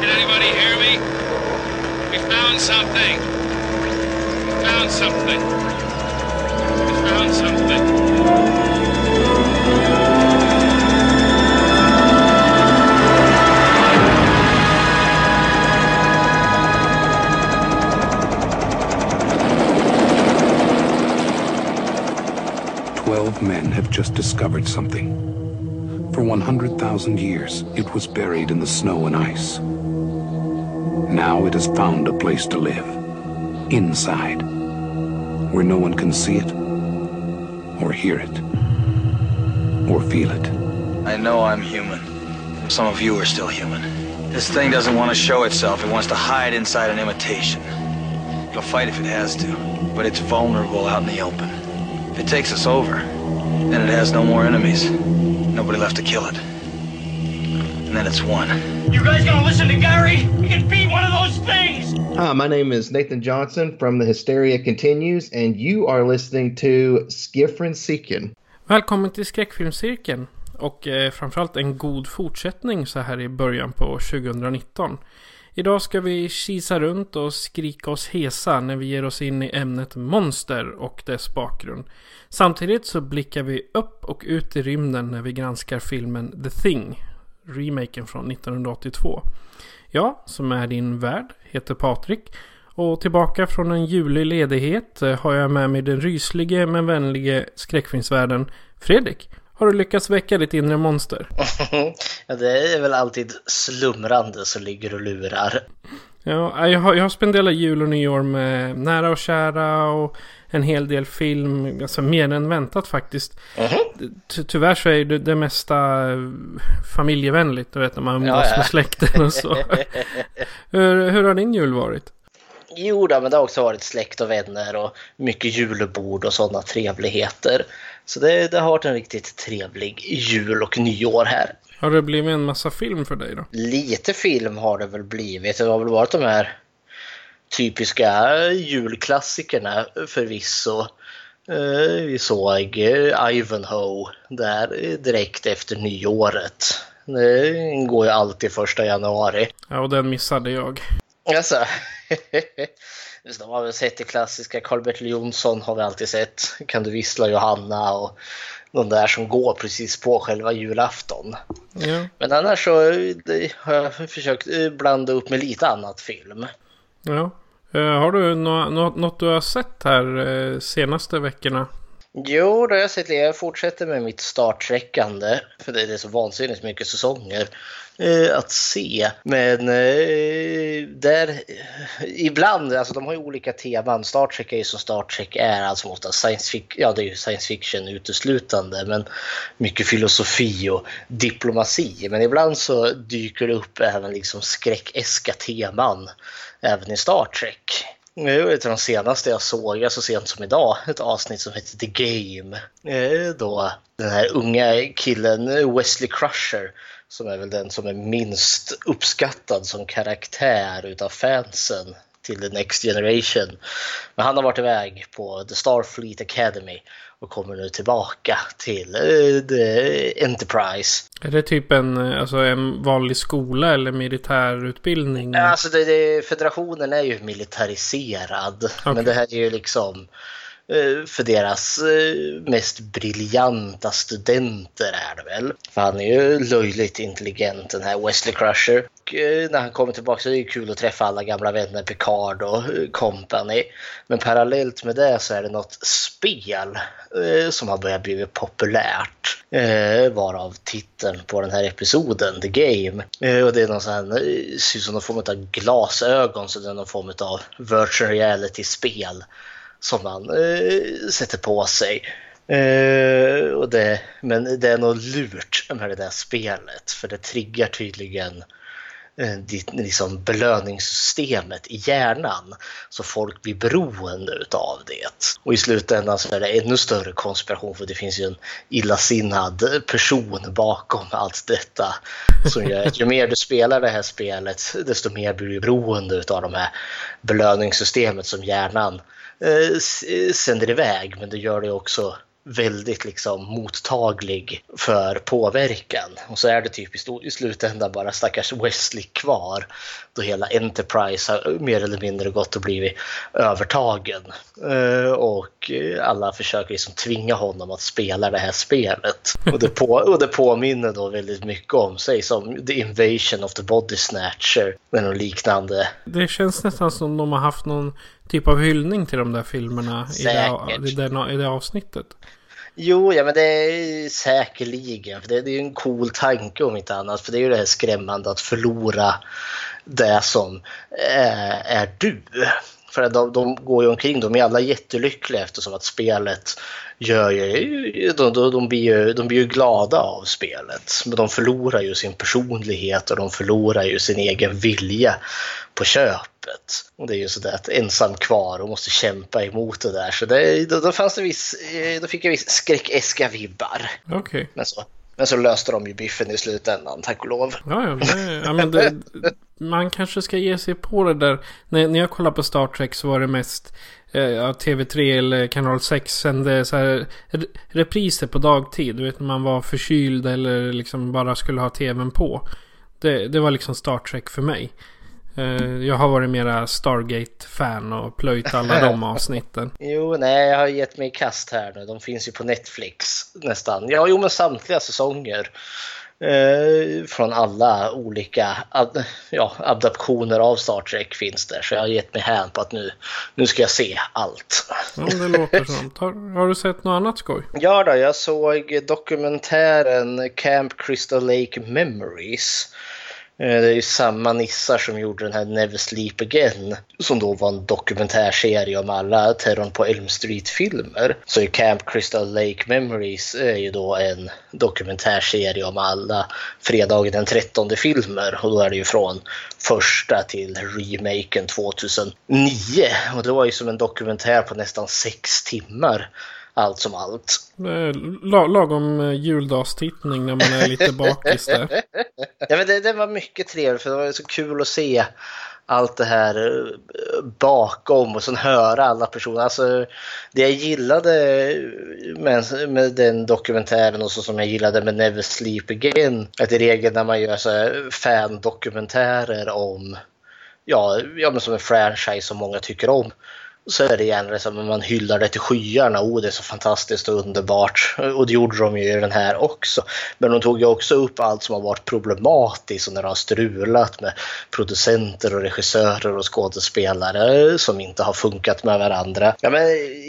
Can anybody hear me? We found something. We found something. We found something. Twelve men have just discovered something. For 100,000 years, it was buried in the snow and ice. Now it has found a place to live. Inside. Where no one can see it, or hear it, or feel it. I know I'm human. Some of you are still human. This thing doesn't want to show itself. It wants to hide inside an imitation. It'll fight if it has to, but it's vulnerable out in the open. If it takes us over, then it has no more enemies. Nobody left to kill it. And then it's one. You guys gonna listen to Gary? He can beat one of those things! Hi, my name is Nathan Johnson from The Hysteria Continues, and you are listening to Skiffrin Seekin. Välkommen till skräckfilmscirkeln och eh, framförallt en god fortsättning så här i början på 2019. Idag ska vi kisa runt och skrika oss hesa när vi ger oss in i ämnet monster och dess bakgrund. Samtidigt så blickar vi upp och ut i rymden när vi granskar filmen The Thing, remaken från 1982. Jag, som är din värd, heter Patrik och tillbaka från en julig ledighet eh, har jag med mig den ryslige men vänlige skräckfilmsvärden Fredrik. Har du lyckats väcka ditt inre monster? ja, det är väl alltid slumrande som ligger och lurar. Ja, jag har, jag har spenderat jul och nyår med nära och kära och en hel del film. Alltså mer än väntat faktiskt. Ty tyvärr så är det, det mesta eh, familjevänligt. Du vet när man umgås Ja, ja. med släkten och så. hur, hur har din jul varit? Jo då, men det har också varit släkt och vänner och mycket julbord och sådana trevligheter. Så det, det har varit en riktigt trevlig jul och nyår här. Har det blivit en massa film för dig då? Lite film har det väl blivit. Det har väl varit de här typiska julklassikerna förvisso. Eh, Vi såg eh, Ivanhoe där direkt efter nyåret. Det går ju alltid första januari. Ja, och den missade jag. Alltså. Just De har väl sett det klassiska, Karl-Bertil Jonsson har vi alltid sett. Kan du vissla Johanna och de där som går precis på själva julafton. Ja, Men annars så har jag försökt eh, blanda upp med lite annat film. ja. Eh, har du nå- nå- något du har sett här eh, senaste veckorna? Jo, då har jag sett det. Jag fortsätter med mitt startsträckande. För det är så vansinnigt mycket säsonger eh, att se. Men eh, där, eh, ibland, alltså de har ju olika teman. Star Trek är ju som Star Trek är, alltså ofta science fiction, ja det är ju science fiction uteslutande. Men mycket filosofi och diplomati. Men ibland så dyker det upp även liksom skräckeska teman även i Star Trek. Nu ett av de senaste jag såg, jag så sent som idag, ett avsnitt som heter The Game. Då den här unga killen Wesley Crusher, som är väl den som är minst uppskattad som karaktär utav fansen till The Next Generation. Men han har varit iväg på The Starfleet Academy och kommer nu tillbaka till eh, The Enterprise. Är det typ en, eh, alltså en vanlig skola eller militärutbildning? Alltså det, det, federationen är ju militariserad. Men det här är ju liksom Eh, för deras eh, mest briljanta studenter är det väl. För han är ju löjligt intelligent den här Wesley Crusher. Och, eh, när han kommer tillbaka så är det kul att träffa alla gamla vänner, Picard och company. Men parallellt med det så är det något spel som har börjat bli populärt. Varav titeln på den här episoden, The Game. Och det är någon sån här, ser ut som någon form av glasögon, så det är någon form av virtual reality-spel som man eh, sätter på sig. Eh, och det, men det är nog lurt med det där spelet för det triggar tydligen eh, ditt, liksom belöningssystemet i hjärnan så folk blir beroende utav det. Och i slutändan så är det ännu större konspiration för det finns ju en illasinnad person bakom allt detta. Som gör att ju mer du spelar det här spelet desto mer blir du beroende utav de här belöningssystemet som hjärnan Eh, eh, sänder iväg. Men det gör det också väldigt liksom mottaglig för påverkan. Och så är det typ i slutändan bara stackars Wesley kvar då hela Enterprise har mer eller mindre gått och blivit övertagen. Eh, och alla försöker liksom tvinga honom att spela det här spelet. Och det, på, och det påminner då väldigt mycket om sig som The Invasion of the Body Snatcher med något liknande. Det känns nästan som de har haft någon typ av hyllning till de där filmerna i det, i, det, i det avsnittet. Jo, ja men det är säkerligen. För det, det är ju en cool tanke om inte annat. För det är ju det här skrämmande att förlora det som är, är du. För de, de går ju omkring, de är alla jättelyckliga eftersom att spelet gör ju, de, de, de, blir ju, de blir ju glada av spelet. Men de förlorar ju sin personlighet och de förlorar ju sin egen vilja på köpet. Och det är ju sådär att ensam kvar och måste kämpa emot det där. Så det, då, då, fanns det viss, då fick jag viss skräckeska vibbar. Okay. Men, så, men så löste de ju biffen i slutändan, tack och lov. Ja, ja, det, ja men det, man kanske ska ge sig på det där. När, när jag kollade på Star Trek så var det mest eh, ja, TV3 eller kanal 6 sände så här repriser på dagtid. Du vet när man var förkyld eller liksom bara skulle ha tvn på. Det, det var liksom Star Trek för mig. Eh, jag har varit mera Stargate-fan och plöjt alla de avsnitten. jo, nej, jag har gett mig i kast här nu. De finns ju på Netflix nästan. Ja, jo, men samtliga säsonger. Eh, från alla olika ad, ja, adaptioner av Star Trek finns där. Så jag har gett mig hän på att nu, nu ska jag se allt. Ja, det låter sånt. Har, har, du sett något annat skoj? Ja, då, jag såg dokumentären Camp Crystal Lake Memories Eh, det är ju samma nissar som gjorde den här Never Sleep Again som då var en dokumentärserie om alla Terrorn på Elm Street-filmer. Så i Camp Crystal Lake Memories är ju då en dokumentärserie om alla Fredagen den 13 filmer. Och då är det ju från första till remaken 2009 och det var ju som en dokumentär på nästan sex timmar allt som allt. Lagom eh, juldagstittning när man är lite bakis där. ja, men det, det, var mycket trevligt för det var så kul att se allt det här eh, bakom och sen höra alla personer. Alltså, det jag gillade med, med den dokumentären och så som jag gillade med Never Sleep Again, att i regel när man gör så fan-dokumentärer om ja, ja men som en franchise som många tycker om så är det gärna som liksom, man hyllar det till skyarna. Oh, det är så fantastiskt och underbart. Och det gjorde de ju i den här också. Men de tog ju också upp allt som har varit problematiskt och när de har strulat med producenter och regissörer och skådespelare som inte har funkat med varandra. Ja, men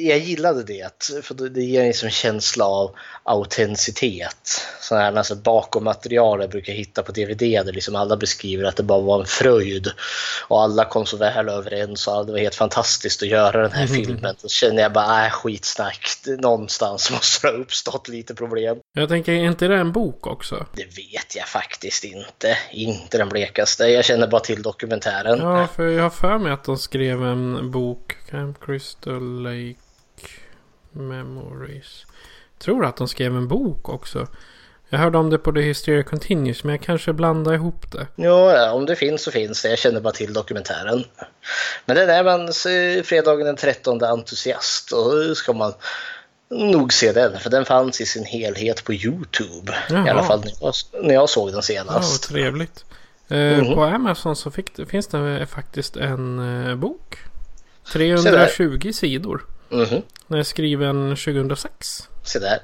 jag gillade det, för det ger en liksom känsla av autenticitet. Sådana här alltså bakom material jag brukar hitta på DVD där liksom alla beskriver att det bara var en fröjd och alla kom så väl överens och det var helt fantastiskt att göra den här mm. filmen. Då känner jag bara, äh, skitsnack. Någonstans måste det ha uppstått lite problem. Jag tänker, är inte det en bok också? Det vet jag faktiskt inte. Inte den blekaste. Jag känner bara till dokumentären. Ja, för jag har för mig att de skrev en bok, Camp Crystal Lake Memories tror att de skrev en bok också. Jag hörde om det på The Hysteria Continues men jag kanske blandar ihop det. Ja, om det finns så finns det. Jag känner bara till dokumentären. Men den är man fredagen den 13 entusiast och ska man nog se den. För den fanns i sin helhet på Youtube. Jaha. I alla fall när jag, när jag såg den senast. Ja, trevligt. Mm -hmm. På Amazon så fick, finns det faktiskt en uh, bok. 320 sidor. Mm -hmm. Den är skriven 2006. Se där.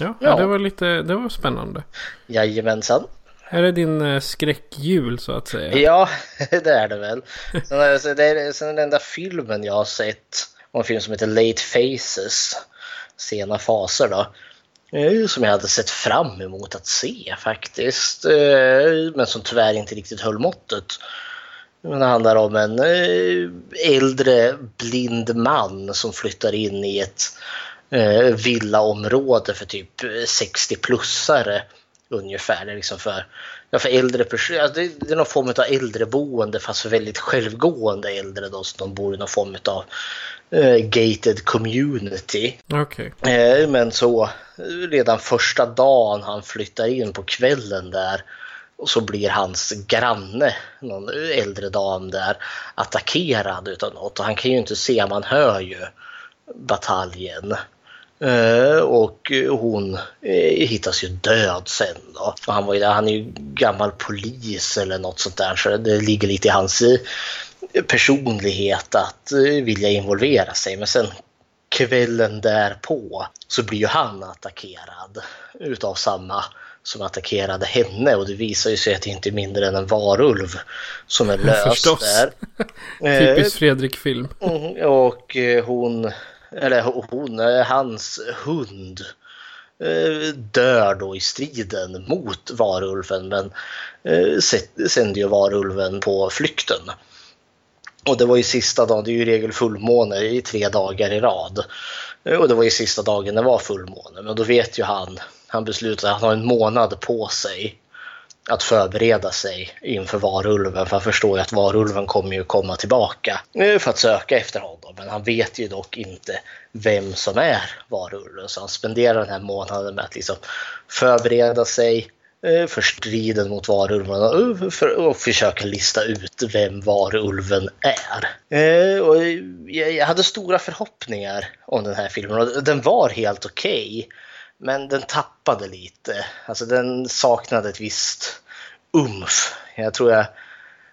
Ja, ja. Det var lite det var spännande. Jajamensan. Är det din eh, skräckjul så att säga? Ja, det är det väl. Sen är, det sen är den enda filmen jag har sett, en film som heter Late Faces, sena faser då. Som jag hade sett fram emot att se faktiskt. Eh, men som tyvärr inte riktigt höll måttet. Det handlar om en eh, äldre blind man som flyttar in i ett eh, villaområde för typ 60-plussare ungefär. Det är liksom för, för äldre personer. Alltså det, det är någon form av äldreboende fast för väldigt självgående äldre då, så de bor i någon form av eh, gated community. Okej. Eh, men så redan första dagen han flyttar in på kvällen där och så blir hans granne, någon äldre dam där, attackerad utav något. Och han kan ju inte se, man hör ju bataljen. Eh, och hon eh, hittas ju död sen då. Han, var ju, han är ju gammal polis eller något sånt där så det ligger lite i hans eh, personlighet att vilja involvera sig. Men sen kvällen därpå så blir ju han attackerad utav samma som attackerade henne och det visar ju sig att det inte är mindre än en varulv som är lös Förstås. där. Typisk Fredrik-film. Mm, och hon, eller hon, eh, hans hund eh, dör då i striden mot varulven men eh, sänder ju varulven på flykten. Och det var ju sista dagen, det är ju i regel fullmåne i tre dagar i rad. Och det var ju sista dagen det var fullmåne, men då vet ju han, han beslutar att han har en månad på sig att förbereda sig inför varulven. För han förstår ju att varulven kommer ju komma tillbaka eh, för att söka efter honom. Men han vet ju dock inte vem som är varulven. Så han spenderar den här månaden med att liksom förbereda sig eh, för striden mot varulven eh, och, försöka lista ut vem varulven är. Och jag, jag hade stora förhoppningar om den här filmen och den var helt okej. Men den tappade lite. Alltså den saknade ett visst umf. Jag tror jag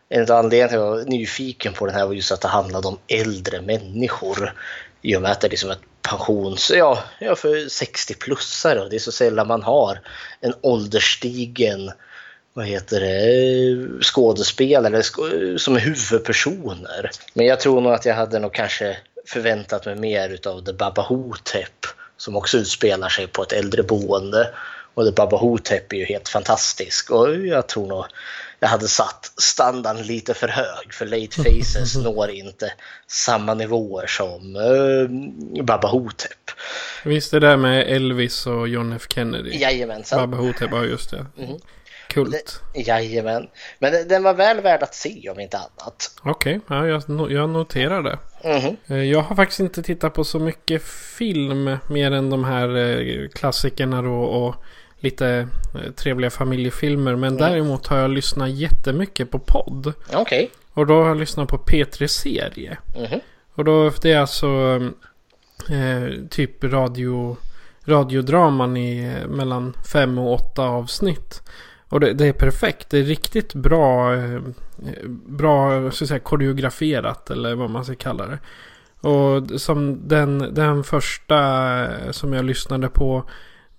en av anledningarna till att jag var nyfiken på den här var just att det handlade om äldre människor. I och med att det är liksom ett pensions... Ja, ja för 60-plussare det är så sällan man har en ålderstigen vad heter det, skådespelare som är huvudpersoner. Men jag tror nog att jag hade nog kanske förväntat mig mer utav The Baba Hotep som också utspelar sig på ett äldreboende. Och The Baba Hotep är ju helt fantastisk och jag tror nog jag hade satt standarden lite för hög för Late Faces når inte samma nivåer som uh, Baba Hotep. Visst det där med Elvis och John F Kennedy? Jajamensan. Baba Hotep, ja just det. Kult. Jajamän. Men den- var väl värd att se om inte annat. Okej, ja, jag, jag noterar det. Mhm. Eh, Jag har faktiskt inte tittat på så mycket film mer än de här eh, klassikerna då och lite eh, trevliga familjefilmer. Men däremot har jag lyssnat jättemycket på podd. Okej. Och då har jag lyssnat på P3 Serie. Mhm. Och då det är alltså eh, typ radio, radiodraman i mellan fem och åtta avsnitt. Och det, det är perfekt. Det är riktigt bra, eh, bra så att säga, koreograferat eller vad man ska kalla det. Och som den, den första eh, som jag lyssnade på.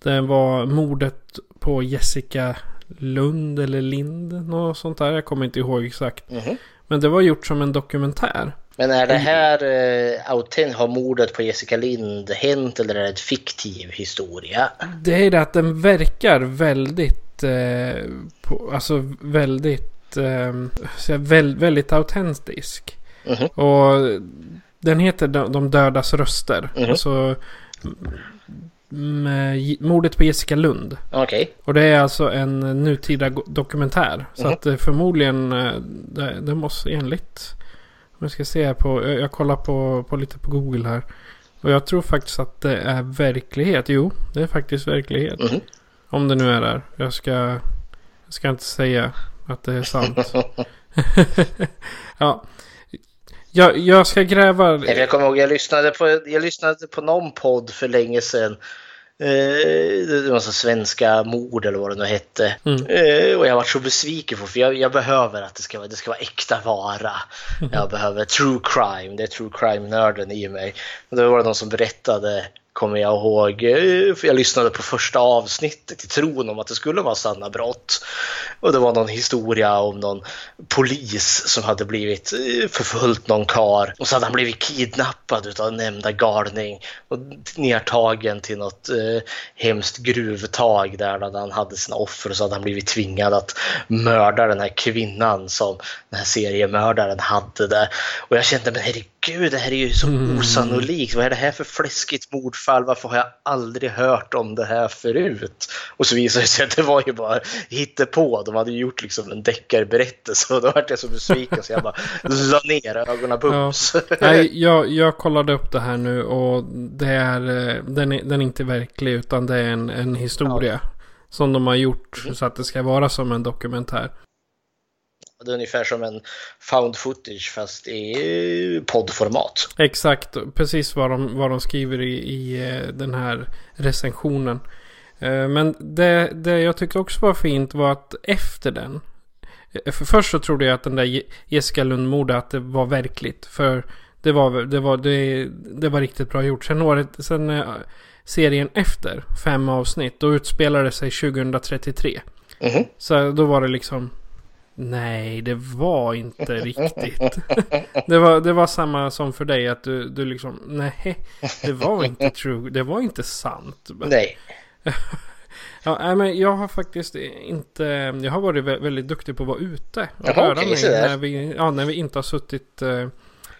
Den var mordet på Jessica Lund eller Lind. Något sånt där. Jag kommer inte ihåg exakt. Mhm. Men det var gjort som en dokumentär. Men är det här eh, autent, har mordet på Jessica Lind hänt eller är det en fiktiv historia? Det är det att den verkar väldigt, eh, på, alltså väldigt, eh, väl, väldigt autentisk. Mhm. Och den heter De, dödas röster. Mhm. Alltså med, mordet på Jessica Lund. Okej. Och det är alltså en nutida dokumentär. Så Mhm. att eh, förmodligen, eh, det, det måste enligt, om jag ska se på, jag, jag kollar på, på lite på Google här. Och jag tror faktiskt att det är verklighet. Jo, det är faktiskt verklighet. Mhm. Om det nu är där. Jag ska, jag ska inte säga att det är sant. ja. Jag, jag ska gräva. Jag kommer ihåg, jag lyssnade på, jag lyssnade på någon podd för länge sedan. Eh, det var så svenska mord eller vad det nu hette. Mm. Eh, och jag var så besviken på för jag, jag behöver att det ska, vara, det ska vara äkta vara. Jag behöver true crime, det är true crime-nörden i mig. Och då var det någon som berättade, kommer jag ihåg, eh, för jag lyssnade på första avsnittet i tron om att det skulle vara sanna brott. Och det var någon historia om någon polis som hade blivit eh, förföljt någon kar och så hade han blivit kidnappad utav nämnda galning och nertagen till något eh, hemskt gruvtag där, där han hade sina offer och så hade han blivit tvingad att mörda den här kvinnan som den här seriemördaren hade där. Och jag kände men herregud, gud, det här är ju så osannolikt. Vad är det här för fläskigt mordfall? Varför har jag aldrig hört om det här förut? Och så visade det sig att det var ju bara hittepå. De hade ju gjort liksom en deckarberättelse och då vart jag så besviken så jag bara la ner ögonen bums. Ja. Nej, jag, jag kollade upp det här nu och det är, eh, den, är, den är inte verklig utan det är en, en historia. Som de har gjort så att det ska vara som en dokumentär. Det är ungefär som en found footage fast i poddformat. Exakt, precis vad de, vad de skriver i, i eh, den här recensionen. Eh, Men det, det jag tyckte också var fint var att efter den. eh, För först så trodde jag att den där Je- Jessica Lundmordet att det var verkligt. För det var, det var, det, det var riktigt bra gjort. Sen, året, sen serien efter, fem avsnitt, då utspelade det sig 2033. Mhm. Så då var det liksom Nej, det var inte riktigt. det, var, det var samma som för dig att du, du liksom Nej, det var inte true. Det var inte sant. Nej. Ja, men jag har faktiskt inte... Jag har varit vä- väldigt duktig på att vara ute och Jaha, röra okej, mig när vi, ja, när vi inte har suttit eh,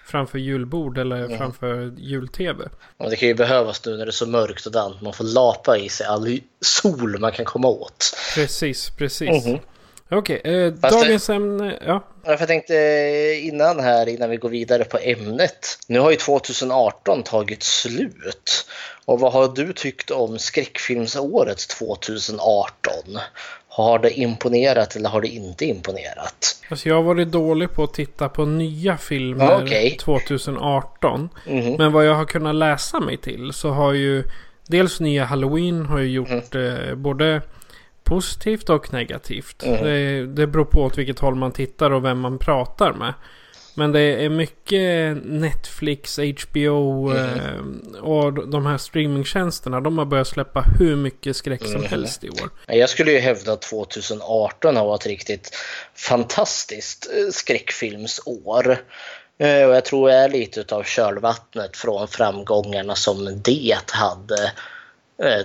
framför julbord eller Mm. framför jul-tv. Det kan ju behövas nu när det är så mörkt och dant. Man får lapa i sig all sol man kan komma åt. Precis, precis. Mhm. Okej, eh, Fast det- dagens ämne... Ja, Jag tänkte eh, innan här, innan vi går vidare på ämnet. Nu har ju 2018 tagit slut. Och vad har du tyckt om skräckfilmsåret 2018? Har det imponerat eller har det inte imponerat? alltså jag har varit dålig på att titta på nya filmer okej. 2018. Mhm. Men vad jag har kunnat läsa mig till så har ju dels nya Halloween har ju gjort Mm. eh, både positivt och negativt. Mhm. Det, det beror på åt vilket håll man tittar och vem man pratar med. Men det är mycket Netflix, HBO Mhm. eh, och de här streamingtjänsterna. De har börjat släppa hur mycket skräck som Mhm. helst i år. Jag skulle ju hävda att 2018 har varit riktigt fantastiskt eh, skräckfilmsår. Eh, Och jag tror det är lite av kölvattnet från framgångarna som det hade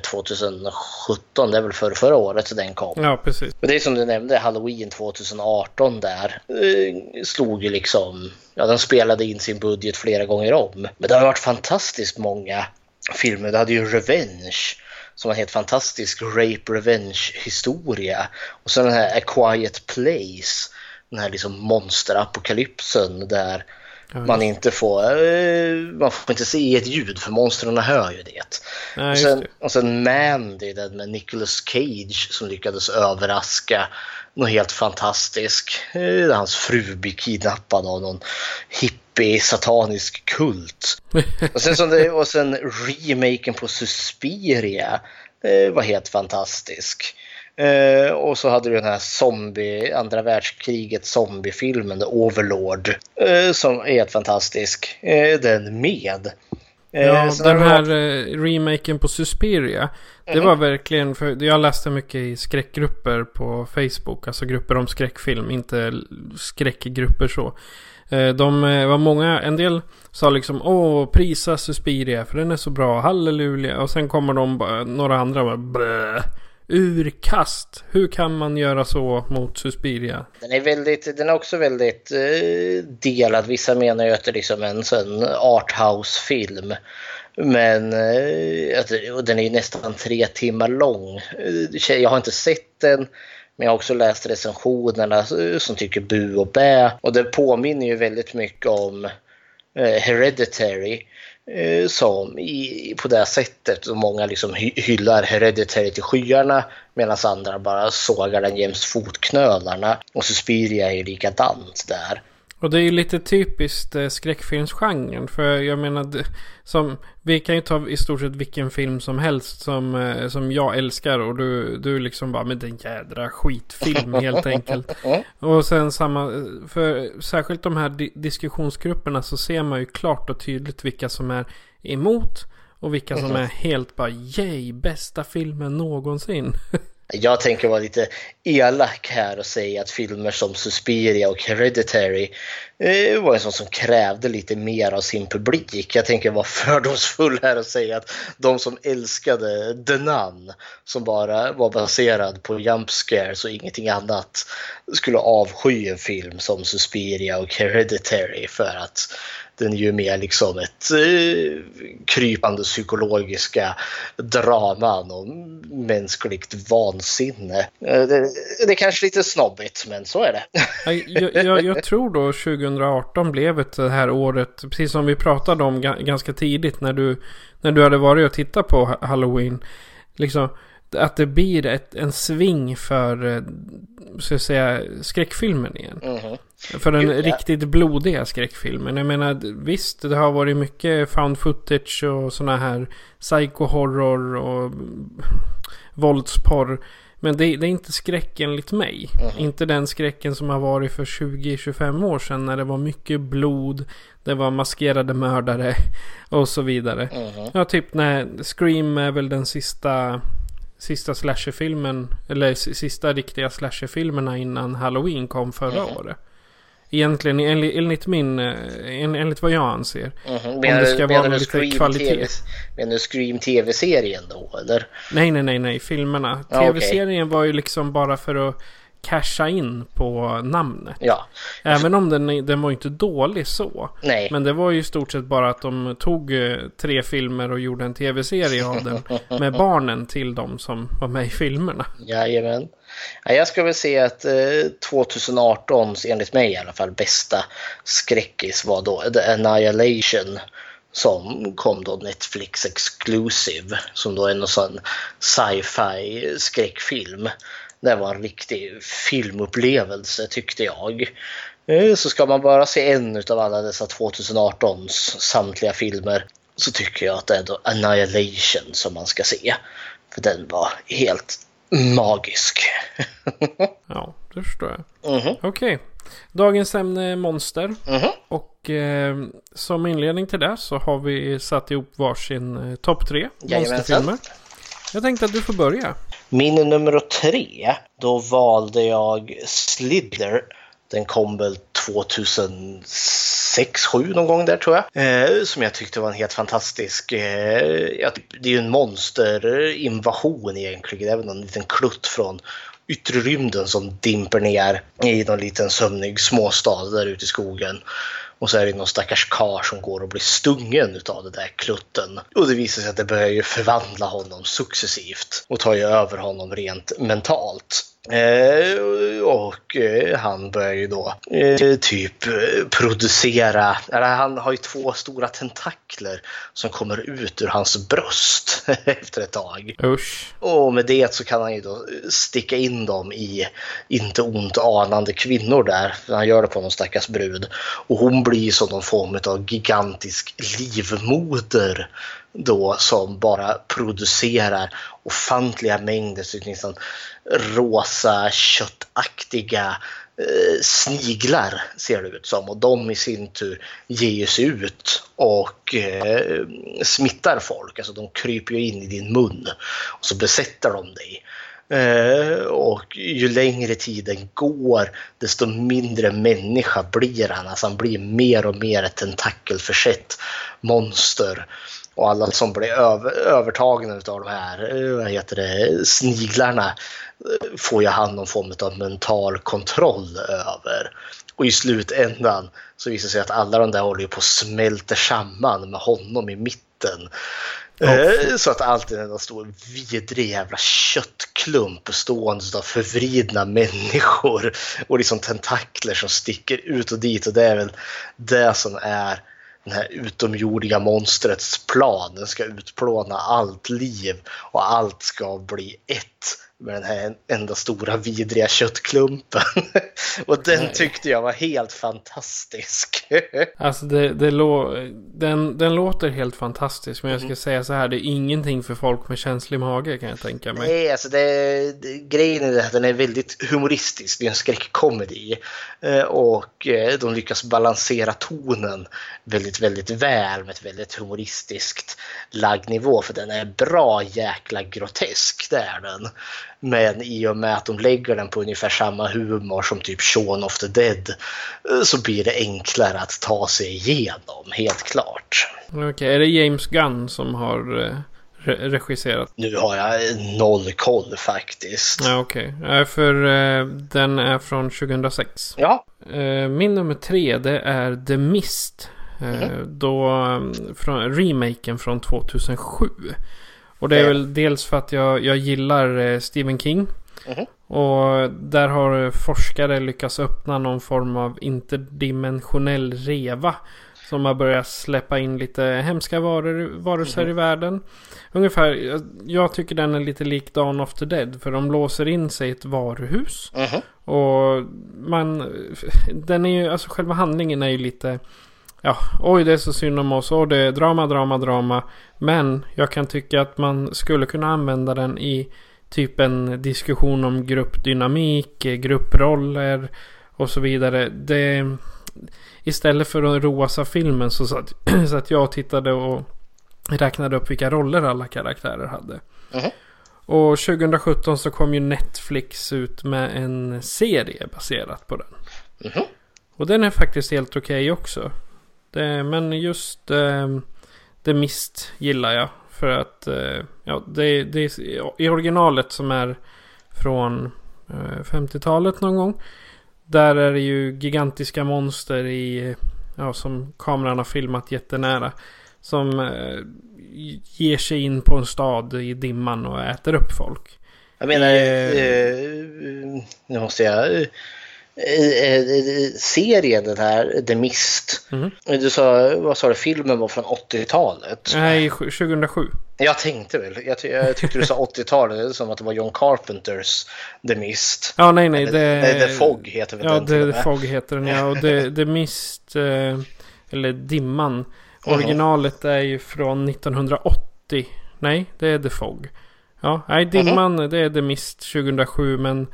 2017. Det är väl för förra året den kom. Ja, precis. Men det är som du nämnde, Halloween 2018 där eh, slog ju liksom, ja den spelade in sin budget flera gånger om. Men det har varit fantastiskt många filmer. Du hade ju Revenge som en helt fantastisk rape revenge historia. Och sen den här A Quiet Place, den här liksom monsterapokalypsen där man inte får, eh, man får inte se ett ljud för monstren hör ju det. Nej, Och sen, det. och sen Mandy, den med Nicolas Cage som lyckades överraska något helt fantastisk. Eh, Där hans fru blir kidnappad av någon hippie satanisk kult. Och sen, som det, och sen remaken på Suspiria eh, var helt fantastisk. Eh, och så hade du den här zombie, andra världskriget zombiefilmen, The Overlord, eh, som är helt fantastisk. Eh, den med. Eh, Ja, den här eh, remaken på Suspiria. Det Mhm. var verkligen, för jag läste mycket i skräckgrupper på Facebook. Alltså grupper om skräckfilm, inte skräckgrupper så. Eh, De var många, en del sa liksom åh prisa Suspiria för den är så bra, halleluja. Och sen kommer de, några andra bara Bleh, urkast. Hur kan man göra så mot Suspiria? Den är, väldigt, den är också väldigt eh, delad. Vissa menar ju att det är liksom en sån arthouse-film. Men eh, och den är ju nästan tre timmar lång. Eh, jag har inte sett den. Men jag har också läst recensionerna eh, som tycker bu och bä. Och det påminner ju väldigt mycket om eh, Hereditary. Eh, som i, på det här sättet. Och många liksom hyllar Hereditary till skyarna. Medan andra bara sågar den jäms fotknölarna. Och Suspiria är ju likadant där. Och det är ju lite typiskt eh, skräckfilmsgenren. För jag menar, som, vi kan ju ta i stort sett vilken film som helst som, eh, som jag älskar. Och du, du liksom bara, med den jädra skitfilm helt enkelt. Och sen samma, för särskilt de här di- diskussionsgrupperna så ser man ju klart och tydligt vilka som är emot. Och vilka som är helt bara, yay, bästa filmen någonsin. Jag tänker vara lite elak här och säga att filmer som Suspiria och Hereditary eh, var en sån som krävde lite mer av sin publik. Jag tänker vara fördomsfull här och säga att de som älskade The Nun, som bara var baserad på jump scares och ingenting annat, skulle avsky en film som Suspiria och Hereditary för att den är ju mer liksom ett eh, krypande psykologiska draman om mänskligt vansinne. Eh, det, det är kanske lite snobbigt, men så är det. Jag, jag, jag, tror då 2018 blev ett det här året, precis som vi pratade om ganska tidigt när du, när du hade varit och tittat på Halloween. Liksom, att det blir ett, en sving för eh, ska jag säga, skräckfilmen igen. Mm. För den Gud, riktigt ja. blodiga skräckfilmen. Jag menar visst, det har varit mycket found footage och sådana här psycho-horror och våldsporr. Men det, det, är inte skräck enligt mig. Mm. Inte den skräcken som har varit för 20-25 år sedan när det var mycket blod. Det var maskerade mördare och så vidare. Mm. Ja, typ när Scream är väl den sista sista slasherfilmen, eller sista riktiga slasherfilmerna innan Halloween kom förra mm. året. Egentligen enligt, min, eh, enligt vad jag anser. Mm. Menar, om det ska vara lite kvalitet. TV, menar du Scream TV-serien då eller? Nej, nej, nej, nej, filmerna. TV-serien okay. var ju liksom bara för att casha in på namnet. Ja. Även om den, den var inte dålig så. Nej. Men det var ju i stort sett bara att de tog eh, tre filmer och gjorde en tv-serie av den. med barnen till de som var med i filmerna. Jajamän. Ja, jag skulle väl säga att eh, 2018 enligt mig i alla fall bästa skräckis var då The Annihilation som kom då Netflix Exclusive som då är en sån sci-fi skräckfilm det var en riktig filmupplevelse tyckte jag. Eh, så ska man bara se en av alla dessa 2018s samtliga filmer så tycker jag att det är då Annihilation som man ska se. För den var helt magisk. ja, det förstår jag. Mm -hmm. Okej. Okay. Dagens ämne är monster. Mm -hmm. Och eh, som inledning till det så har vi satt ihop varsin eh, topp tre monsterfilmer. Jag tänkte att du får börja. Min nummer tre, då valde jag Slither. Den kom väl 2006, 2007 någon gång där tror jag. Eh, som jag tyckte var en helt fantastisk. Eh, det är ju en monsterinvasion egentligen. Det är väl en liten klutt från yttre rymden som dimper ner i någon liten sömnig småstad där ute i skogen. Och så är det någon stackars kar som går och blir stungen av den där klutten. Och det visar sig att det börjar ju förvandla honom successivt och tar ju över honom rent mentalt. Eh, och eh, han börjar ju då eh, typ producera, eller han har ju två stora tentakler som kommer ut ur hans bröst efter ett tag. Usch. Och med det så kan han ju då sticka in dem i inte ont anande kvinnor där. Han gör det på någon stackars brud. Och hon blir som någon form av gigantisk livmoder då som bara producerar ofantliga mängder så liksom rosa köttaktiga eh, sniglar ser det ut som och de i sin tur ger sig ut och eh, smittar folk. Alltså de kryper ju in i din mun och så besätter de dig. Eh, och ju längre tiden går desto mindre människa blir han. Alltså han blir mer och mer ett tentakelförsett monster och alla som blir över, övertagna av de här eh, vad heter det, sniglarna eh, får ju han någon form av mental kontroll över. Och i slutändan så visar det sig att alla de där håller på att smälter samman med honom i mitten. Oh. Så att allt är en stor vidrig jävla köttklump bestående av förvridna människor och liksom tentakler som sticker ut och dit och det är väl det som är det här utomjordiga monstrets plan. Den ska utplåna allt liv och allt ska bli ett med den här enda stora vidriga köttklumpen. och den Nej. tyckte jag var helt fantastisk. alltså det, det den, den låter helt fantastisk. Men jag ska mm. säga så här, det är ingenting för folk med känslig mage kan jag tänka mig. Nej, alltså det, det, grejen är att den är väldigt humoristisk. Det är en skräckkomedi. Eh, och eh, de lyckas balansera tonen väldigt, väldigt väl med ett väldigt humoristiskt lagd nivå. För den är bra jäkla grotesk, det är den. Men i och med att de lägger den på ungefär samma humor som typ Shaun of the Dead eh, så blir det enklare att ta sig igenom, helt klart. Okej, okay, är det James Gunn som har eh, regisserat? Nu har jag noll koll faktiskt. Ja, Okej, okay. för uh, den är från 2006. Ja. Min nummer tre det är The Mist Eh, då, mm, från, remaken från 2007. Och det är Ja. väl dels för att jag, jag gillar eh, Stephen King. Mhm. Och där har forskare lyckats öppna någon form av interdimensionell reva. Som har börjat släppa in lite hemska varor, varelser i världen. Ungefär, jag, tycker den är lite lik Dawn of the Dead. För de låser in sig i ett varuhus. Mhm. Och man, den är ju, alltså själva handlingen är ju lite, ja, oj det är så synd om oss, och det är drama, drama, drama. Men jag kan tycka att man skulle kunna använda den i typ en diskussion om gruppdynamik, grupproller och så vidare. Det, istället för att roas av filmen så satt, så att jag tittade och räknade upp vilka roller alla karaktärer hade. Mhm. Och 2017 så kom ju Netflix ut med en serie baserat på den. Mhm. Och den är faktiskt helt okej också. Det, men just eh, The Mist gillar jag. För att eh, ja, det, det är i originalet som är från eh, 50-talet någon gång. Där är det ju gigantiska monster i, ja, som kameran har filmat jättenära. Som eh, ger sig in på en stad i dimman och äter upp folk. Jag menar, Eh. eh, nu måste jag... Eh, serien den här, The Mist. Mhm. Du sa, vad sa du, filmen var från 80-talet? Nej, 2007. Jag tänkte väl, jag, ty- jag tyckte du sa 80-talet som att det var John Carpenters The Mist. Ja, nej, nej. Det, nej, The Fog heter väl Ja, den och The. Fog heter den ja. Och The, The Mist, eh, eller Dimman. Originalet är ju från 1980. Nej, det är The Fog. Ja, nej, Dimman det är The Mist 2007. Men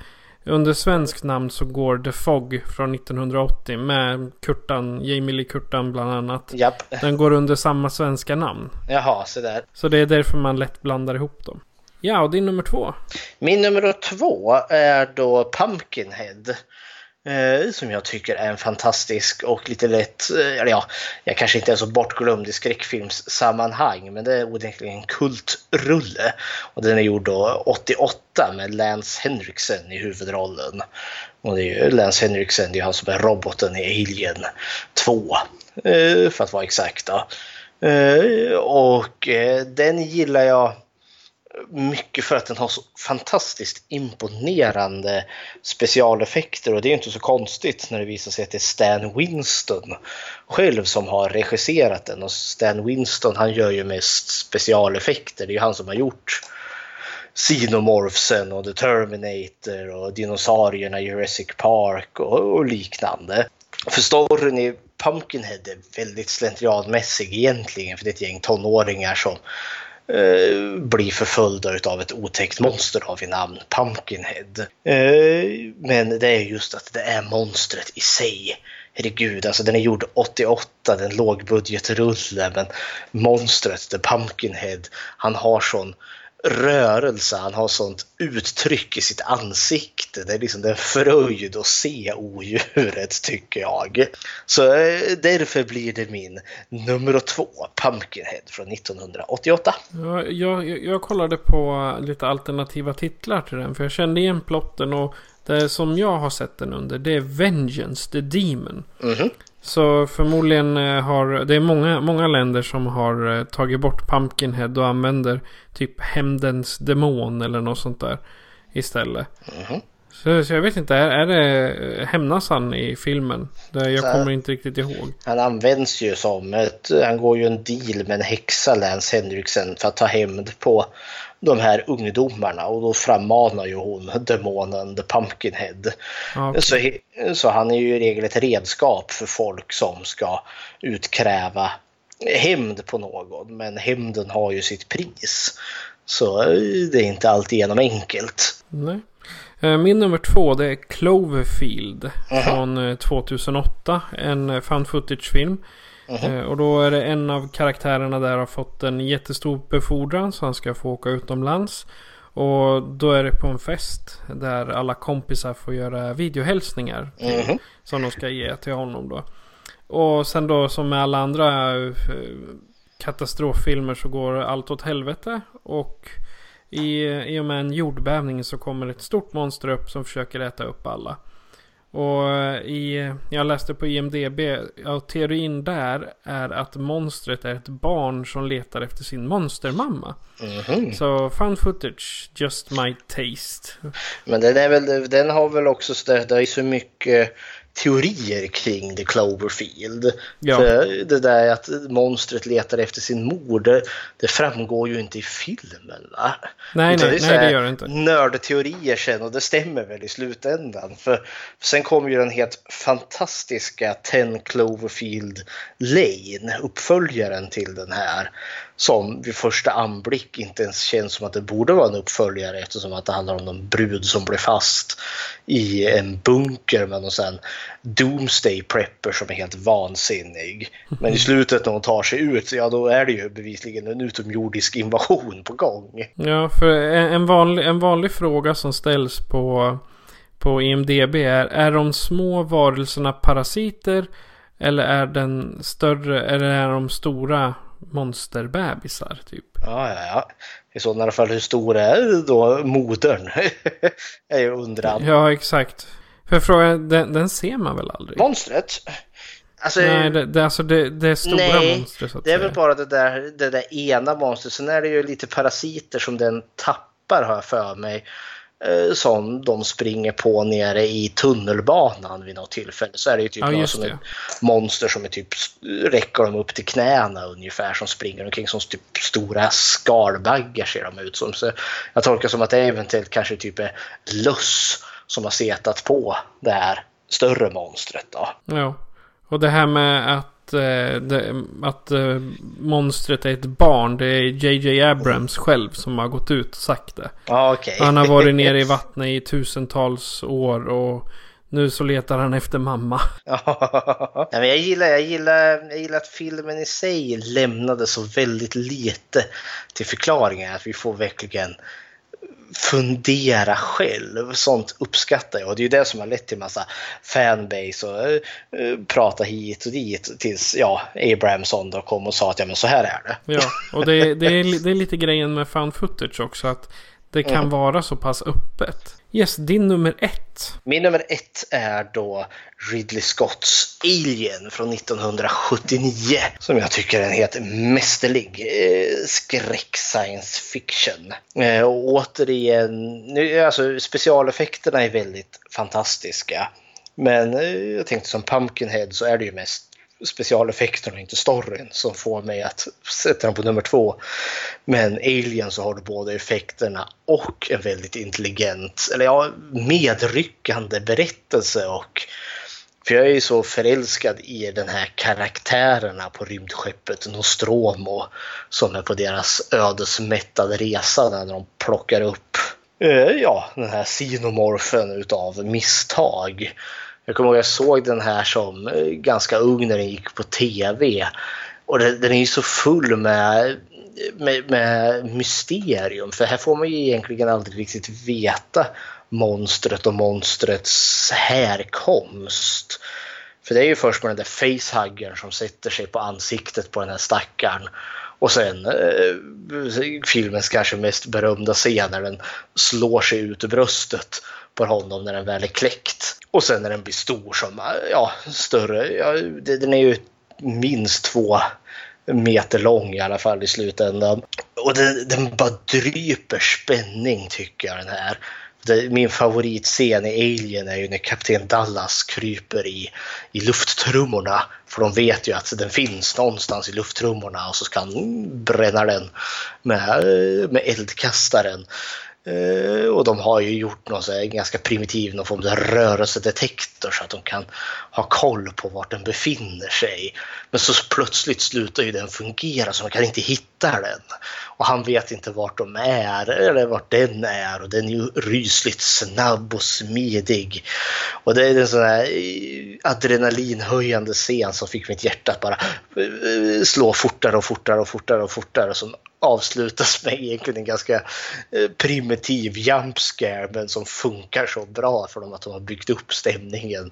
under svensk namn så går The Fog från 1980 med Kurtan, Jamie Lee Kurtan bland annat. Japp, Den går under samma svenska namn. jaha, så där. Så det är därför man lätt blandar ihop dem. Ja, och din nummer två. Min nummer två är då Pumpkinhead. Eh, som jag tycker är en fantastisk och lite lätt, eh, eller ja, jag kanske inte är så bortglömd i skräckfilmssammanhang, men det är onekligen en kultrulle. Och den är gjord då 88 med Lance Henriksen i huvudrollen. Och det är ju Lance Henriksen, det är han som är roboten i Alien 2, eh, för att vara exakta. Eh, och eh, den gillar jag mycket för att den har så fantastiskt imponerande specialeffekter och det är inte så konstigt när det visar sig att det är Stan Winston själv som har regisserat den och Stan Winston han gör ju mest specialeffekter. Det är ju han som har gjort Xenomorphsen och The Terminator och dinosaurierna i Jurassic Park och, och liknande. För storyn i Pumpkinhead är väldigt slentrianmässig egentligen för det är ett gäng tonåringar som eh, blir förföljda av ett otäckt monster av i namn Pumpkinhead. Eh, men det är just att det är monstret i sig. Herregud, alltså den är gjord 88, den lågbudgetrulle, men monstret, The Pumpkinhead, han har sån rörelse, han har sånt uttryck i sitt ansikte. Det är liksom en fröjd att se odjuret tycker jag. Så eh, därför blir det min nummer två, Pumpkinhead från 1988. Ja, jag, jag, kollade på lite alternativa titlar till den. För jag kände igen plotten och det som jag har sett den under det är Vengeance, the Demon. Mhm. Så förmodligen eh, har det är många, många länder som har eh, tagit bort Pumpkinhead och använder typ Hämndens Demon eller något sånt där istället. Mhm. Så, så jag vet inte, är, är det eh, hämnas han i filmen? Det, jag Så- kommer inte riktigt ihåg. Han används ju som ett, han går ju en deal med en häxa, Lance Henriksen, för att ta hämnd på de här ungdomarna och då frammanar ju hon demonen The Pumpkinhead. Okej. Så, så han är ju i regel ett redskap för folk som ska utkräva hämnd på någon. Men hämnden har ju sitt pris. Så eh, det är inte alltid genom enkelt. Nej. Eh, Min nummer två det är Cloverfield från eh, 2008. En eh, found footage-film. Eh, Och då är det en av karaktärerna där har fått en jättestor befordran så han ska få åka utomlands. Och då är det på en fest där alla kompisar får göra videohälsningar Mhm. som de ska ge till honom då. Och sen då som med alla andra eh, katastroffilmer så går allt åt helvete. Och i, i och med en jordbävning så kommer ett stort monster upp som försöker äta upp alla. Och i, jag läste på IMDB, och teorin där är att monstret är ett barn som letar efter sin monstermamma. Mhm. Så found footage, just my taste. Men den, är väl, den har väl också, så det, det är så mycket teorier kring The Cloverfield. Ja. Det där att monstret letar efter sin mor, det, det framgår ju inte i filmen va? Nej, Utan nej, så nej, det gör det inte. Nördteorier sen och det stämmer väl i slutändan. För, för sen kommer ju den helt fantastiska 10 Cloverfield Lane, uppföljaren till den här. Som vid första anblick inte ens känns som att det borde vara en uppföljare eftersom att det handlar om någon brud som blir fast i en bunker med någon sån Doomsday Prepper som är helt vansinnig. Men i slutet när hon tar sig ut, ja då är det ju bevisligen en utomjordisk invasion på gång. Ja, för en vanlig, en vanlig fråga som ställs på, på IMDB är Är de små varelserna parasiter? Eller är den större, eller är de stora monsterbebisar typ? Ja, ja, ja. I sådana fall hur stor är då modern? är ju undran. Ja, exakt. För frågan, den, den ser man väl aldrig? Monstret? Alltså, Nej, det, det, alltså det, det är stora nej, monster så att det är säga. väl bara det där, det där ena monstret. Sen är det ju lite parasiter som den tappar har jag för mig. eh, Som de springer på nere i tunnelbanan vid något tillfälle. Så är det ju typ Ja, som är monster som är typ räcker dem upp till knäna ungefär som springer omkring som typ stora skalbaggar ser de ut som. Så jag tolkar som att det eventuellt kanske typ är löss som har setat på det här större monstret då. Ja. Och det här med att, eh, det, att eh, monstret är ett barn. Det är JJ Abrams själv som har gått ut och sagt det. Okej. Han har varit nere i vattnet i tusentals år och nu så letar han efter mamma. Ja, men jag, gillar, jag, gillar, jag gillar att filmen i sig lämnade så väldigt lite till förklaringar. Att vi får verkligen fundera själv. Sånt uppskattar jag. Och det är ju det som har lett till massa fanbase och eh, prata hit och dit. Tills ja, Abrahamson då kom och sa att ja men så här är det. Ja, och det, är- det, är, det är lite grejen med found footage också. Att det kan vara så pass öppet. Yes, din nummer ett. Min nummer ett är då Ridley Scotts Alien från 1979. Som jag tycker är en helt mästerlig eh, skräck science fiction. Eh, och återigen, nu, alltså specialeffekterna är väldigt fantastiska. Men eh, jag tänkte som Pumpkinhead så är det ju mest specialeffekterna inte storyn som får mig att sätta den på nummer två. Men Alien så har du både effekterna och en väldigt intelligent, eller ja, medryckande berättelse. Och, för jag är ju så förälskad i den här karaktärerna på rymdskeppet Nostromo som är på deras ödesmättade resa när de plockar upp eh, ja, den här sinomorfen utav misstag. Jag kommer ihåg jag såg den här som eh, ganska ung när den gick på tv. Och den, den är ju så full med, med, med mysterium. För här får man ju egentligen aldrig riktigt veta monstret och monstrets härkomst. För det är ju först med den där facehuggern som sätter sig på ansiktet på den här stackaren. Och sen eh, filmens kanske mest berömda scen när den slår sig ut ur bröstet på honom när den väl är kläckt. Och sen när den blir stor som, ja, större. Ja, den är ju minst två meter lång i alla fall i slutändan. Och den, den bara dryper spänning tycker jag den här. Min favoritscen i Alien är ju när kapten Dallas kryper i, i lufttrummorna. För de vet ju att den finns någonstans i lufttrummorna och så ska han bränna den med, med eldkastaren. Uh, och de har ju gjort någon så här ganska primitiv någon form av rörelsedetektor så att de kan ha koll på vart den befinner sig. Men så plötsligt slutar ju den fungera så de kan inte hitta den. Och han vet inte vart de är eller vart den är och den är ju rysligt snabb och smidig. Och det är en sån här eh, adrenalinhöjande scen som fick mitt hjärta att bara eh, slå fortare och fortare och fortare och fortare som avslutas med egentligen en ganska eh, primitiv jump scare men som funkar så bra för dem att de har byggt upp stämningen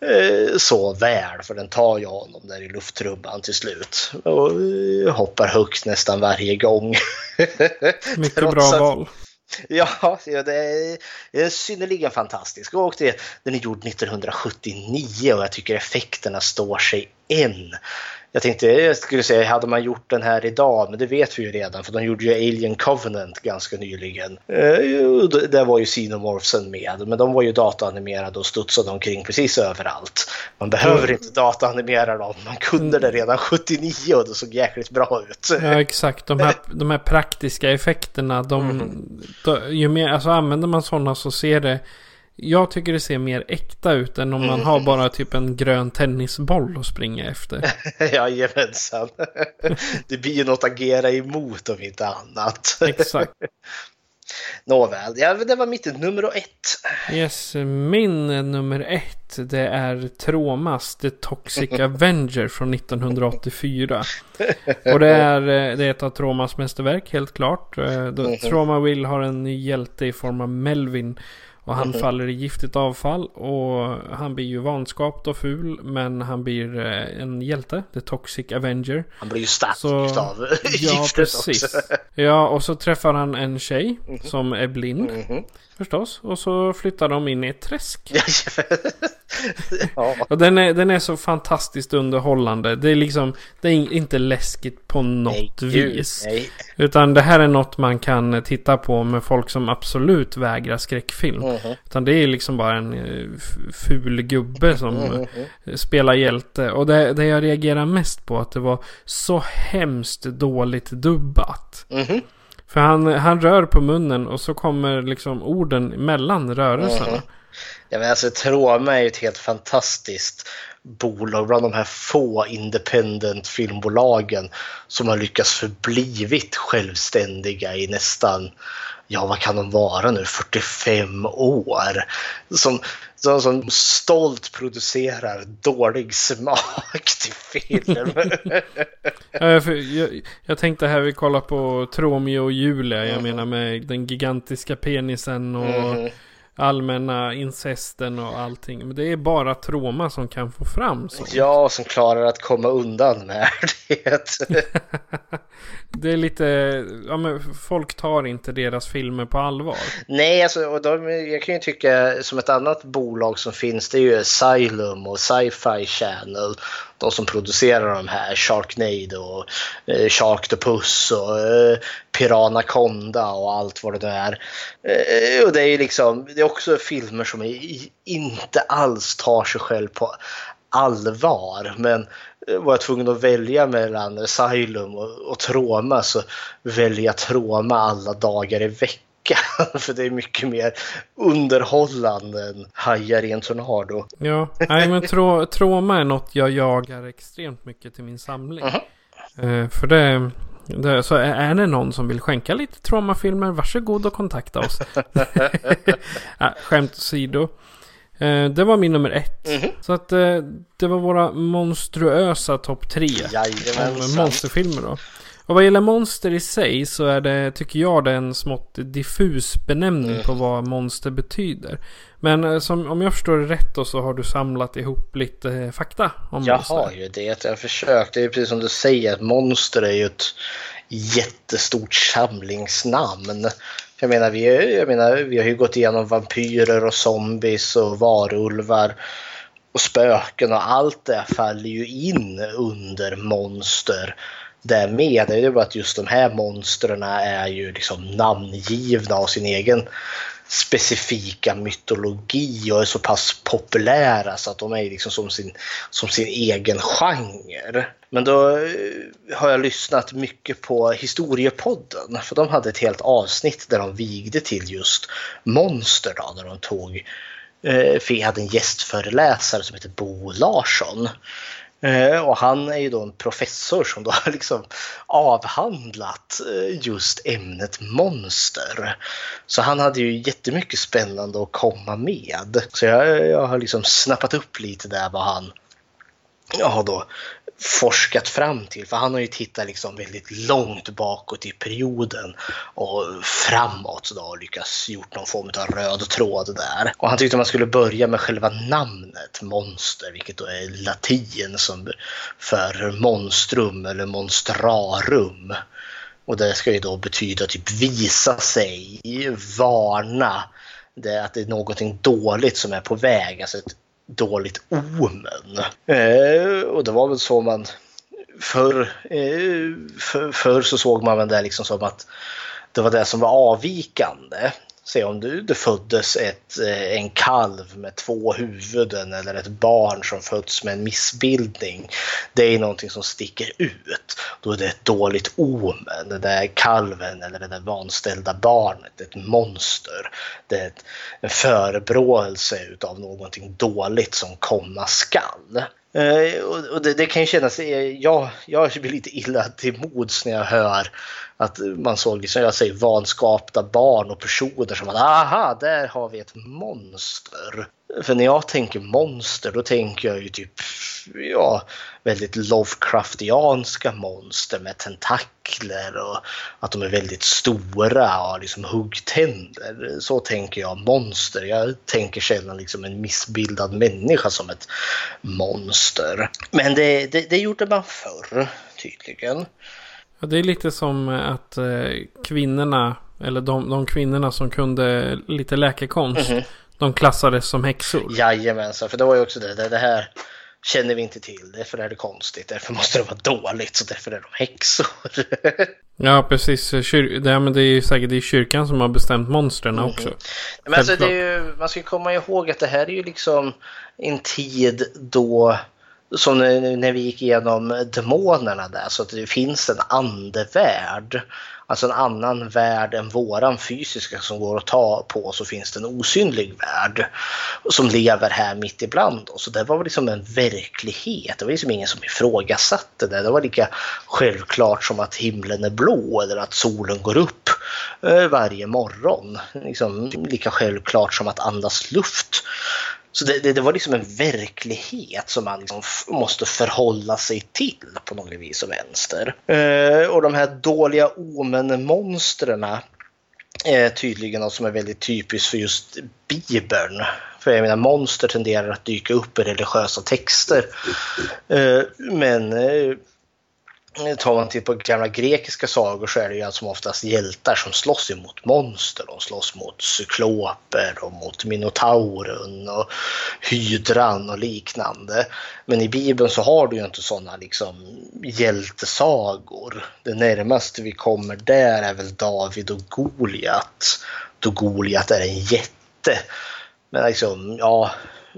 eh, så väl för den tar ju honom där i luftrumman till slut och eh, hoppar högt nästan varje gång. Mycket bra val. Ja, det är synnerligen fantastisk. Och det, den är gjord 1979 och jag tycker effekterna står sig än. Jag tänkte, jag skulle säga, hade man gjort den här idag, men det vet vi ju redan för de gjorde ju Alien Covenant ganska nyligen. Eh, där var ju Xenomorphsen med, men de var ju dataanimerade och studsade omkring precis överallt. Man behöver inte dataanimera dem, man kunde det redan 79 och det såg jäkligt bra ut. Ja, exakt. De här, de här praktiska effekterna, de, Mm. de, ju mer, alltså använder man sådana så ser det jag tycker det ser mer äkta ut än om man Mm. har bara typ en grön tennisboll att springa efter. Jajamensan. Det blir ju något att agera emot om inte annat. Exakt. Nåväl, ja, det var mitt nummer ett. Yes, min nummer ett det är Tromas The Toxic Avenger från 1984. Och det är, eh, det är ett av Tromas mästerverk helt klart. Eh, Mhm. Troma Will har en ny hjälte i form av Melvin. Och han Mhm. faller i giftigt avfall och han blir ju vanskapt och ful men han blir eh, en hjälte, The Toxic Avenger. Han blir ju stark Så- av Ja, precis. också. Ja, och så träffar han en tjej som är blind Mhm. förstås. Och så flyttar de in i ett träsk. ja. Och den är, den är så fantastiskt underhållande. Det är liksom, det är in- inte läskigt på något Nej, vis. nej. Utan det här är något man kan titta på med folk som absolut vägrar skräckfilm. Mhm. Utan det är liksom bara en eh, ful gubbe som Mhm. eh, spelar hjälte. Och det, det jag reagerar mest på att det var så hemskt dåligt dubbat. Mhm. För han, han rör på munnen och så kommer liksom orden mellan rörelserna. Mhm. Ja, men alltså, Troma är ju ett helt fantastiskt bolag, bland de här få independent filmbolagen som har lyckats förblivit självständiga i nästan, ja vad kan de vara nu, 45 år. Som, som, som stolt producerar dålig smak till film. Ja, för jag, jag tänkte här vi kollar på Tromeo och Julia. Jag menar med den gigantiska penisen och Mhm. allmänna incesten och allting. Men det är bara Troma som kan få fram sånt. ja, som klarar att komma undan med det. Det är lite, ja men folk tar inte deras filmer på allvar. Nej, alltså, och de, jag kan ju tycka som ett annat bolag som finns det är ju Asylum och Sci-Fi Channel. De som producerar de här Sharknado och eh, Sharktopus och eh, Piranaconda och allt vad det nu är. Eh, och det är ju liksom, det är också filmer som är, inte alls tar sig själv på allvar. Men var jag tvungen att välja mellan Asylum och, och Troma så väljer jag Troma alla dagar i veckan. För det är mycket mer underhållande än Hajar i en tornado. Ja, nej men tro, Troma är något jag jagar extremt mycket till min samling. Eh, för det, det, så är det någon som vill skänka lite Troma-filmer, varsågod och kontakta oss. skämt åsido. Eh, det var min nummer ett. Så att eh, det var våra monstruösa topp tre. Jajamensan. monsterfilmer då. Och vad gäller monster i sig så är det, tycker jag, det är en smått diffus benämning på vad monster betyder. Men eh, som, om jag förstår det rätt då så har du samlat ihop lite eh, fakta om Jag monster. har ju det. Jag har försökt. Det är precis som du säger, att monster är ju ett jättestort samlingsnamn. Jag menar, vi, jag menar, vi har ju gått igenom vampyrer och zombies och varulvar och spöken och allt det faller ju in under monster. Det med, det är ju bara att just de här monstren är ju liksom namngivna av sin egen specifika mytologi och är så pass populära så att de är liksom som sin, som sin egen genre. Men då eh, har jag lyssnat mycket på Historiepodden för de hade ett helt avsnitt där de vigde till just monster då, där de tog eh, för jag hade en gästföreläsare som heter Bo Larsson. Eh, och han är ju då en professor som då har liksom avhandlat eh, just ämnet monster. Så han hade ju jättemycket spännande att komma med. Så jag, jag har liksom snappat upp lite där vad han har då forskat fram till. För han har ju tittat liksom väldigt långt bakåt i perioden och framåt då och lyckats gjort någon form av röd tråd där. Och han tyckte man skulle börja med själva namnet monster, vilket då är latin som för monstrum eller monstrarum. Och det ska ju då betyda typ visa sig, varna, det, att det är någonting dåligt som är på väg, alltså ett dåligt omen. Eh, och det var väl så man förr, eh, för, förr så såg man väl det liksom som att det var det som var avvikande. Se om du, det föddes ett, eh, en kalv med två huvuden eller ett barn som föds med en missbildning. Det är någonting som sticker ut. Då är det ett dåligt omen. Det där kalven eller det där vanställda barnet, ett monster. Det är ett, en förebråelse av någonting dåligt som komma skall. Eh, och det, det, kan ju kännas, eh, jag, jag blir lite illa till mods när jag hör att man såg, som jag säger vanskapta barn och personer som att aha, där har vi ett monster. För när jag tänker monster då tänker jag ju typ ja, väldigt Lovecraftianska monster med tentakler och att de är väldigt stora och har liksom huggtänder. Så tänker jag monster. Jag tänker sällan liksom en missbildad människa som ett monster. Men det, det, det gjorde man förr tydligen. Det är lite som att eh, kvinnorna, eller de, de kvinnorna som kunde lite läkekonst, mm -hmm. de klassades som häxor. Jajamensan, för det var ju också det, det, här känner vi inte till, därför är det konstigt, därför måste det vara dåligt, så därför är de häxor. ja, precis. Kyr det, men det är ju säkert det är kyrkan som har bestämt monstren mm -hmm. också. Men alltså, det är ju, man ska komma ihåg att det här är ju liksom en tid då som när vi gick igenom demonerna där, så att det finns en andevärld. Alltså en annan värld än våran fysiska som går att ta på, så finns det en osynlig värld som lever här mitt ibland oss. Så det var liksom en verklighet. Det var liksom ingen som ifrågasatte det. Det var lika självklart som att himlen är blå eller att solen går upp eh, varje morgon. Liksom, lika självklart som att andas luft. Så det, det, det, var liksom en verklighet som man liksom måste förhålla sig till på något vis och vänster. Eh, och de här dåliga omen-monstren är tydligen något som är väldigt typiskt för just Bibeln. För jag menar, monster tenderar att dyka upp i religiösa texter. Eh, men eh, Tar man till på gamla grekiska sagor så är det ju som oftast hjältar som slåss emot monster. De slåss mot cykloper och mot minotauren och hydran och liknande. Men i Bibeln så har du ju inte sådana liksom hjältesagor. Det närmaste vi kommer där är väl David och Goliat. Då Goliat är en jätte. Men liksom, ja,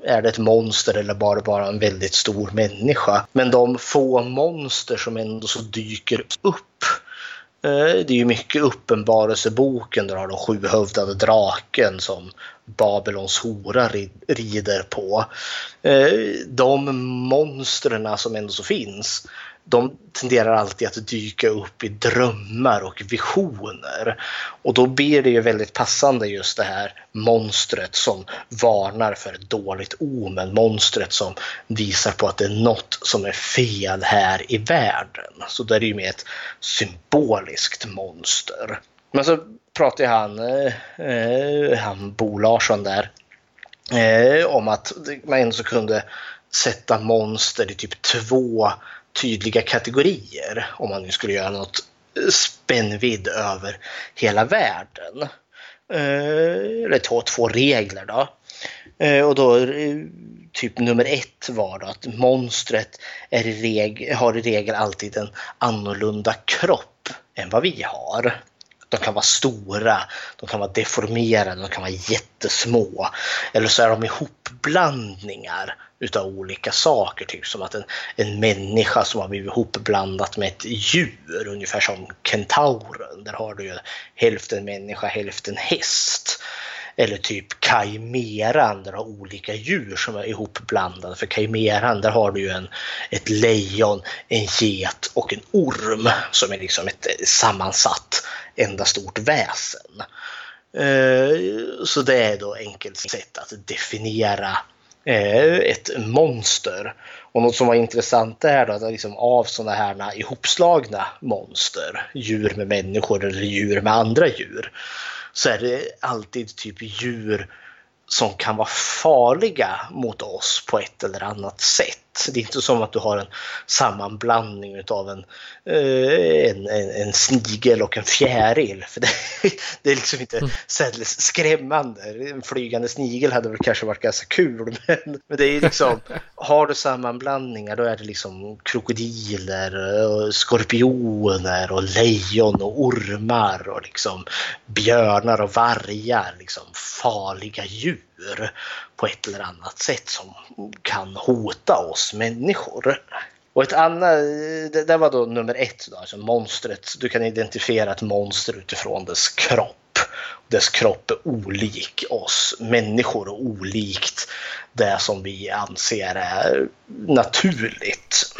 är det ett monster eller bara, bara en väldigt stor människa? Men de få monster som ändå så dyker upp eh, det är ju mycket uppenbarelseboken där har de sjuhövdade draken som Babylons hora rider på. Eh, de monstren som ändå så finns de tenderar alltid att dyka upp i drömmar och visioner. Och då blir det ju väldigt passande just det här monstret som varnar för ett dåligt omen. Monstret som visar på att det är något som är fel här i världen. Så det är ju mer ett symboliskt monster. Men så pratar han, eh, han Bo Larsson där, eh, om att man ändå kunde sätta monster i typ två tydliga kategorier om man nu skulle göra något spännvidd över hela världen. Eh, eller två, två regler då. Eh, och då eh, typ nummer ett var då att monstret är i har i regel alltid en annorlunda kropp än vad vi har. De kan vara stora, de kan vara deformerade, de kan vara jättesmå. Eller så är de ihopblandningar utav olika saker. Typ som att en, en människa som har blivit ihopblandat med ett djur, ungefär som kentauren. Där har du ju hälften människa, hälften häst. Eller typ kajmeran, där du har olika djur som är ihopblandade. För kajmeran, där har du ju en, ett lejon, en get och en orm som är liksom ett eh, sammansatt enda stort väsen. Eh, så det är då enkelt sätt att definiera eh, ett monster. Och något som var intressant är då att liksom av sådana här ihopslagna monster, djur med människor eller djur med andra djur, så är det alltid typ djur som kan vara farliga mot oss på ett eller annat sätt. Det är inte som att du har en sammanblandning av en, eh, en, en, en snigel och en fjäril. För det, det är liksom inte särdeles skrämmande. En flygande snigel hade väl kanske varit ganska kul. Men, men det är liksom, har du sammanblandningar då är det liksom krokodiler, och skorpioner och lejon och ormar och liksom björnar och vargar. Liksom farliga djur på ett eller annat sätt som kan hota oss människor. Och ett annat, det, det var då nummer ett, då, alltså monstret. Du kan identifiera ett monster utifrån dess kropp. Dess kropp är olik oss människor och olikt det som vi anser är naturligt.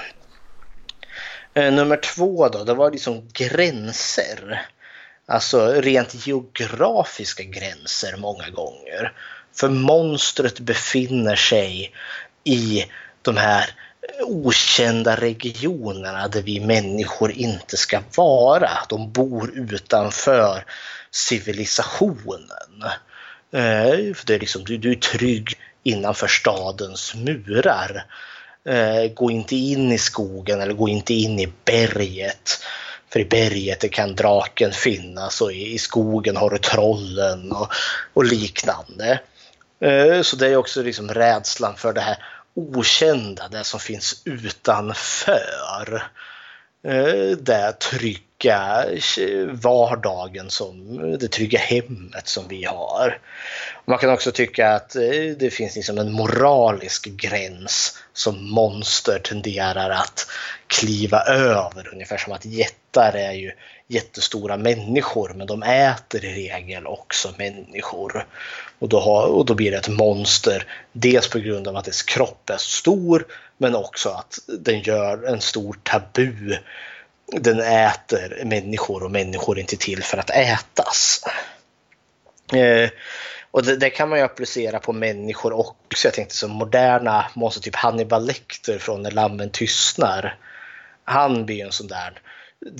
Eh, nummer två då, det var liksom gränser. Alltså rent geografiska gränser många gånger. För monstret befinner sig i de här okända regionerna där vi människor inte ska vara. De bor utanför civilisationen. Eh, för det är liksom, du, du är trygg innanför stadens murar. Eh, gå inte in i skogen eller gå inte in i berget. För i berget kan draken finnas och i skogen har du trollen och, och liknande. Eh, så det är också liksom rädslan för det här okända, det som finns utanför. Eh, det trygga vardagen, som, det trygga hemmet som vi har. Man kan också tycka att eh, det finns liksom en moralisk gräns som monster tenderar att kliva över. Ungefär som att jättar är ju jättestora människor men de äter i regel också människor. Och då, har, och då blir det ett monster. Dels på grund av att dess kropp är stor men också att den gör en stor tabu. Den äter människor och människor är inte till för att ätas. Eh, och det, det, kan man ju applicera på människor också. Jag tänkte som moderna monster, typ Hannibal Lecter från När lammen tystnar. Han blir ju en sån där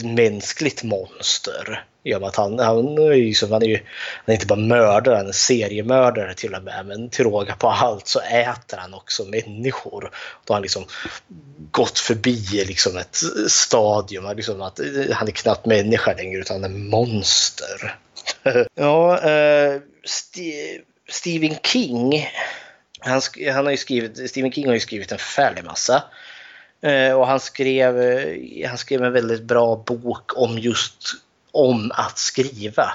mänskligt monster. I att han, han, är ju, han, är ju, han är inte bara mördare, han är seriemördare till och med. Men till råga på allt så äter han också människor. Då har han liksom gått förbi liksom ett stadium. Liksom att han är knappt människa längre utan han är monster. ja, eh, St Stephen King. Han, han har ju skrivit, Stephen King har ju skrivit en förfärlig massa. Eh, och han skrev, eh, han skrev en väldigt bra bok om just om att skriva.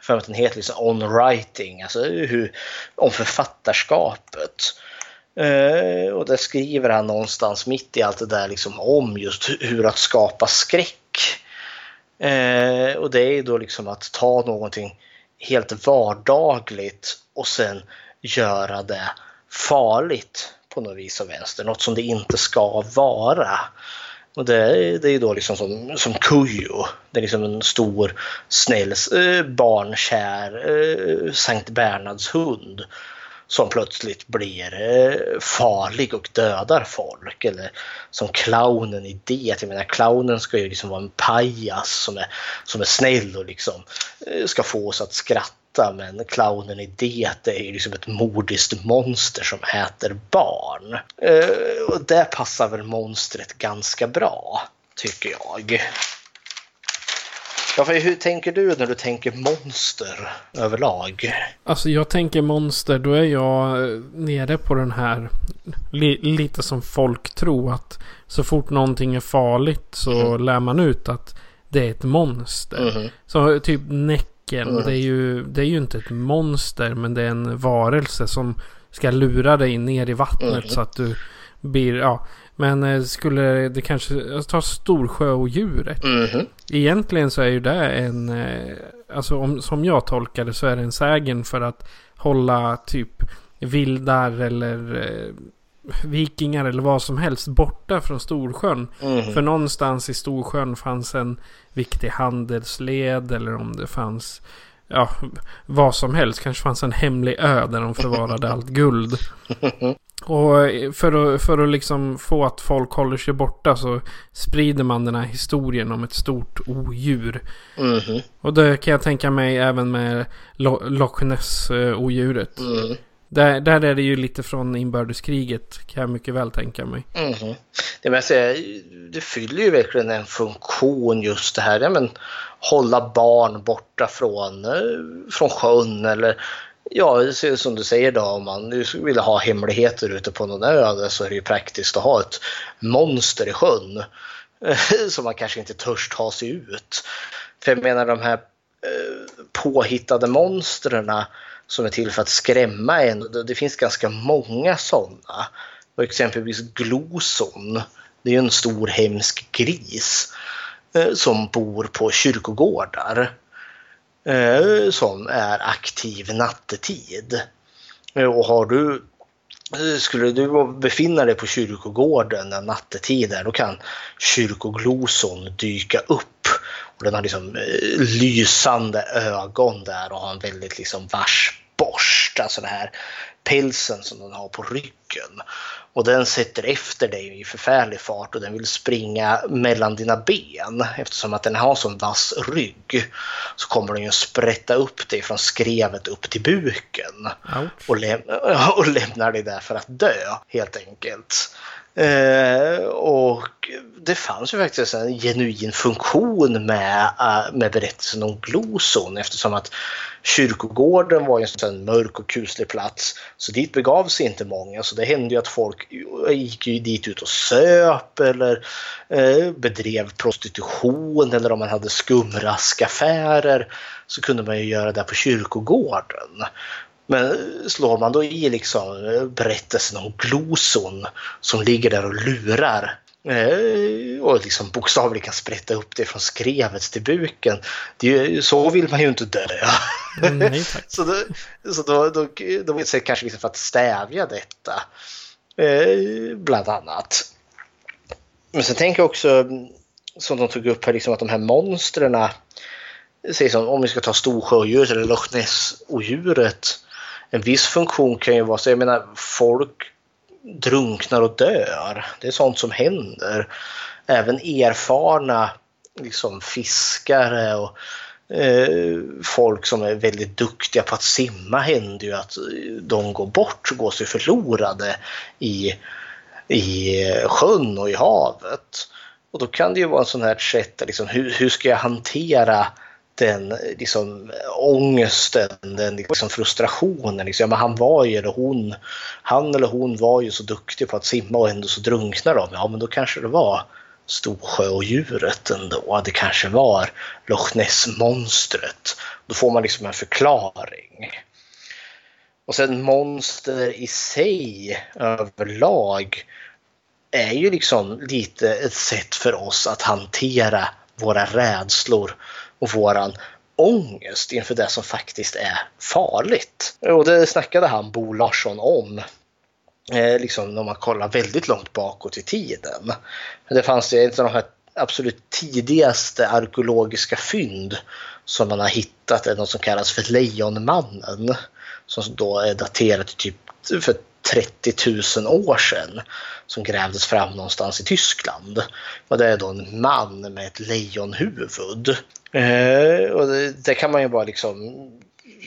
För att den heter liksom On Writing, alltså hur, om författarskapet. Eh, och där skriver han någonstans mitt i allt det där liksom om just hur att skapa skräck. Eh, och det är då liksom att ta någonting helt vardagligt och sen göra det farligt på något vis av vänster. Något som det inte ska vara. Och det, det är då liksom som, som Kujo. Det är liksom en stor, snäll, eh, barnkär eh, Sankt Bernards hund som plötsligt blir eh, farlig och dödar folk. Eller som clownen i det. Jag menar, clownen ska ju liksom vara en pajas som är, som är snäll och liksom eh, ska få oss att skratta men clownen i det är ju liksom ett mordiskt monster som äter barn. Eh, och det passar väl monstret ganska bra, tycker jag. Ja, hur tänker du när du tänker monster överlag? Alltså jag tänker monster, då är jag eh, nere på den här li lite som folk tror att så fort någonting är farligt så mm. lär man ut att det är ett monster. Mm. Så typ näck tecken. Mm. Det, är ju, det är ju inte ett monster men det är en varelse som ska lura dig ner i vattnet mm. så att du blir, ja. Men eh, skulle det kanske, alltså, ta Storsjöodjuret. Mm. Egentligen så är ju det en, eh, alltså om, som jag tolkar det så är det en sägen för att hålla typ vildar eller eh, vikingar eller vad som helst borta från Storsjön. Mm. För någonstans i Storsjön fanns en viktig handelsled eller om det fanns ja, vad som helst. Kanske fanns en hemlig ö där de förvarade allt guld. Och för att, för att liksom få att folk håller sig borta så sprider man den här historien om ett stort odjur. Mm. Och det kan jag tänka mig även med Loch Ness-odjuret. Mm. Där, där är det ju lite från inbördeskriget kan jag mycket väl tänka mig. Mm. Det, vill säga, det fyller ju verkligen en funktion just det här. Ja, men, hålla barn borta från, eh, från sjön eller Ja, som du säger då, om man vill ha hemligheter ute på någon ö så är det ju praktiskt att ha ett monster i sjön. Eh, som man kanske inte törs ta sig ut. För jag menar de här eh, påhittade monstren som är till för att skrämma en. Det finns ganska många sådana. Och exempelvis Gloson. Det är en stor hemsk gris eh, som bor på kyrkogårdar. Eh, som är aktiv nattetid. Eh, och har du skulle du befinna dig på kyrkogården när nattetid är, då kan kyrkogloson dyka upp. Den har liksom eh, lysande ögon där och har en väldigt liksom vass borst, alltså den här pälsen som den har på ryggen. Och den sätter efter dig i förfärlig fart och den vill springa mellan dina ben. Eftersom att den har sån vass rygg så kommer den ju sprätta upp dig från skrevet upp till buken. Och, läm och lämnar dig där för att dö helt enkelt. Eh, och det fanns ju faktiskt en genuin funktion med, eh, med berättelsen om Gloson eftersom att kyrkogården var en sån mörk och kuslig plats. Så dit begav sig inte många. Så det hände ju att folk gick ju dit ut och söp eller eh, bedrev prostitution eller om man hade skumraskaffärer så kunde man ju göra det på kyrkogården. Men slår man då i liksom berättelsen om Gloson som ligger där och lurar eh, och liksom bokstavligen kan sprätta upp det från skrevet till buken. Det, så vill man ju inte dö. Mm, så då, så då, då, då vill jag kanske liksom för att stävja detta. Eh, bland annat. Men sen tänker jag också, som de tog upp här, liksom att de här monstren, om vi ska ta Storsjöodjuret eller Loch Ness-odjuret, en viss funktion kan ju vara så, jag menar folk drunknar och dör. Det är sånt som händer. Även erfarna liksom, fiskare och eh, folk som är väldigt duktiga på att simma händer ju att de går bort, går sig förlorade i, i sjön och i havet. Och då kan det ju vara en sån här sätt, liksom, hur, hur ska jag hantera den liksom, ångesten, den liksom, frustrationen. Liksom. Ja, han var ju, eller hon, han eller hon var ju så duktig på att simma och ändå så drunknar de. Ja, men då kanske det var Storsjöodjuret ändå. Det kanske var Loch Ness-monstret. Då får man liksom en förklaring. Och sen monster i sig överlag är ju liksom lite ett sätt för oss att hantera våra rädslor och våran ångest inför det som faktiskt är farligt. Och det snackade han Bo Larsson om. Eh, liksom när man kollar väldigt långt bakåt i tiden. Det fanns ju ett av de här absolut tidigaste arkeologiska fynd som man har hittat är något som kallas för Lejonmannen. Som då är daterat till typ för 30 000 år sedan. Som grävdes fram någonstans i Tyskland. Och det är då en man med ett lejonhuvud. Eh, och det, det, kan man ju bara liksom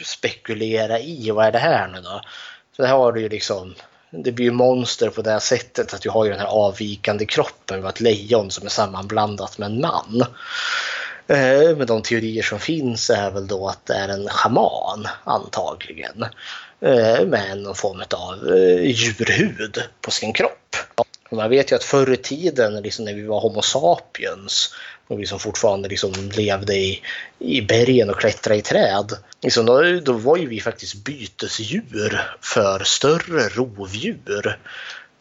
spekulera i. Vad är det här nu då? Så här har du ju liksom det blir ju monster på det sättet att du har ju den här avvikande kroppen med ett lejon som är sammanblandat med en man. Eh, men de teorier som finns är väl då att det är en schaman antagligen. Eh, med någon form av eh, djurhud på sin kropp. Och man vet ju att förr i tiden liksom när vi var Homo sapiens och vi som fortfarande liksom levde i, i bergen och klättrade i träd. Liksom då, då var ju vi faktiskt bytesdjur för större rovdjur.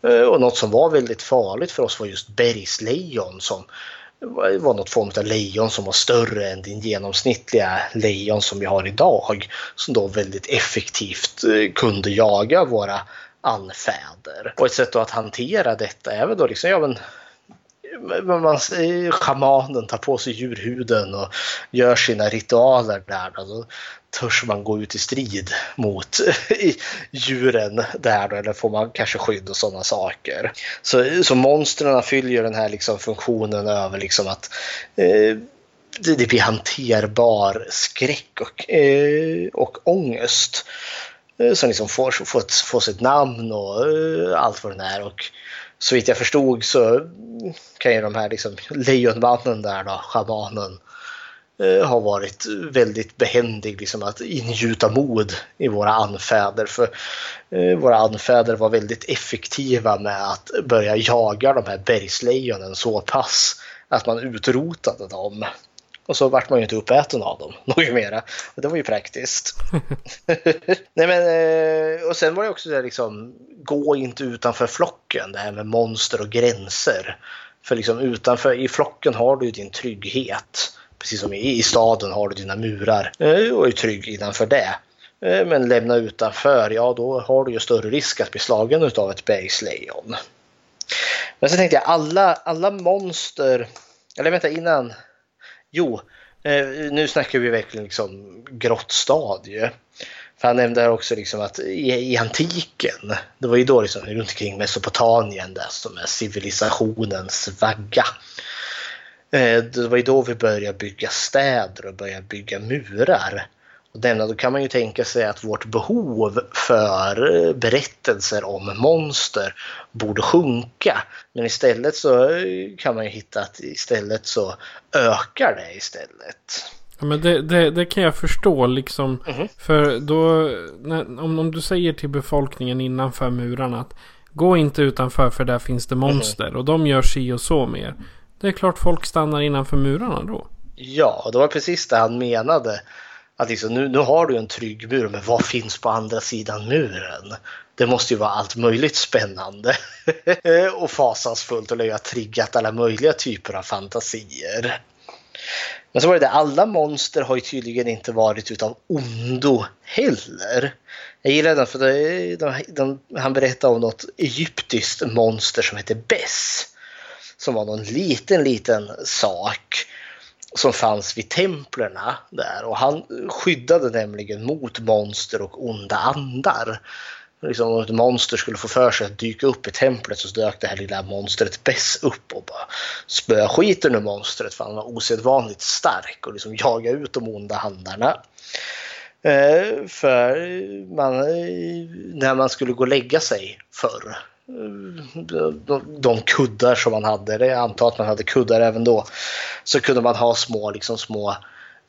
Eh, och något som var väldigt farligt för oss var just bergslejon som var något form av lejon som var större än din genomsnittliga lejon som vi har idag. Som då väldigt effektivt eh, kunde jaga våra anfäder. Och ett sätt att hantera detta är väl då liksom, ja men man, eh, schamanen tar på sig djurhuden och gör sina ritualer där. Då Då törs man gå ut i strid mot djuren där då, eller får man kanske skydd och sådana saker. Så, så monstren fyller den här liksom funktionen över liksom att eh, det, det blir hanterbar skräck och, eh, och ångest. Eh, som liksom får, får, får sitt namn och eh, allt vad det är. Och så vitt jag förstod så kan ju de här liksom, lejonmannen där då, schamanen, eh, har varit väldigt behändig liksom, att ingjuta mod i våra anfäder. För eh, våra anfäder var väldigt effektiva med att börja jaga de här bergslejonen så pass att man utrotade dem. Och så vart man ju inte uppäten av dem något mera. Och det var ju praktiskt. Nej, men, eh, och sen var det också det liksom, gå inte utanför flocken, det här med monster och gränser. För liksom utanför, i flocken har du din trygghet. Precis som i, i staden har du dina murar eh, och är trygg innanför det. Eh, men lämna utanför, ja då har du ju större risk att bli slagen av ett bergslejon. Men så tänkte jag alla, alla monster, eller vänta innan Jo, eh, nu snackar vi verkligen liksom grått stadie. För han nämnde också liksom att i, i, antiken, det var ju då liksom runt omkring Mesopotamien där som är civilisationens vagga. Eh, det var ju då vi började bygga städer och började bygga murar. Denna, då kan man ju tänka sig att vårt behov för berättelser om monster borde sjunka. Men istället så kan man ju hitta att istället så ökar det istället. Ja, men det, det, det kan jag förstå liksom. Mm -hmm. För då, när, om, om du säger till befolkningen innanför murarna att gå inte utanför för där finns det monster. Mm -hmm. Och de gör si och så mer. Det är klart folk stannar innanför murarna då. Ja, det var precis det han menade. Att liksom, nu, nu har du en trygg mur, men vad finns på andra sidan muren? Det måste ju vara allt möjligt spännande och fasansfullt och det har triggat alla möjliga typer av fantasier. Men så var det det, alla monster har ju tydligen inte varit utav ondo heller. Jag gillar den för de, de, de, han berättar om något egyptiskt monster som heter Bess. Som var någon liten, liten sak som fanns vid templerna där och han skyddade nämligen mot monster och onda andar. Liksom om ett monster skulle få för sig att dyka upp i templet så dök det här lilla monstret Bess upp och bara spöa skiten ur monstret för han var osedvanligt stark och liksom jagade ut de onda andarna. Eh, för man, eh, när man skulle gå och lägga sig förr de kuddar som man hade, jag antar att man hade kuddar även då, så kunde man ha små, liksom små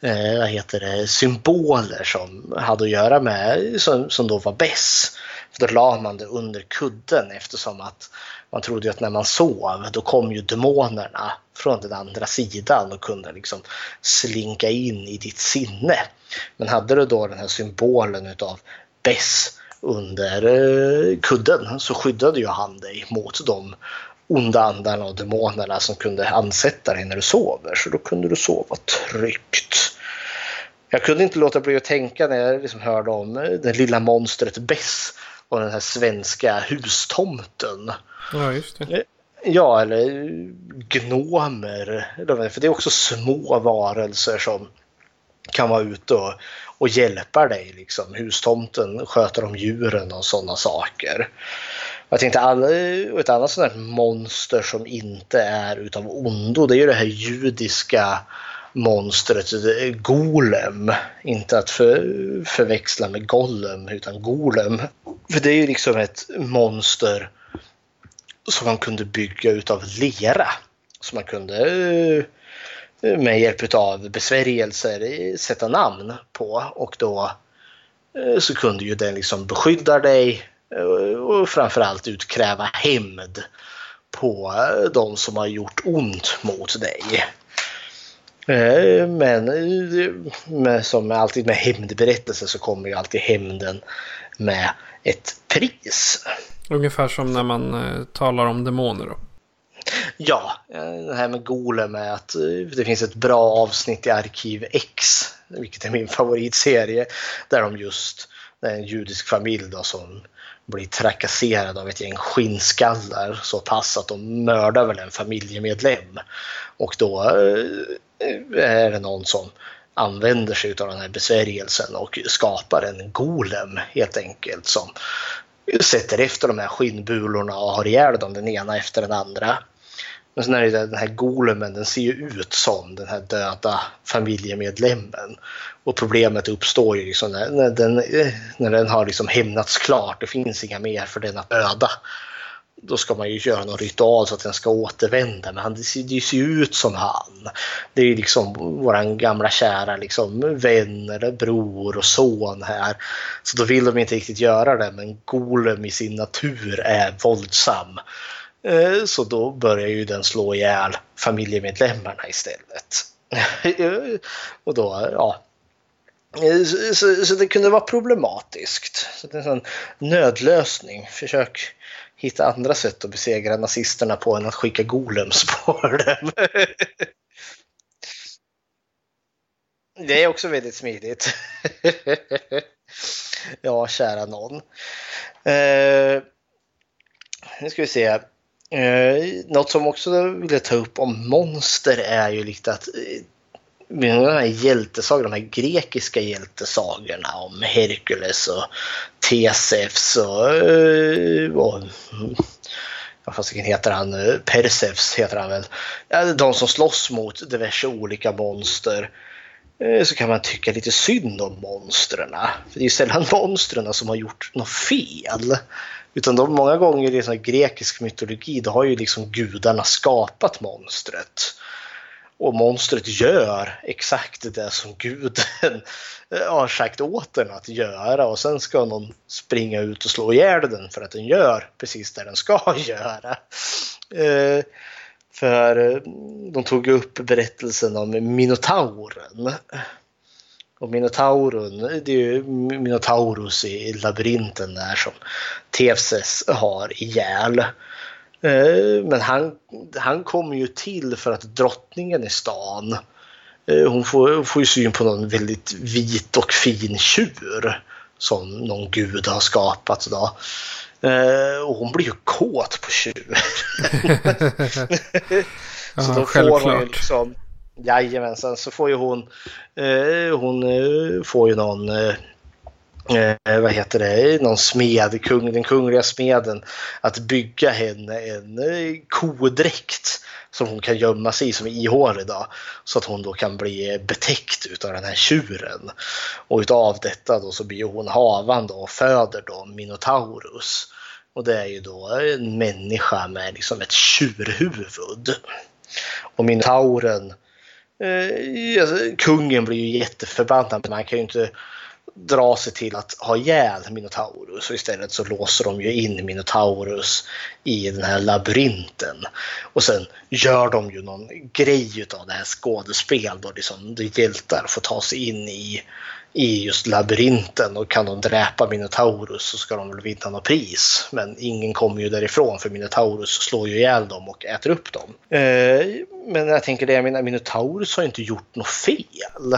eh, vad heter det, symboler som hade att göra med, som, som då var bäst. För då la man det under kudden eftersom att man trodde att när man sov då kom ju demonerna från den andra sidan och kunde liksom slinka in i ditt sinne. Men hade du då den här symbolen utav Bess under eh, kudden så skyddade ju han dig mot de onda andarna och demonerna som kunde ansätta dig när du sover. Så då kunde du sova tryggt. Jag kunde inte låta bli att tänka när jag liksom hörde om eh, det lilla monstret Bess och den här svenska hustomten. Ja, just det. Eh, ja, eller gnomer. För det är också små varelser som kan vara ute och och hjälpa dig. Liksom. Hustomten sköter om djuren och sådana saker. Jag tänkte ett annat sånt här monster som inte är utav ondo det är ju det här judiska monstret Golem. Inte att för, förväxla med Gollum utan Golem. För det är ju liksom ett monster som man kunde bygga utav lera. Som man kunde eh, med hjälp av besvärjelser sätta namn på och då eh, så kunde ju den liksom beskydda dig eh, och framförallt utkräva hämnd på eh, de som har gjort ont mot dig. Men, men som alltid med hämndberättelser så kommer ju alltid hämnden med ett pris. Ungefär som när man talar om demoner då. Ja, eh, det här med Golem är att eh, det finns ett bra avsnitt i Arkiv X, vilket är min favoritserie, där de just, det är en judisk familj då som blir trakasserad av ett gäng skinnskallar så pass att de mördar väl en familjemedlem. Och då eh, är det någon som använder sig av den här besvärjelsen och skapar en golem helt enkelt som sätter efter de här skinnbulorna och har ihjäl dem den ena efter den andra. Men sen är det den här golemen, den ser ju ut som den här döda familjemedlemmen. Och problemet uppstår ju liksom när, när, den, när den har liksom hämnats klart. Det finns inga mer för den att döda. Då ska man ju göra någon ritual så att den ska återvända. Men han, det ser, det ser ju ut som han. Det är ju liksom våran gamla kära liksom, vän eller bror och son här. Så då vill de inte riktigt göra det. Men Golem i sin natur är våldsam. Eh, så då börjar ju den slå ihjäl familjemedlemmarna istället. och då, ja. Eh, så, så, så det kunde vara problematiskt. Så det är en nödlösning. Försök hitta andra sätt att besegra nazisterna på än att skicka golems på dem. Det är också väldigt smidigt. ja, kära någon. Eh, nu ska vi se. Eh, något som också vill ta upp om monster är ju lite att eh, de här hjältesagorna, de här grekiska hjältesagorna om Herkules och Tesefs och, eh, och vad fasiken heter han, eh, Persefs heter han väl. De som slåss mot diverse olika monster. Eh, så kan man tycka lite synd om monstren. För det är ju sällan monstren som har gjort något fel. Utan de, många gånger i sån grekisk mytologi då har ju liksom gudarna skapat monstret. Och monstret gör exakt det som guden har sagt åt den att göra och sen ska någon springa ut och slå ihjäl den för att den gör precis det den ska göra. Eh, för eh, de tog upp berättelsen om Minotauren. Och Minotauren, det är ju Minotaurus i labyrinten där som Tefses har ihjäl. Eh, men han, han kommer ju till för att drottningen i stan eh, hon får, hon får ju syn på någon väldigt vit och fin tjur som någon gud har skapat. Då. Eh, Och hon blir ju kåt på tjur. så Ja, då får hon ju självklart. liksom Jajamensan, så får ju hon, eh, hon eh, får ju någon, eh, eh, vad heter det, någon smed, kung, den kungliga smeden, att bygga henne en eh, kodräkt som hon kan gömma sig i som är ihålig då, så att hon då kan bli betäckt utav den här tjuren. Och utav detta då så blir hon havande och föder då Minotaurus. Och det är ju då en människa med liksom ett tjurhuvud. Och Minotauren Eh, alltså, kungen blir ju jätteförbannad men man kan ju inte dra sig till att ha ihjäl Minotaurus och istället så låser de ju in Minotaurus i den här labyrinten. Och sen gör de ju någon grej av det här skådespel då liksom de hjältar får ta sig in i, i just labyrinten och kan de dräpa Minotaurus så ska de väl vinna något pris. Men ingen kommer ju därifrån för Minotaurus slår ju ihjäl dem och äter upp dem. Eh, men jag tänker det, jag menar Minotaurus har ju inte gjort något fel.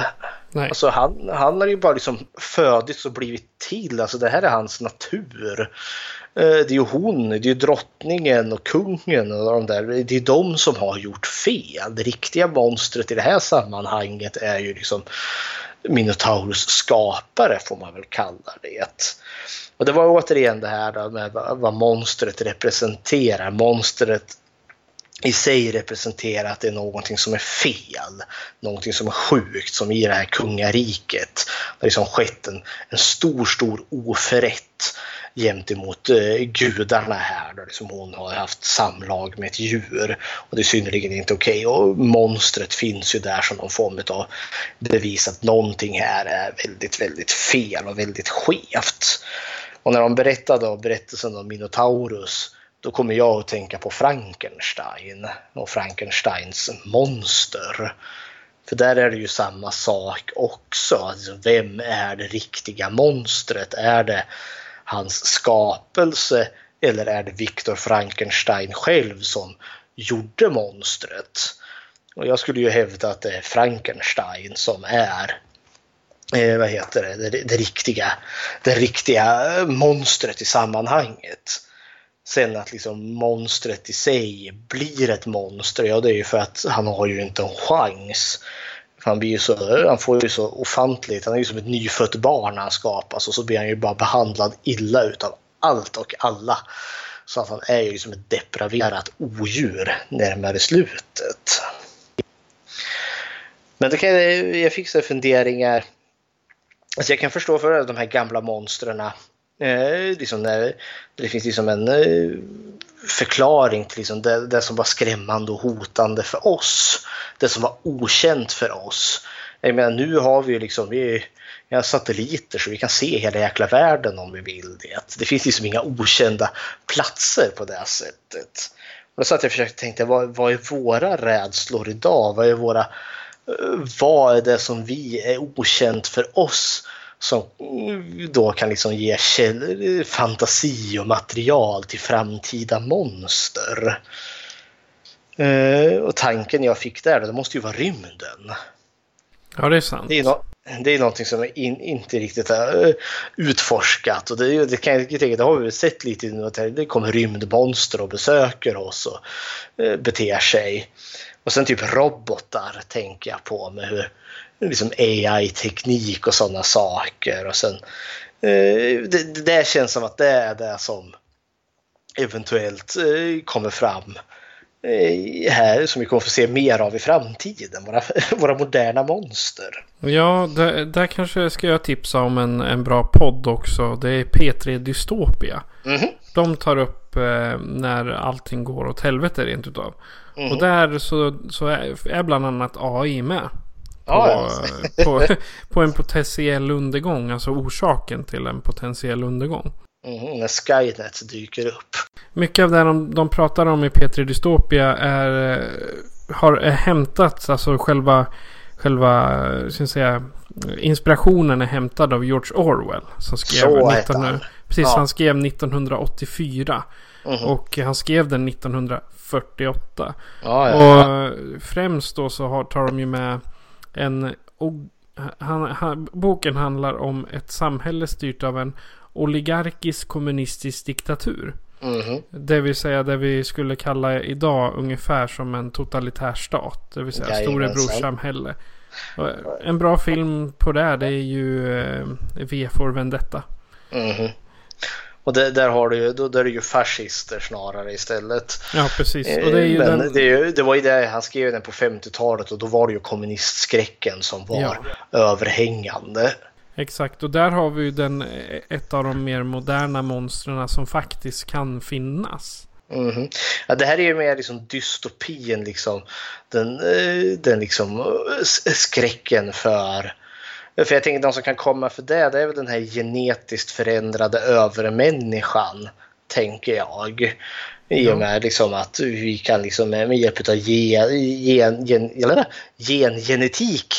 Nej. Alltså han, han har ju bara liksom födits och blivit till. Alltså det här är hans natur. Eh, Det är ju hon, det är ju drottningen och kungen och de där. Det är de som har gjort fel. Det riktiga monstret i det här sammanhanget är ju liksom Minotaurus skapare får man väl kalla det. Och det var återigen det här då med vad vad monstret representerar. Monstret i sig representerar att det är någonting som är fel. Någonting som är sjukt, som i det här kungariket. Det har liksom skett en, en stor, stor oförrätt gentemot eh, gudarna här. Då liksom hon har haft samlag med ett djur. Och det är synnerligen inte okej. Och monstret finns ju där som någon form av bevis att någonting här är väldigt, väldigt fel och väldigt skevt. Och när de berättade om berättelsen om Minotaurus då kommer jag att tänka på Frankenstein och Frankensteins monster. För där är det ju samma sak också. Alltså, vem är det riktiga monstret? Är det hans skapelse eller är det Viktor Frankenstein själv som gjorde monstret? Och jag skulle ju hävda att det är Frankenstein som är eh, vad heter det, det, det, riktiga, det riktiga eh, monstret i sammanhanget. Sen att liksom monstret i sig blir ett monster, ja det är ju för att han har ju inte en chans. Han, blir ju så, han får ju så ofantligt, han är ju som ett nyfött barn när han skapas och så blir han ju bara behandlad illa utav allt och alla. Så att han är ju liksom ett depraverat odjur närmare slutet. Men det kan, jag fick så funderingar. Alltså jag kan förstå för de här gamla monstren. Eh, liksom när, det finns liksom en eh, förklaring till liksom det, det, som var skrämmande och hotande för oss. Det som var okänt för oss. Jag menar nu har vi ju liksom, vi, vi har satelliter så vi kan se hela jäkla världen om vi vill det. Det finns liksom inga okända platser på det sättet. Och då satt jag och försökte tänka, vad, vad är våra rädslor idag? Vad är våra eh, vad är det som vi är okänt för oss som då kan liksom ge fantasi och material till framtida monster. Och tanken jag fick där, det måste ju vara rymden. Ja, det är sant. Det är, no det är någonting som in, inte riktigt är utforskat och det, det kan jag tänka, det har vi sett lite nu att det kommer rymdmonster och besöker oss och beter sig. Och sen typ robotar tänker jag på med hur liksom AI-teknik och sådana saker. Och sen, eh, det, det känns som att det är det som eventuellt eh, kommer fram eh, här som vi kommer få se mer av i framtiden. Våra, våra moderna monster. Ja, där, där kanske ska jag tipsa om en, en bra podd också. Det är P3 Dystopia. Mm -hmm. De tar upp eh, när allting går åt helvete rent utav. Mm. Och där så, så är, är bland annat AI med. På, ah, ja. på, på, en potentiell undergång, alltså orsaken till en potentiell undergång. Mm, när Skynet dyker upp. Mycket av det de, de pratar om i P3 Dystopia är, har är hämtats, alltså själva, själva ska säga, inspirationen är hämtad av George Orwell. Som skrev Så 19, han. Precis, ja. han skrev 1984. Mm -hmm. Och han skrev den 1948. Ja, ja, och främst då så har, tar de ju med en... Han, han, boken handlar om ett samhälle styrt av en oligarkisk kommunistisk diktatur. Mm -hmm. Det vill säga det vi skulle kalla idag ungefär som en totalitär stat. Det vill säga storebrorssamhälle. En bra film på det, det är ju eh, V for Vendetta. Mm -hmm. Och det, där har du ju, då, där är det ju fascister snarare istället. Ja, precis. Och det, är ju Men den... det, det, var ju det, han skrev den på 50-talet och då var det ju kommunistskräcken som var ja. överhängande. Exakt, och där har vi ju den, ett av de mer moderna monstren som faktiskt kan finnas. Mm -hmm. ja, det här är ju mer liksom dystopin, liksom. Den, eh, den liksom eh, skräcken för för jag tänker de som kan komma för det, det är väl den här genetiskt förändrade övermänniskan, tänker jag. I och med liksom att vi kan liksom med hjälp av gen, gen, gen, gengenetik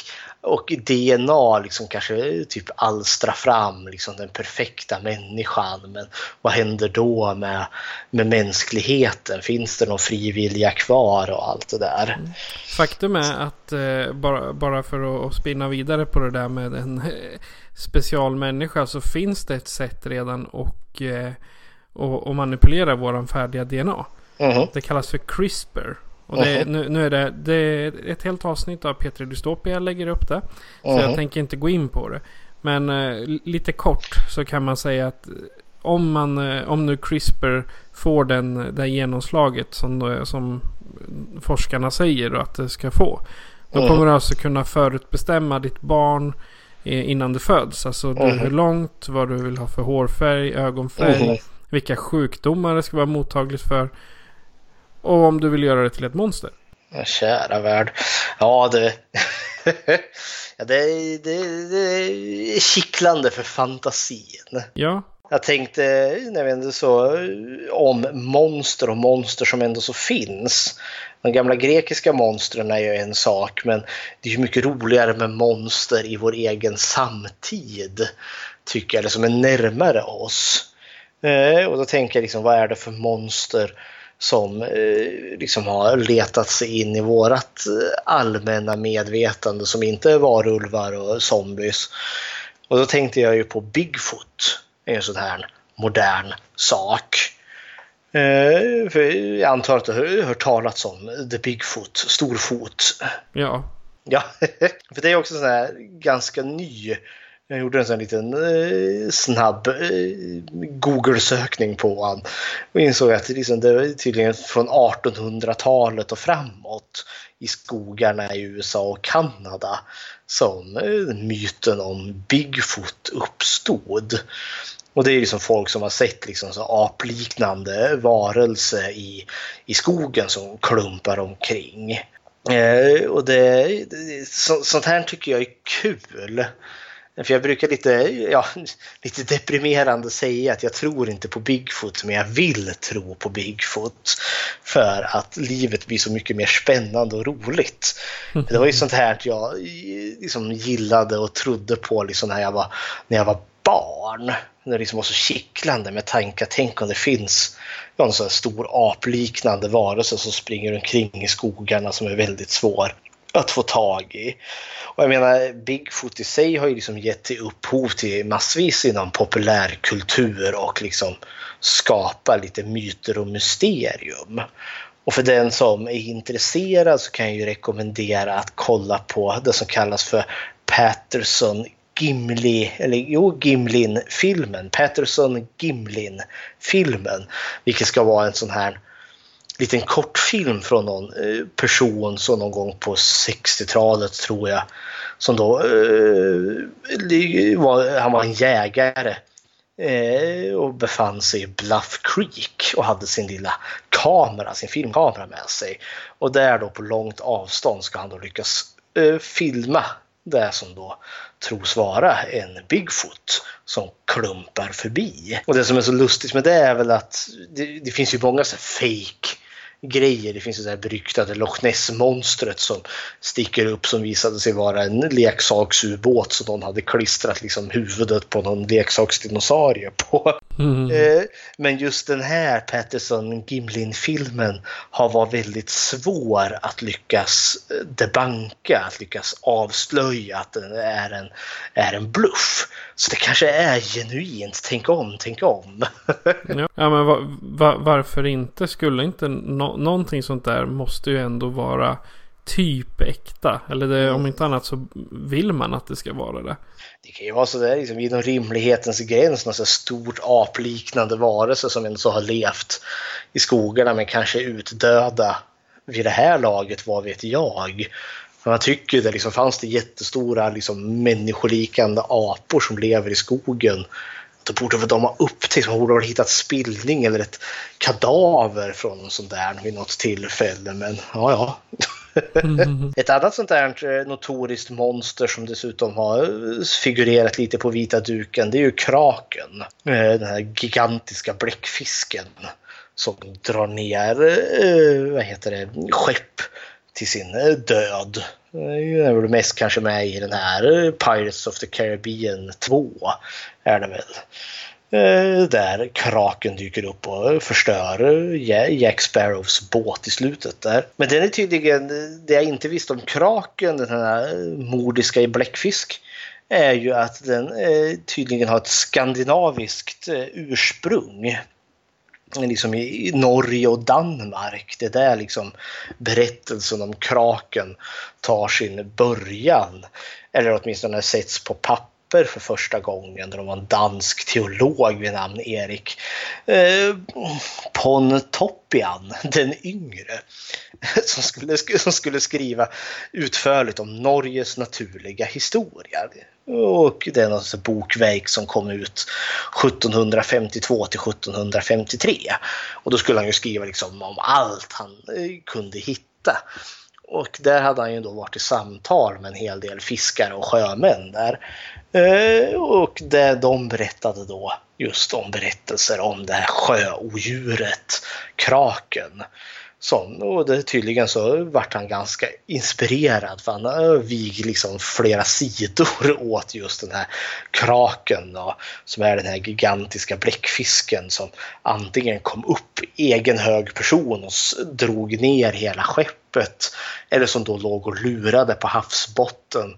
och DNA liksom kanske typ alstra fram liksom den perfekta människan. Men vad händer då med, med mänskligheten? Finns det någon frivilliga kvar och allt det där? Mm. Faktum är att eh, bara, bara för att spinna vidare på det där med en eh, specialmänniska så finns det ett sätt redan och, eh, och, och manipulera våran färdiga DNA. Mm. Det kallas för CRISPR. Och det, uh-huh. nu, nu, är det, det är ett helt avsnitt av P3 Dystopia jag lägger upp det. Så uh-huh. jag tänker inte gå in på det. Men eh, lite kort så kan man säga att om, man, eh, om nu CRISPR får den, det genomslaget som, som forskarna säger att det ska få. Då uh-huh. kommer du alltså kunna förutbestämma ditt barn eh, innan det föds. Alltså hur långt, vad du vill ha för hårfärg, ögonfärg, vilka sjukdomar det ska vara mottagligt för. Och om du vill göra det till ett monster. Kära värld. Ja, det... ja, det, är, det, det är kittlande för fantasin. Ja. Jag tänkte när vi ändå så om monster och monster som ändå så finns. De gamla grekiska monstren är ju en sak men det är ju mycket roligare med monster i vår egen samtid. Tycker jag, eller som är närmare oss. Eh, och då tänker jag liksom vad är det för monster som eh, liksom har letat sig in i vårat eh, allmänna medvetande som inte är varulvar och zombies. Och då tänkte jag ju på Bigfoot, en sån här modern sak. Eh, för jag antar att du har hört talas om The Bigfoot, Storfot. Ja. Ja, för det är också sån här ganska ny jag gjorde en sån liten eh, snabb eh, Google-sökning på honom och insåg att liksom, det var tydligen från 1800-talet och framåt i skogarna i USA och Kanada som eh, myten om Bigfoot uppstod. Och det är liksom folk som har sett liksom så apliknande varelse i, i skogen som klumpar omkring. Eh, och det, det, så, sånt här tycker jag är kul. För jag brukar lite, ja, lite deprimerande säga att jag tror inte på Bigfoot men jag vill tro på Bigfoot. För att livet blir så mycket mer spännande och roligt. Det var ju sånt här att jag liksom gillade och trodde på liksom när, jag var, när jag var barn. När det liksom var så kittlande med tankar. Tänk om det finns någon sån stor apliknande varelse som springer omkring i skogarna som är väldigt svår att få tag i. Och jag menar, Bigfoot i sig har ju liksom gett till upphov till massvis inom populärkultur och liksom skapa lite myter och mysterium. Och för den som är intresserad så kan jag ju rekommendera att kolla på det som kallas för Patterson Gimli, eller jo, Gimlin-filmen, Patterson Gimlin-filmen, vilket ska vara en sån här liten kortfilm från någon eh, person som någon gång på 60-talet tror jag. Som då eh, var, han var en jägare eh, och befann sig i Bluff Creek och hade sin lilla kamera, sin filmkamera med sig. Och där då på långt avstånd ska han då lyckas eh, filma det som då tros vara en Bigfoot som klumpar förbi. Och det som är så lustigt med det är väl att det, det finns ju många så fake grejer. Det finns det här beryktade Loch Ness-monstret som sticker upp som visade sig vara en leksaksubåt som någon hade klistrat liksom huvudet på någon leksaksdinosaurie på. Mm. Men just den här Patterson Gimlin-filmen har varit väldigt svår att lyckas debanka, att lyckas avslöja att den är en, är en bluff. Så det kanske är genuint, tänk om, tänk om. ja, men va, va, varför inte? Skulle inte no någonting sånt där måste ju ändå vara typ äkta. Eller det, om inte annat så vill man att det ska vara det. Det kan ju vara sådär liksom, inom rimlighetens gräns, något så stort apliknande varelse som ändå så har levt i skogarna men kanske utdöda vid det här laget, vad vet jag. Men man tycker det liksom, fanns det jättestora liksom, människolikande apor som lever i skogen då borde väl de ha upptäckt, man borde ha hittat spillning eller ett kadaver från en sån där vid något tillfälle. Men ja, ja. Mm. Ett annat sånt där eh, notoriskt monster som dessutom har eh, figurerat lite på vita duken, det är ju kraken. Eh, den här gigantiska bläckfisken som drar ner, vad heter det, skepp till sin eh, död. Eh, den är väl mest kanske med i den här eh, Pirates of the Caribbean 2 är det väl. Där kraken dyker upp och förstör Jack Sparrows båt i slutet där. Men den är tydligen, det jag inte visste om kraken, den här mordiska i bläckfisk, är ju att den tydligen har ett skandinaviskt ursprung liksom i Norge och Danmark. Det är där liksom berättelsen om kraken tar sin början. Eller åtminstone sätts på papper för första gången. Det var en dansk teolog vid namn Erik eh, Pontoppian den yngre som skulle, som skulle skriva utförligt om Norges naturliga historia. Och det är något bokverk som kom ut 1752 till 1753. Och då skulle han ju skriva liksom om allt han eh, kunde hitta. Och där hade han ju då varit i samtal med en hel del fiskare och sjömän där. Eh, och där de berättade då just om berättelser om det här sjöodjuret, kraken sån. och det, tydligen så vart han ganska inspirerad för han vig liksom flera sidor åt just den här kraken då, som är den här gigantiska bläckfisken som antingen kom upp i egen hög person och drog ner hela skeppet eller som då låg och lurade på havsbotten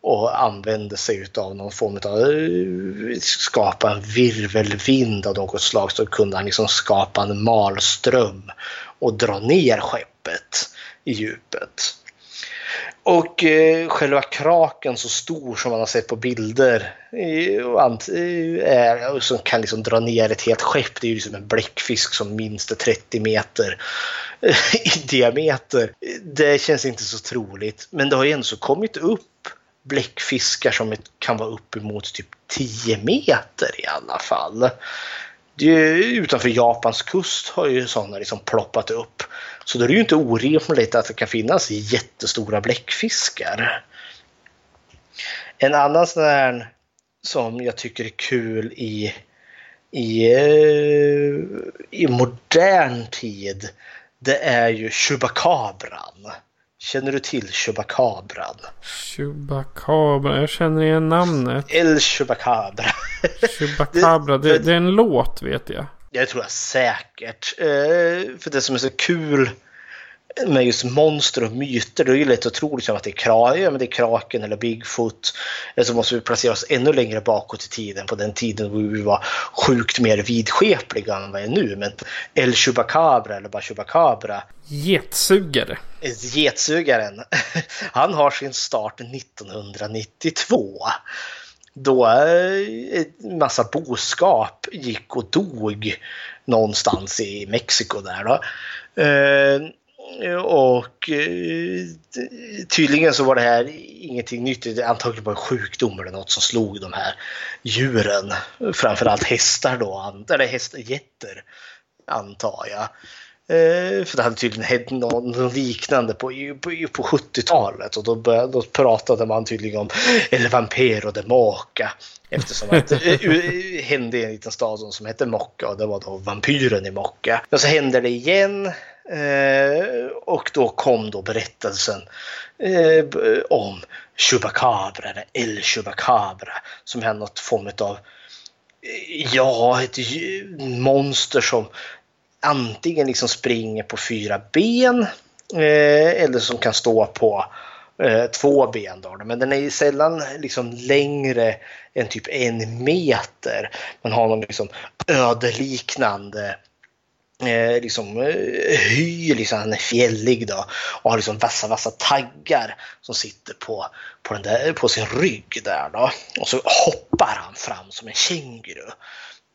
och använde sig av någon form av eh, skapa en virvelvind av något slag så kunde han liksom skapa en malström och dra ner skeppet i djupet. Och eh, själva kraken så stor som man har sett på bilder eh, eh är, som kan liksom dra ner ett helt skepp. Det är ju liksom en bläckfisk som minst är 30 meter eh, i diameter. Det känns inte så troligt. Men det har ju ändå så kommit upp bläckfiskar som kan vara uppemot typ 10 meter i alla fall. Det utanför Japans kust har ju sådana liksom ploppat upp. Så då är det ju inte orimligt att det kan finnas jättestora bläckfiskar. En annan sån här som jag tycker är kul i, i, eh, i modern tid det är ju Chupacabran. Känner du till Chupacabran? Chupacabra. Jag känner igen namnet. El Chupacabra. Chupacabra. Det, det är en låt vet jag. Jag tror jag säkert. Eh, för det som är så kul med just monster och myter, det är ju lätt att tro liksom att det är, kra ja, men det är kraken eller Bigfoot. Eller så måste vi placera oss ännu längre bakåt i tiden, på den tiden då vi var sjukt mer vidskepliga än vad vi är nu. Men El Chupacabra eller bara Chupacabra, Getsugare. getsugaren, han har sin start 1992 då eh, en massa boskap gick och dog någonstans i Mexiko där då. Och eh, tydligen så var det här ingenting nytt. Det är antagligen bara en sjukdom eller något som slog de här djuren. Framförallt hästar då, eller hästjätter getter antar jag. Eh, för det hade tydligen hänt något liknande på, på, på 70-talet och då, började, då pratade man tydligen om El Vampiro de Moca. Eftersom att eh, det hände i en liten stad som hette Mocca och det var då vampyren i Mocca. Men så hände det igen eh, och då kom då berättelsen eh, om Chubacabra, eller El Chubacabra, som är något form av eh, Ja, ett monster som antingen liksom springer på fyra ben eh, eller som kan stå på eh, två ben. Då. Men den är ju sällan liksom längre än typ en meter. Man har någon liksom ödeliknande eh, liksom, eh, hy, liksom, han är fjällig då och har liksom vassa, vassa taggar som sitter på, på, den där, på sin rygg där då. Och så hoppar han fram som en känguru.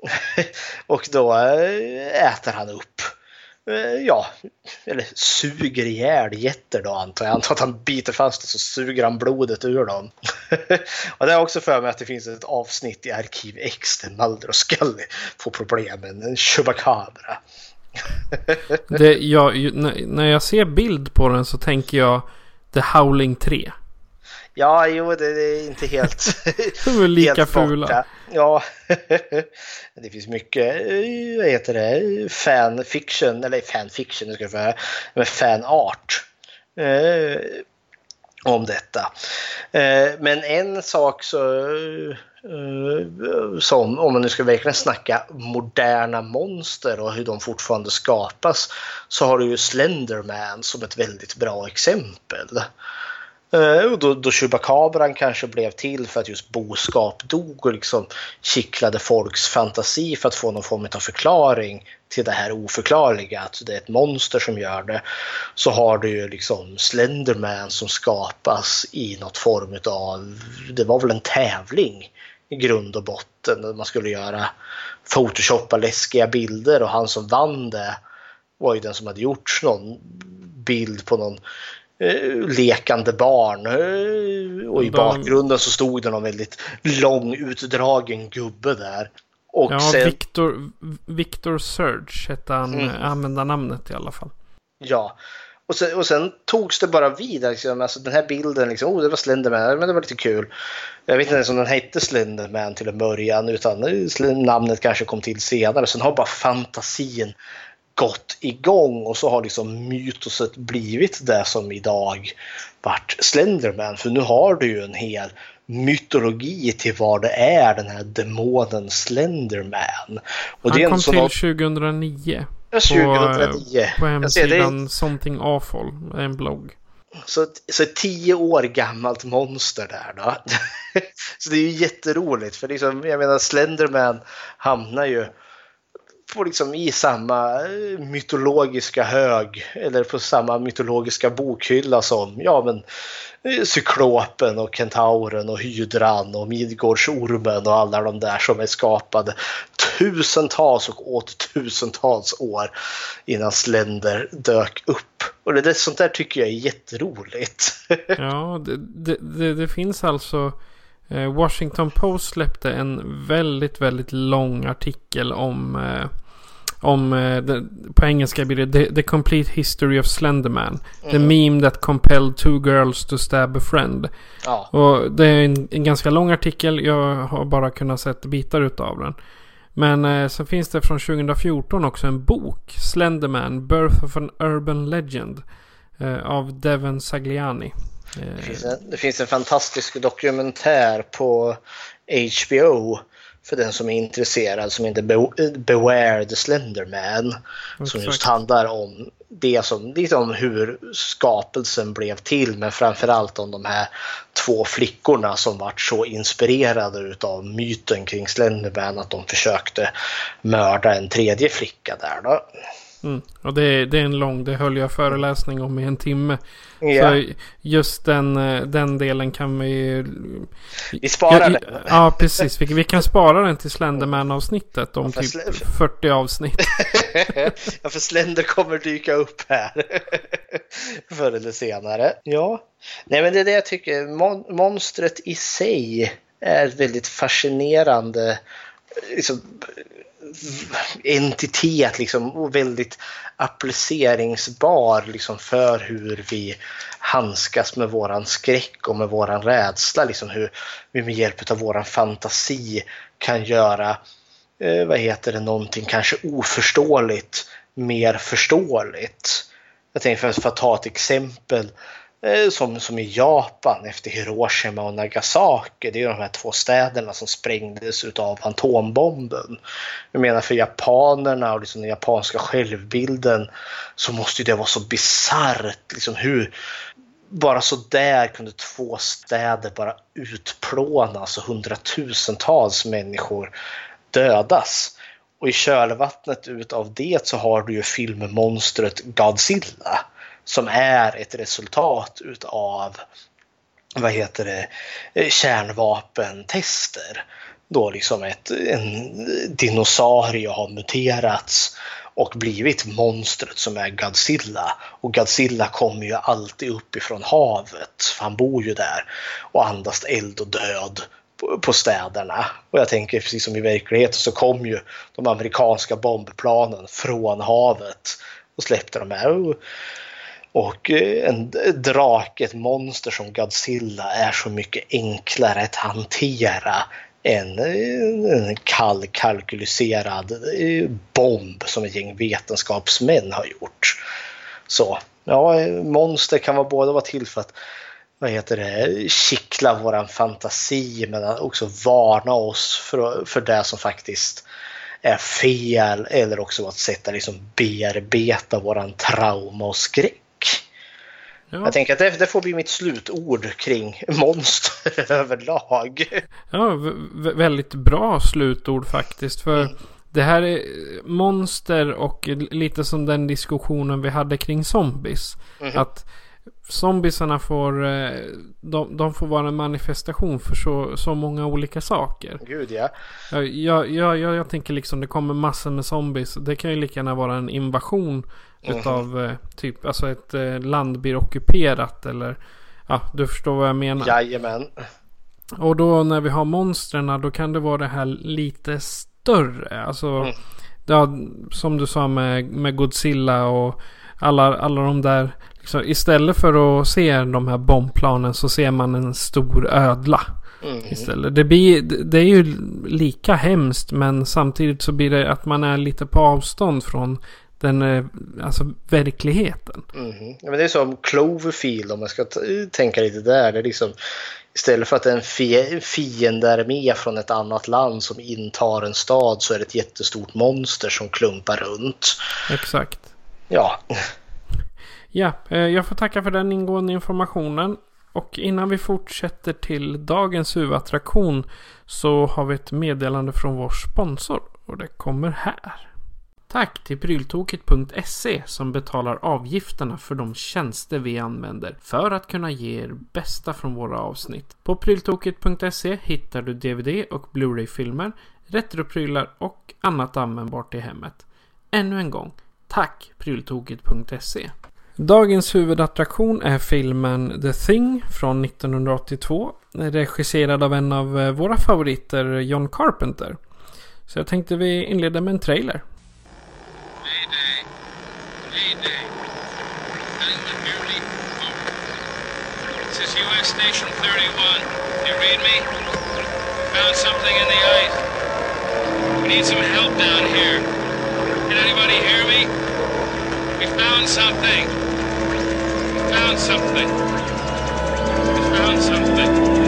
och då eh, äter han upp eh, Ja, eller suger ihjäl getter då antar jag. Antar att han biter fast och så suger han blodet ur dem. och det är också för mig att det finns ett avsnitt i Arkiv X där Mulder och Scully får problem med en chubacabra. Det, jag, när, jag ser bild på den så tänker jag The Howling 3. Ja, jo, det är inte helt... De är lika helt borta. fula. Ja, det finns mycket, eh, vad heter det, fanfiction, eller fanfiction, nu ska jag säga, men fanart eh, om detta. Eh, men en sak så, eh, Eh, som, om man nu ska verkligen snacka moderna monster och hur de fortfarande skapas, så har du ju Slenderman som ett väldigt bra exempel. Eh, och då, då Chupacabran kanske blev till för att just boskap dog och liksom kittlade folks fantasi för att få någon form av förklaring till det här oförklarliga, att det är ett monster som gör det. Så har du ju liksom Slenderman som skapas i något form av, det var väl en tävling i grund och botten. där Man skulle göra photoshoppa läskiga bilder och han som vann det var ju den som hade gjort någon bild på någon lekande barn. Eh, och i De- bakgrunden så stod det någon väldigt lång utdragen gubbe där. Och Ja, sen, Victor, Victor Surge hette han, Mm. mm. användarnamnet i alla fall. ja. Och sen, och sen togs det bara vid. Liksom. Alltså, den här bilden, liksom, oh, det var Slenderman, men det var lite kul. Jag vet inte ens om den hette Slenderman till en början, utan eh, namnet kanske kom till senare. Sen har bara fantasin gått igång och så har liksom mytoset blivit det som idag vart Slenderman. För nu har du ju en hel mytologi till vad det är den här demonen Slenderman. Och Han kom till något- 2009. Ja, 2009. På, på Jag ser, det hemsidan Something Awful, en blogg. Så, så ett tio år gammalt monster där då. så det är ju jätteroligt för liksom, jag menar Slenderman hamnar ju på liksom i samma eh, mytologiska hög eller på samma mytologiska bokhylla som ja, men, eh, Cyklopen och Kentauren och Hydran och Midgårdsormen och alla de där som är skapade tusentals och åt tusentals år innan Slender dök upp. Och det, sånt där tycker jag är jätteroligt. ja, det, det, det, det finns alltså Washington Post släppte en väldigt, väldigt lång artikel om eh, om, eh, på engelska blir det the, the, Complete History of Slenderman. Mm. The meme that compelled two girls to stab a friend. Ja. Och det är en, en, ganska lång artikel. Jag har bara kunnat sett bitar utav den. Men eh, så finns det från 2014 också en bok. Slenderman, Birth of an Urban Legend. Eh, av Devon Sagliani. Det finns, en, det finns en fantastisk dokumentär på HBO för den som är intresserad som heter Beware the Slenderman. Exakt. Som just handlar om det som, lite om hur skapelsen blev till men framförallt om de här två flickorna som vart så inspirerade av myten kring Slenderman att de försökte mörda en tredje flicka där då. Mm. Och det är, det är en lång, det höll jag föreläsning om i en timme. Ja. Så just den, eh, den delen kan vi... Vi sparar den. Ja, precis. Vi, vi kan spara den till Slenderman-avsnittet om ja, typ 40 avsnitt. ja, för Slender kommer dyka upp här. Förr eller senare. Ja. Nej, men det är det jag tycker. Mon monstret i sig är väldigt fascinerande. Liksom, entitet liksom, och väldigt appliceringsbar liksom, för hur vi handskas med våran skräck och med våran rädsla. Liksom, hur vi med hjälp av våran fantasi kan göra eh, vad heter det, någonting kanske oförståeligt mer förståeligt. Jag tänker för, för att ta ett exempel Eh, Eh, som, som i Japan efter Hiroshima och Nagasaki. Det är de här två städerna som sprängdes av atombomben. Jag menar för japanerna och liksom den japanska självbilden så måste det vara så bisarrt. Liksom hur bara så där kunde två städer bara utplånas och hundratusentals människor dödas. Och i kölvattnet utav det så har du ju filmmonstret Godzilla som är ett resultat utav vad heter det, eh, kärnvapentester. Då liksom ett, en dinosaurie har muterats och blivit monstret som är Godzilla. Och Godzilla kommer ju alltid uppifrån havet, för han bor ju där och andas eld och död på städerna. Och jag tänker precis som i verkligheten så kom ju de amerikanska bombplanen från havet och släppte de här. Och eh, en drake, ett monster som Godzilla är så mycket enklare att hantera än eh, en kall kalkyliserad eh, bomb som ett gäng vetenskapsmän har gjort. Så ja, monster kan vara både vara till för att vad heter det, kittla våran fantasi men också varna oss för, för det som faktiskt är fel eller också att sätta liksom bearbeta våran trauma och skräck. Ja. Jag tänker att det, det, får bli mitt slutord kring monster överlag. Ja, väldigt bra slutord faktiskt. För mm. det här är monster och lite som den diskussionen vi hade kring zombies. Mm. Att zombiesarna får, eh, de, de, får vara en manifestation för så, så många olika saker. Gud ja. Jag, jag, jag, jag tänker liksom det kommer massor med zombies. Det kan ju lika gärna vara en invasion Mm. Utav eh, typ, alltså ett eh, land blir ockuperat eller ja, du förstår vad jag menar. Jajamän. Och då när vi har monstren då kan det vara det här lite större. Alltså, mm. ja, som du sa med, med Godzilla och alla, alla de där. Liksom, istället för att se de här bombplanen så ser man en stor ödla. Mm. Istället. Det, blir, det är ju lika hemskt men samtidigt så blir det att man är lite på avstånd från den, eh, alltså verkligheten. Mm. Ja, men det är som Cloverfield om man ska tänka lite där. Det är liksom, istället för att en fiendearmé från ett annat land som intar en stad så är det ett jättestort monster som klumpar runt. Exakt. Ja. Ja, eh, jag får tacka för den ingående informationen. Och innan vi fortsätter till dagens huvudattraktion så har vi ett meddelande från vår sponsor och det kommer här. Tack till pryltoket.se som betalar avgifterna för de tjänster vi använder för att kunna ge er bästa från våra avsnitt. På pryltoket.se hittar du DVD och Blu-ray-filmer, retroprylar och annat användbart i hemmet. Ännu en gång, tack pryltoket.se. Dagens huvudattraktion är filmen The Thing från 1982. Regisserad av en av eh, våra favoriter, John Carpenter. Så jag tänkte vi inleder med en trailer. This Station 31. You read me? Found something in the ice. We need some help down here. Can anybody hear me? We found something. We found something. We found something.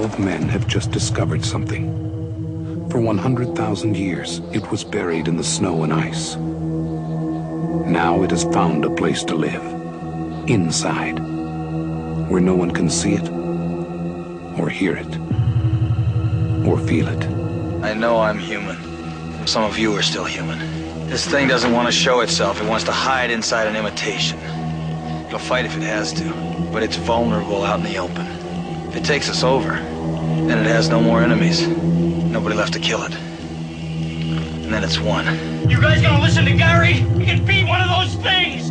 Twelve men have just discovered something. For 100,000 years, it was buried in the snow and ice. Now it has found a place to live. Inside. Where no one can see it, or hear it, or feel it. I know I'm human. Some of you are still human. This thing doesn't want to show itself. It wants to hide inside an imitation. It'll fight if it has to, but it's vulnerable out in the open. If it takes us over, then it has no more enemies. Nobody left to kill it. And then it's won. You guys gonna listen to Gary? He can beat one of those things!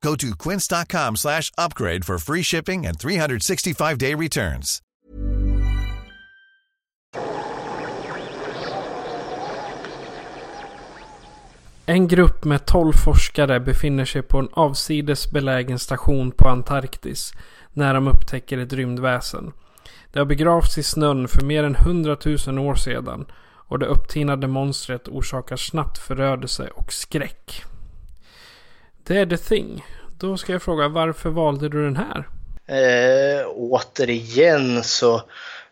Go to quince.com slash upgrade for free shipping and 365-day returns. En grupp med 12 forskare befinner sig på en avsides belägen station på Antarktis när de upptäcker ett rymdväsen. Det har begravts i snön för mer än 100 000 år sedan och det upptinade monstret orsakar snabbt förödelse och skräck. Det är The Thing. Då ska jag fråga varför valde du den här? Eh, återigen så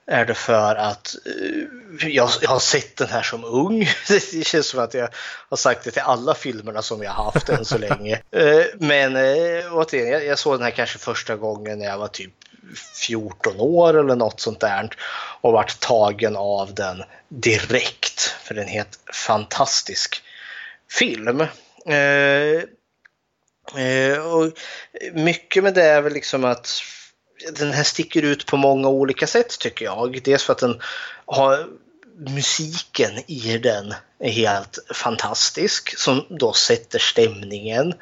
är det för att eh, jag, jag har sett den här som ung. Det känns som att jag har sagt det till alla filmerna som jag har haft än så länge. Eh, men eh, återigen, jag, jag såg den här kanske första gången när jag var typ 14 år eller något sånt där och vart tagen av den direkt. För det är en helt fantastisk film. Eh, Eh, och mycket med det är väl liksom att den här sticker ut på många olika sätt tycker jag. Dels för att den har musiken i den är helt fantastisk som då sätter stämningen.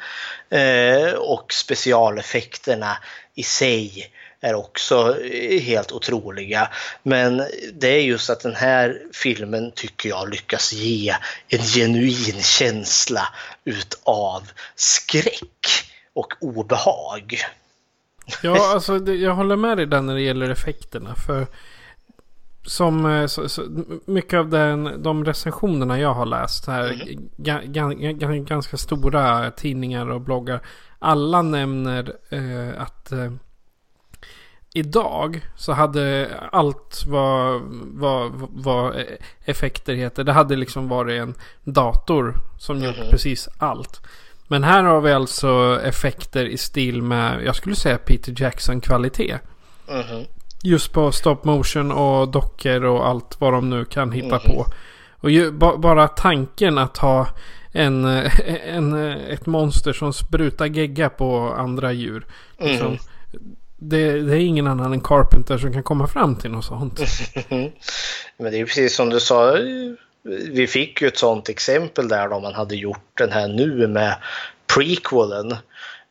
Eh, och specialeffekterna i sig är också helt otroliga. Men det är just att den här filmen tycker jag lyckas ge en genuin känsla utav skräck och obehag. Ja, alltså det, jag håller med dig där när det gäller effekterna. För som eh, så, så, mycket av den, de recensionerna jag har läst här, Mm. ga, ga, ga, ganska stora tidningar och bloggar alla nämner eh, att eh, idag så hade allt vad, vad, vad effekter heter. Det hade liksom varit en dator som mm -hmm. gjort precis allt. Men här har vi alltså effekter i stil med, jag skulle säga Peter Jackson-kvalitet. Mm -hmm. Just på stop motion och dockor och allt vad de nu kan hitta mm -hmm. på. Och ju, ba, bara tanken att ha en, en, ett monster som sprutar gegga på andra djur. Liksom, mm. Det, det, är ingen annan än Carpenter som kan komma fram till något sånt. Men det är precis som du sa. Vi fick ju ett sånt exempel där då man hade gjort den här nu med prequelen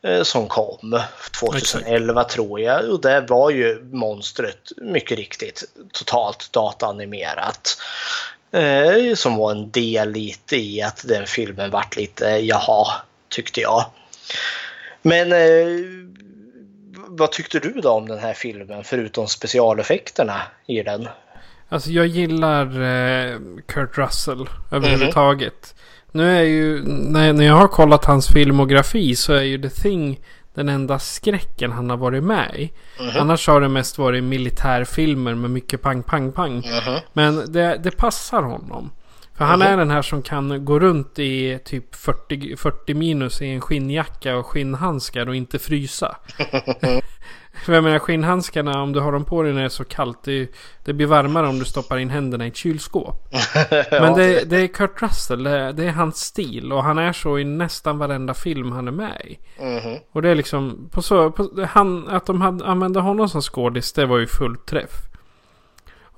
eh, som kom 2011 Exakt. tror jag. Och det var ju monstret mycket riktigt totalt dataanimerat. Eh, som var en del lite i att den filmen vart lite jaha, tyckte jag. Men eh, vad tyckte du då om den här filmen förutom specialeffekterna i den? Alltså jag gillar eh, Kurt Russell överhuvudtaget. Mm. Nu är ju, när, när jag har kollat hans filmografi så är ju The Thing den enda skräcken han har varit med i. Mm. Annars har det mest varit militärfilmer med mycket pang, pang, pang. Mm. Men det, det passar honom. För han är den här som kan gå runt i typ 40, 40 minus i en skinnjacka och skinnhandskar och inte frysa. För jag menar skinnhandskarna om du har dem på dig när det är så kallt. Det, det blir varmare om du stoppar in händerna i ett kylskåp. Men det, det, är Kurt Russell. Det, det, är hans stil. Och han är så i nästan varenda film han är med i. Mm. Och det är liksom. På så, på, han, att de hade, använde honom som skådis. Det var ju fullt träff.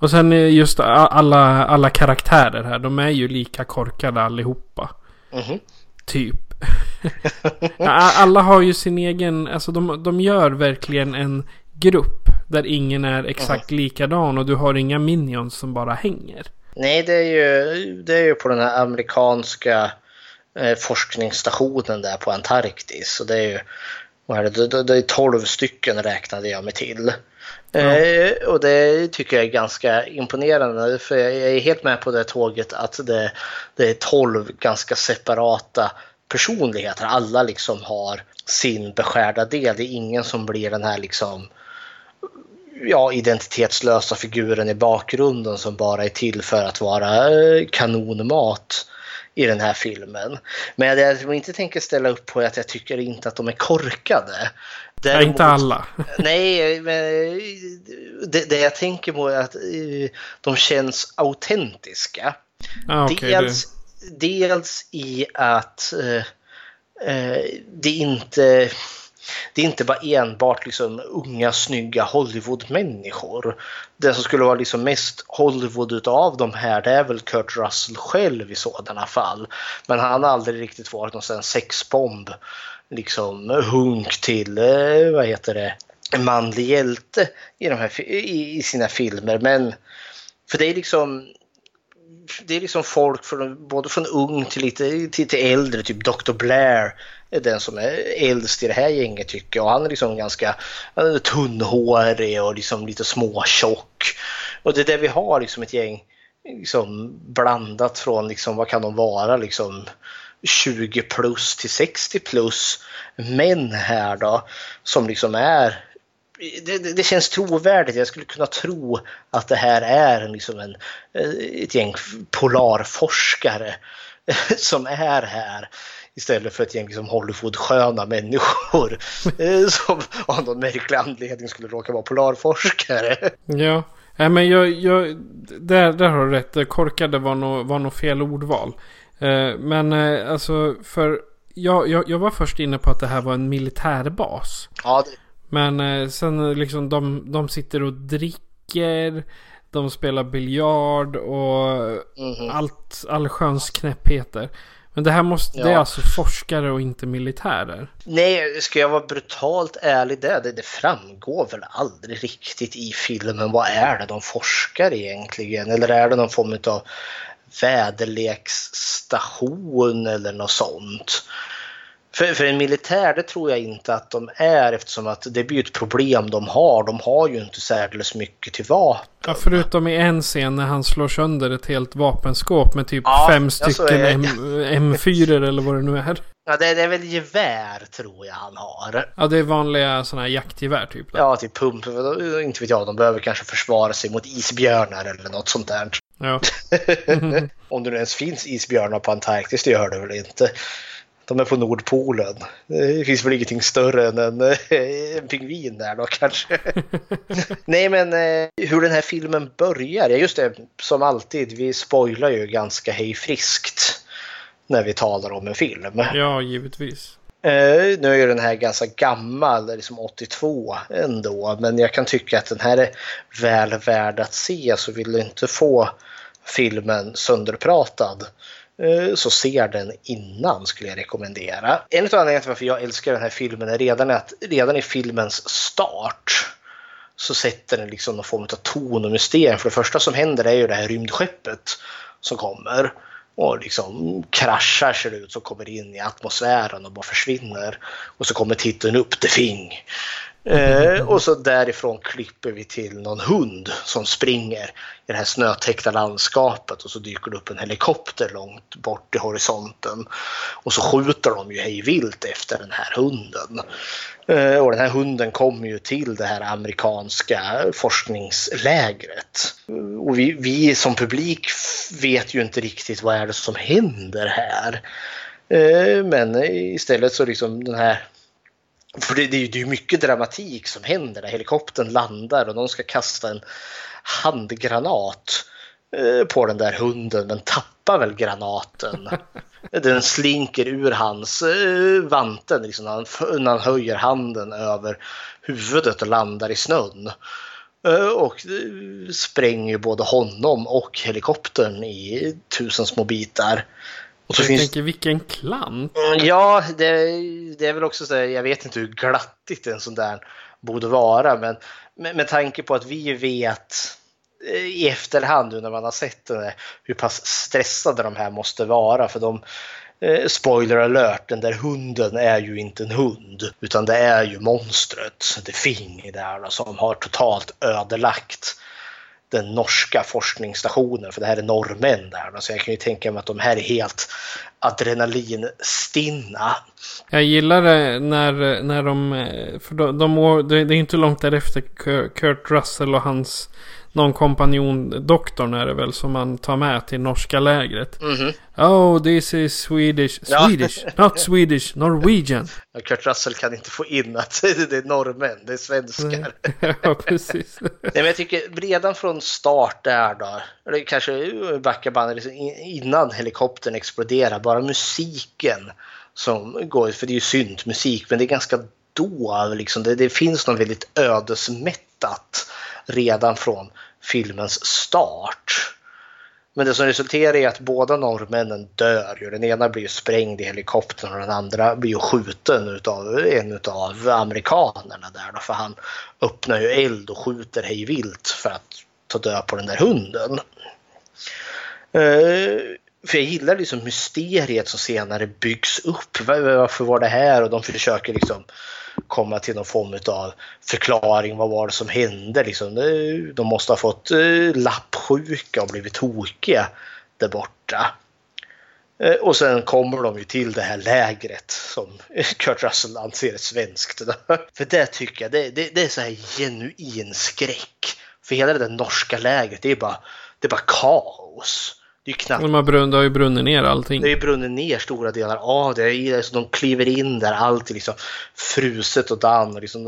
Och sen just alla, alla karaktärer här. De är ju lika korkade allihopa. Mm. Typ. Alla har ju sin egen, alltså de, de gör verkligen en grupp där ingen är exakt mm. likadan och du har inga minions som bara hänger. Nej, det är ju, det är ju på den här amerikanska eh, forskningsstationen där på Antarktis. Och det är ju vad är det, det, det är 12 stycken räknade jag mig till. Mm. Och det tycker jag är ganska imponerande för jag är helt med på det tåget att det, det är 12 ganska separata personligheter. Alla liksom har sin beskärda del. Det är ingen som blir den här liksom ja, identitetslösa figuren i bakgrunden som bara är till för att vara eh, kanonmat i den här filmen. Men det jag inte tänker ställa upp på är att jag tycker inte att de är korkade. Däremot, ja, inte alla. nej, men det, det, jag tänker på är att eh, de känns autentiska. Ah, okay, dels, dels i att eh, eh, det inte det är inte bara enbart liksom unga snygga Hollywood-människor. Det som skulle vara liksom mest Hollywood utav de här det är väl Kurt Russell själv i sådana fall. Men han har aldrig riktigt varit någon sån sexbomb. Liksom hunk till, eh, vad heter det, en manlig hjälte i, de här, i, i sina filmer. Men för det är liksom det är liksom folk från, både från ung till lite till, till äldre, typ Dr. Blair den som är äldst i det här gänget tycker jag. Han är liksom ganska han är tunnhårig och liksom lite småtjock. Och det är där vi har liksom ett gäng liksom blandat från liksom, vad kan de vara liksom 20 plus till 60 plus män här då som liksom är det, det, känns trovärdigt. Jag skulle kunna tro att det här är liksom en, eh, ett gäng polarforskare som är här istället för ett gäng liksom Hollywood-sköna människor eh, som av någon märklig anledning skulle råka vara polarforskare. Ja, Nej, men jag, jag, där, där har du rätt. Korkade var nog, var nog fel ordval. Eh, men eh, alltså för jag, jag, jag var först inne på att det här var en militärbas. Ja, det men sen liksom de, de sitter och dricker. De spelar biljard och mm -hmm. allt, allsköns knäppheter. Men det här måste, ja. det är alltså forskare och inte militärer? Nej, ska jag vara brutalt ärlig där, det, det framgår väl aldrig riktigt i filmen. Vad är det de forskar egentligen? Eller är det någon form av väderleksstation eller något sånt? För, för en militär, det tror jag inte att de är eftersom att det blir ett problem de har. De har ju inte särdeles mycket till vapen. Ja, förutom i en scen när han slår sönder ett helt vapenskåp med typ ja, fem stycken M, M4 eller vad det nu är. Ja, det, det är väl gevär tror jag han har. Ja, det är vanliga sådana här jaktgevär typ. Då. Ja, till pump. Inte vet jag, de behöver kanske försvara sig mot isbjörnar eller något sånt där. Ja. Om det nu ens finns isbjörnar på Antarktis, det gör det väl inte. De är på Nordpolen. Det finns väl ingenting större än en, en pingvin där då kanske. Nej men eh, hur den här filmen börjar, ja just det, som alltid, vi spoilar ju ganska hejfriskt när vi talar om en film. Ja, givetvis. Eh, nu är ju den här ganska gammal, liksom 82 ändå, men jag kan tycka att den här är väl värd att se så vill du inte få filmen sönderpratad eh, Eh, så ser den innan skulle jag rekommendera. En av anledningarna till varför jag älskar den här filmen är redan att redan i filmens start så sätter den liksom någon form av ton och mysterium. För det första som händer är ju det här rymdskeppet som kommer och liksom kraschar ser det ut som kommer in i atmosfären och bara försvinner. Och så kommer titeln upp, The Thing. Eh, och så därifrån klipper vi till någon hund som springer i det här snötäckta landskapet och så dyker det upp en helikopter långt bort i horisonten. Och så skjuter de ju hej vilt efter den här hunden. Eh, och den här hunden kommer ju till det här amerikanska forskningslägret. Och vi, vi som publik vet ju inte riktigt vad är det som händer här. Eh, men istället så liksom den här för det, det, är ju mycket dramatik som händer när helikoptern landar och de ska kasta en handgranat eh, på den där hunden men tappar väl granaten. Den slinker ur hans eh, vanten liksom, när, han, när han höjer handen över huvudet och landar i snön. Eh, och spränger både honom och helikoptern i tusen små bitar. Och så jag finns... tänker vilken klant. Mm, ja, det, det, är väl också så jag vet inte hur glattigt en sån där borde vara, men med, med tanke på att vi vet eh, i efterhand nu när man har sett det, hur pass stressade de här måste vara. För de, eh, spoiler alert, den där hunden är ju inte en hund utan det är ju monstret, det Fing där som har totalt ödelagt den norska forskningsstationen, för det här är norrmän där. Så jag kan ju tänka mig att de här är helt adrenalinstinna. Jag gillar det när, när de, eh, för de, de, det är inte långt därefter Kurt Russell och hans någon kompanjon, doktorn är det väl, som man tar med till norska lägret. Mm -hmm. Oh, this is Swedish. Swedish, ja. not Swedish, Norwegian. Kurt Russell kan inte få in att det är norrmän, det är svenskar. ja, precis. Nej, men jag tycker redan från start där då, eller kanske backa bandet liksom innan helikoptern exploderar, bara musiken som går, för det är ju synt musik, men det är ganska dov, liksom. det, det finns något väldigt ödesmättat redan från filmens start. Men det som resulterar i att båda norrmännen dör. Den ena blir sprängd i helikoptern och den andra blir skjuten utav en av amerikanerna där då, för han öppnar ju eld och skjuter hej vilt för att ta död på den där hunden. Eh, för jag gillar liksom mysteriet som senare byggs upp. Varför var det här? Och de försöker liksom komma till någon form av förklaring. Vad var det som hände? Liksom, de måste ha fått eh, lappsjuka och blivit tokiga där borta. Eh, och sen kommer de ju till det här lägret som Kurt Russell anser är svenskt. För det tycker jag, det, det, det är så här genuin skräck. För hela det där norska lägret, det är bara, det är bara kaos. Det är knappt... De har, brunn, det har ju brunnit ner allting. Det har ju brunnit ner stora delar av det. Alltså, de kliver in där, allt är liksom fruset och damm. Liksom,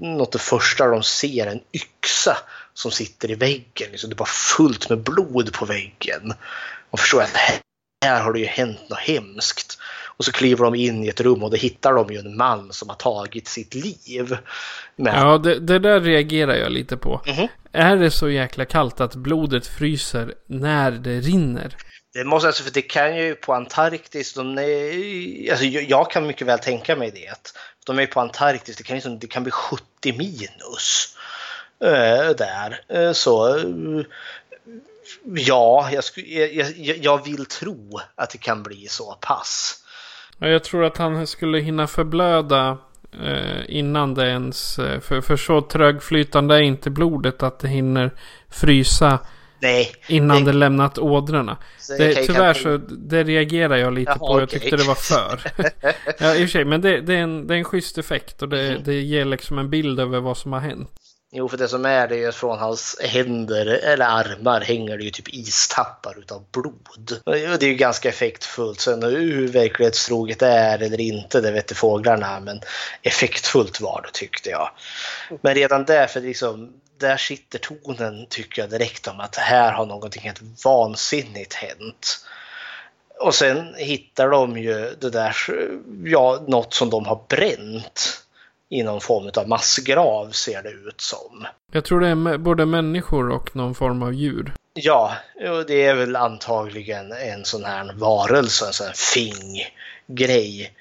något det första de ser en yxa som sitter i väggen. Liksom, det är bara fullt med blod på väggen. Man förstår att här har det ju hänt något hemskt. Och så kliver de in i ett rum och då hittar de ju en man som har tagit sitt liv. Men... Ja, det, det, där reagerar jag lite på. Mm -hmm. Är det så jäkla kallt att blodet fryser när det rinner? Det måste alltså, för det kan ju på Antarktis, de är, alltså jag kan mycket väl tänka mig det. De är på Antarktis, det kan, liksom, det kan bli 70 minus äh, där. Äh, så ja, jag, jag, jag vill tro att det kan bli så pass. Jag tror att han skulle hinna förblöda eh, innan det ens... Eh, för, för så trögflytande är inte blodet att det hinner frysa Nej. Innan det, det lämnat ådrorna. Det, ju tyvärr så det reagerar jag lite Jaha, på. Jag okej. tyckte det var för. ja, i och för sig. Men det, det, är en, det är en schysst effekt. Och det, Mm. det ger liksom en bild över vad som har hänt. Jo, för det som är det är att från hans händer eller armar hänger det ju typ istappar utav blod. Och det är ju ganska effektfullt. Sen hur verklighetstroget det är eller inte, det vet fåglarna. Men effektfullt var det tyckte jag. Men redan där, för liksom, där sitter tonen tycker jag direkt om att här har någonting helt vansinnigt hänt. Och sen hittar de ju det där, ja, något som de har bränt i någon form av massgrav ser det ut som. Jag tror det är både människor och någon form av djur. Ja, och det är väl antagligen en sån här varelse, en sån här fing-grej.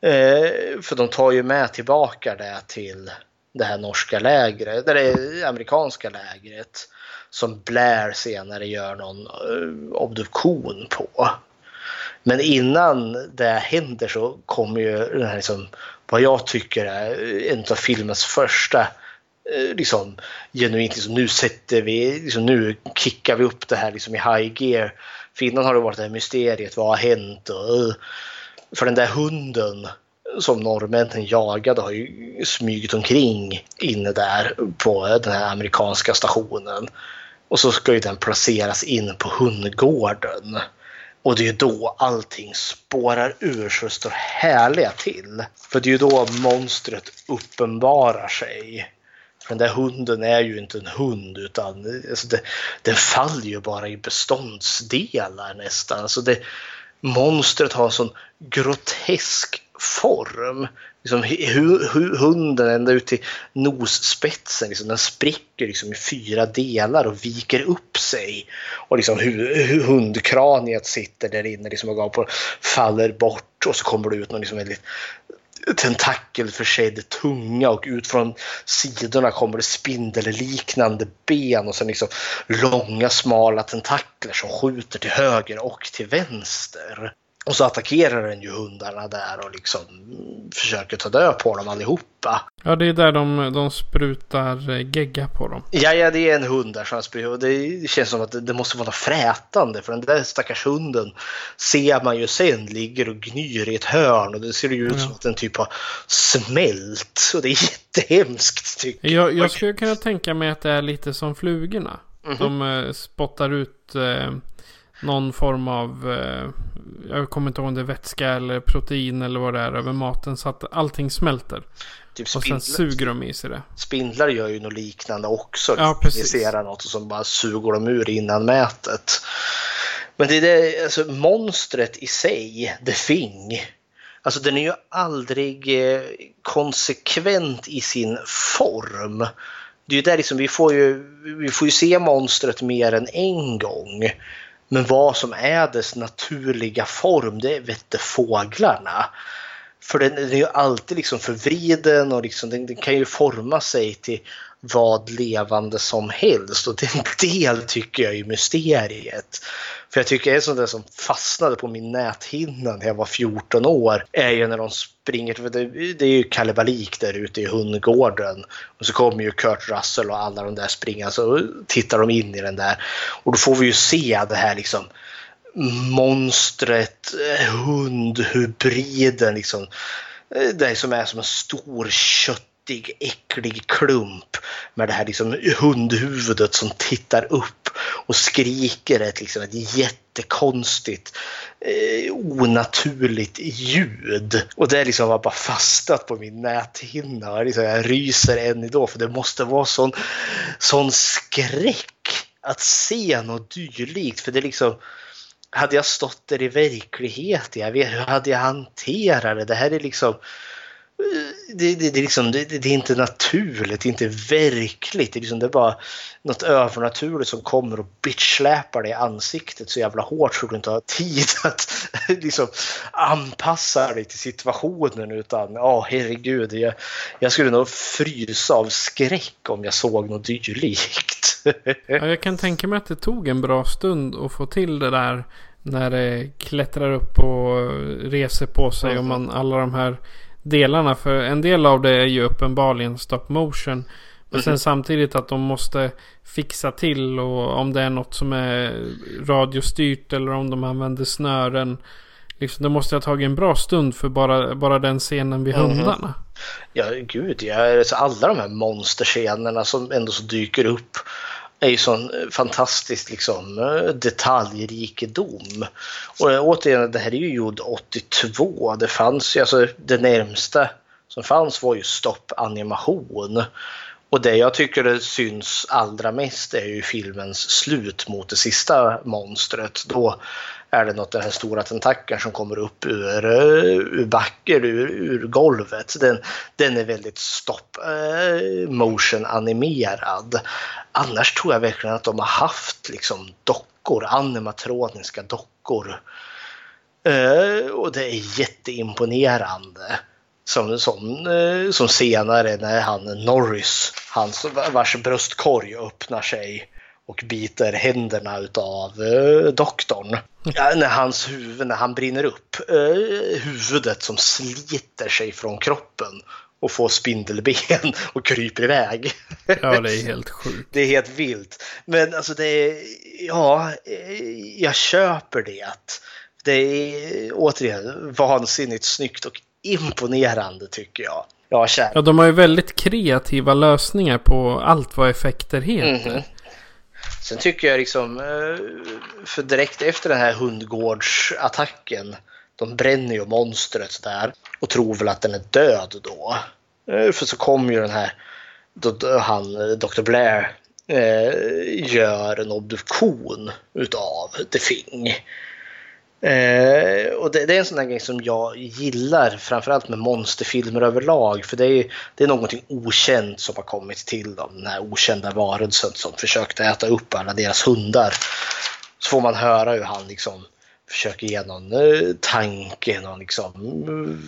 Eh, för de tar ju med tillbaka det till det här norska lägret, det amerikanska lägret som Blair senare gör någon eh, obduktion på. Men innan det händer så kommer ju den här liksom, vad jag tycker är en av filmens första eh, liksom genuint liksom, nu sätter vi, liksom, nu kickar vi upp det här liksom i high gear. För innan har det varit det här mysteriet, vad har hänt? Och, eh, för den där hunden som norrmännen jagade har ju smugit omkring inne där på den här amerikanska stationen. Och så ska ju den placeras in på hundgården. Och det är ju då allting spårar ur så det står härliga till. För det är ju då monstret uppenbarar sig. Den där hunden är ju inte en hund utan alltså det, den faller ju bara i beståndsdelar nästan. Alltså det, monstret har en sån grotesk form. Liksom, hu, hu, hunden ända ut till nosspetsen, liksom, den spricker liksom i fyra delar och viker upp sig. Och liksom, hu, hu, hundkraniet sitter där inne liksom, och på, faller bort och så kommer det ut någon liksom, väldigt tentakelförsedd tunga och ut från sidorna kommer det spindelliknande ben och sen liksom långa smala tentakler som skjuter till höger och till vänster. Och så attackerar den ju hundarna där och liksom försöker ta död på dem allihopa. Ja, det är där de, de sprutar eh, gegga på dem. Ja, ja, det är en hund där som och det känns som att det, det måste vara något frätande för den där stackars hunden ser man ju sen ligger och gnyr i ett hörn och det ser ju ut som att den typ har smält och det är jättehemskt tycker Jag, jag skulle kunna tänka mig att det är lite som flugorna. Mhm. De eh, spottar ut eh, någon form av, eh, jag kommer inte ihåg om det är vätska eller protein eller vad det är över maten så att allting smälter. Typ och sen suger de i sig det. Spindlar gör ju något liknande också. Ja, precis. Något och så bara suger de ur innan mätet. Men det är det, alltså monstret i sig, The Thing. Alltså den är ju aldrig eh, konsekvent i sin form. Det är ju där liksom, vi får ju, vi får ju se monstret mer än en gång. Men vad som är dess naturliga form, det vette fåglarna. För den är ju alltid liksom förvriden och liksom, den, den kan ju forma sig till vad levande som helst. Och det är en del tycker jag i mysteriet. För jag tycker en sån där som fastnade på min näthinna när jag var 14 år är ju när de springer, för det, det är ju kalabalik där ute i hundgården. Och så kommer ju Kurt Russell och alla de där springa så tittar de in i den där. Och då får vi ju se det här liksom monstret, hundhybriden liksom. Eh, det som är som en stor köttig, äcklig klump med det här liksom hundhuvudet som tittar upp och skriker ett, liksom ett jättekonstigt, eh, onaturligt ljud. Och det liksom har bara fastnat på min näthinna. Och Liksom, jag ryser än idag för det måste vara sån, sån skräck att se något dylikt. För det liksom hade jag stått där i verkligheten, jag vet, hur hade jag hanterat det? Det här är liksom det, det, det, är liksom, det, det är inte naturligt, det är inte verkligt. Det är, liksom, det är bara något övernaturligt som kommer och bitchsläpar dig i ansiktet så jävla hårt så du inte har tid att liksom, anpassa dig till situationen. Utan ja, oh, herregud, jag, jag skulle nog frysa av skräck om jag såg något dylikt. Ja, jag kan tänka mig att det tog en bra stund att få till det där. När det klättrar upp och reser på sig och man alla de här delarna. För en del av det är ju uppenbarligen stop motion. Och sen samtidigt att de måste fixa till och om det är något som är radiostyrt eller om de använder snören. Liksom, det måste ha tagit en bra stund för bara, bara den scenen vid Mhm. hundarna. Ja, gud, ja, alltså alla de här monsterscenerna som ändå så dyker upp är ju sån eh, fantastisk liksom, eh, detaljrikedom. Och eh, återigen, det här är ju gjord 82. Det fanns ju, alltså det närmsta som fanns var ju stoppanimation. Och det jag tycker det syns allra mest är ju filmens slut mot det sista monstret. Då är det något den här stora tentakeln som kommer upp ur, eh, ur backen, ur, ur golvet. Den, den är väldigt stop eh, motion animerad. Annars tror jag verkligen att de har haft liksom dockor, animatroniska dockor. Eh, och det är jätteimponerande. Som, som, eh, som senare när han Norris, hans, vars bröstkorg öppnar sig och biter händerna utav eh, doktorn. Ja, när hans huvud, när han brinner upp, eh, huvudet som sliter sig från kroppen och får spindelben och kryper iväg. Ja, det är helt sjukt. Det är helt vilt. Men alltså det är, ja, eh, jag köper det. Det är återigen vansinnigt snyggt och imponerande tycker jag. Ja. Ja, de har ju väldigt kreativa lösningar på allt vad effekter heter. Mhm. Sen tycker jag liksom, eh, för direkt efter den här hundgårdsattacken, de bränner ju monstret där och tror väl att den är död då. Eh, för så kommer ju den här, då, han, eh, Dr. Blair, gör en obduktion utav The Fing. Eh, och det, det är en sån där grej som jag gillar framförallt med monsterfilmer överlag. För det är, det är någonting okänt som har kommit till dem. Den här okända varelsen som försökte äta upp alla deras hundar. Så får man höra hur han liksom försöker ge någon eh, tanke, någon liksom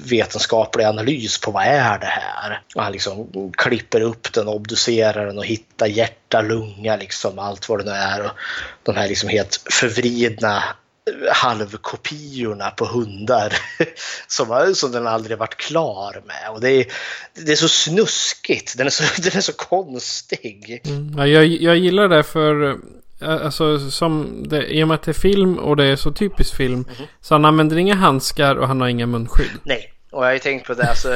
vetenskaplig analys på vad är det här. Och han liksom klipper upp den, obducerar den och hittar hjärta, lunga, liksom allt vad det nu är. Och de här liksom helt förvridna halvkopiorna på hundar som, som den aldrig varit klar med. Och det är, det är så snuskigt, den är så, den är så konstig. Mm. Ja, jag, jag gillar det för eh, Alltså som det, i och med att det är film och det är så typiskt film. Så han använder inga handskar och han har inga munskydd. Nej, och jag har ju tänkt på det. Alltså,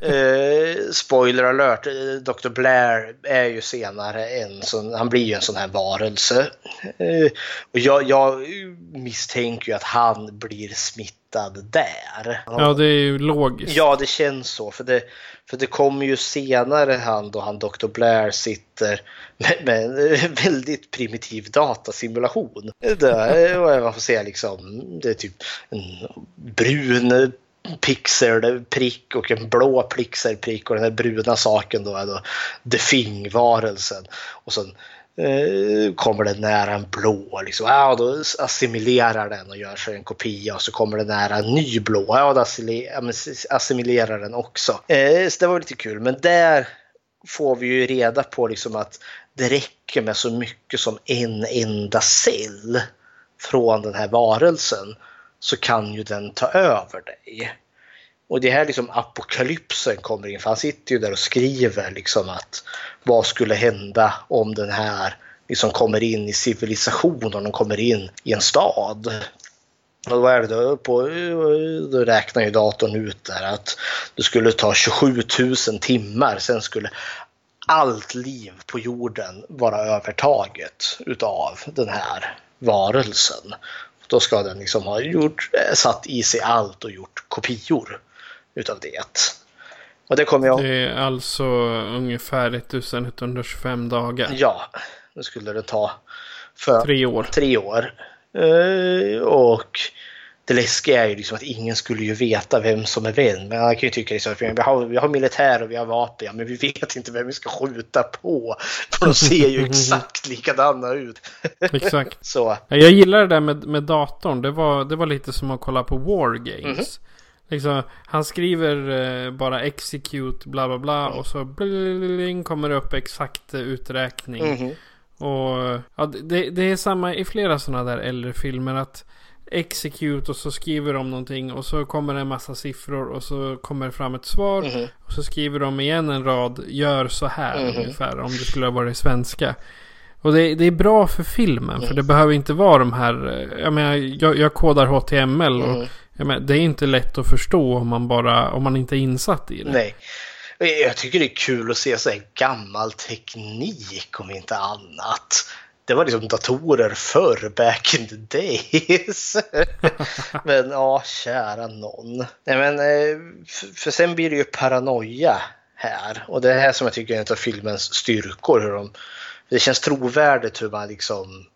eh, spoiler alert, eh, Dr. Blair är ju senare en sån, han blir ju en sån här varelse. Eh, och jag, jag misstänker ju att han blir smittad där. Ja, det är ju logiskt. Ja, det känns så. För det, för det kommer ju senare han då han Dr. Blair sitter med, med en väldigt primitiv datasimulation. Det, och man får se liksom, det är typ en brun pixelprick och en blå pixelprick och den här bruna saken då är då The Thing-varelsen. Och sen eh, kommer den nära en blå, liksom. ja, då assimilerar den och gör sig en kopia och så kommer den nära en ny blå, ja, då assimilerar den också. Eh, så det var lite kul, men där får vi ju reda på liksom att det räcker med så mycket som en enda cell från den här varelsen så kan ju den ta över dig. Och det här liksom apokalypsen kommer in, för han sitter ju där och skriver liksom att vad skulle hända om den här liksom kommer in i civilisationen, om den kommer in i en stad. Och vad är det då? På, då räknar ju datorn ut där att det skulle ta 27 000 timmar, sen skulle allt liv på jorden vara övertaget utav den här varelsen. Då ska den liksom ha gjort, satt i sig allt och gjort kopior utav det. Och det kommer jag... Det är alltså ungefär 1125 dagar. Ja, det skulle det ta. För Tre år. Tre år. Eh, och det läskiga är ju liksom att ingen skulle ju veta vem som är vem. Men man kan ju tycka liksom att vi har, vi har militär och vi har vapen, ja, men vi vet inte vem vi ska skjuta på. För de ser ju exakt likadana ut. Exakt. Så. Jag gillar det där med, med datorn. Det var, det var lite som att kolla på War Games. Liksom, han skriver eh, bara execute bla bla bla och så bling, kommer det upp exakt uträkning. Mhm. Och ja, det, det är samma i flera sådana där äldre filmer att execute och så skriver de någonting och så kommer det en massa siffror och så kommer det fram ett svar. Mhm. Och så skriver de igen en rad, gör så här Mhm. ungefär om det skulle ha varit svenska. Och det, det är bra för filmen för Mm. det behöver inte vara de här, eh, jag menar jag, jag kodar HTML och Mhm. menar, det är inte lätt att förstå om man bara, om man inte är insatt i det. Nej. Jag tycker det är kul att se så här gammal teknik om inte annat. Det var liksom datorer förr, back in the days. men ja, kära någon. Nej, men, eh, för, för sen blir det ju paranoia här. Och det är här som jag tycker är en av filmens styrkor. Hur de, det känns trovärdigt hur man liksom...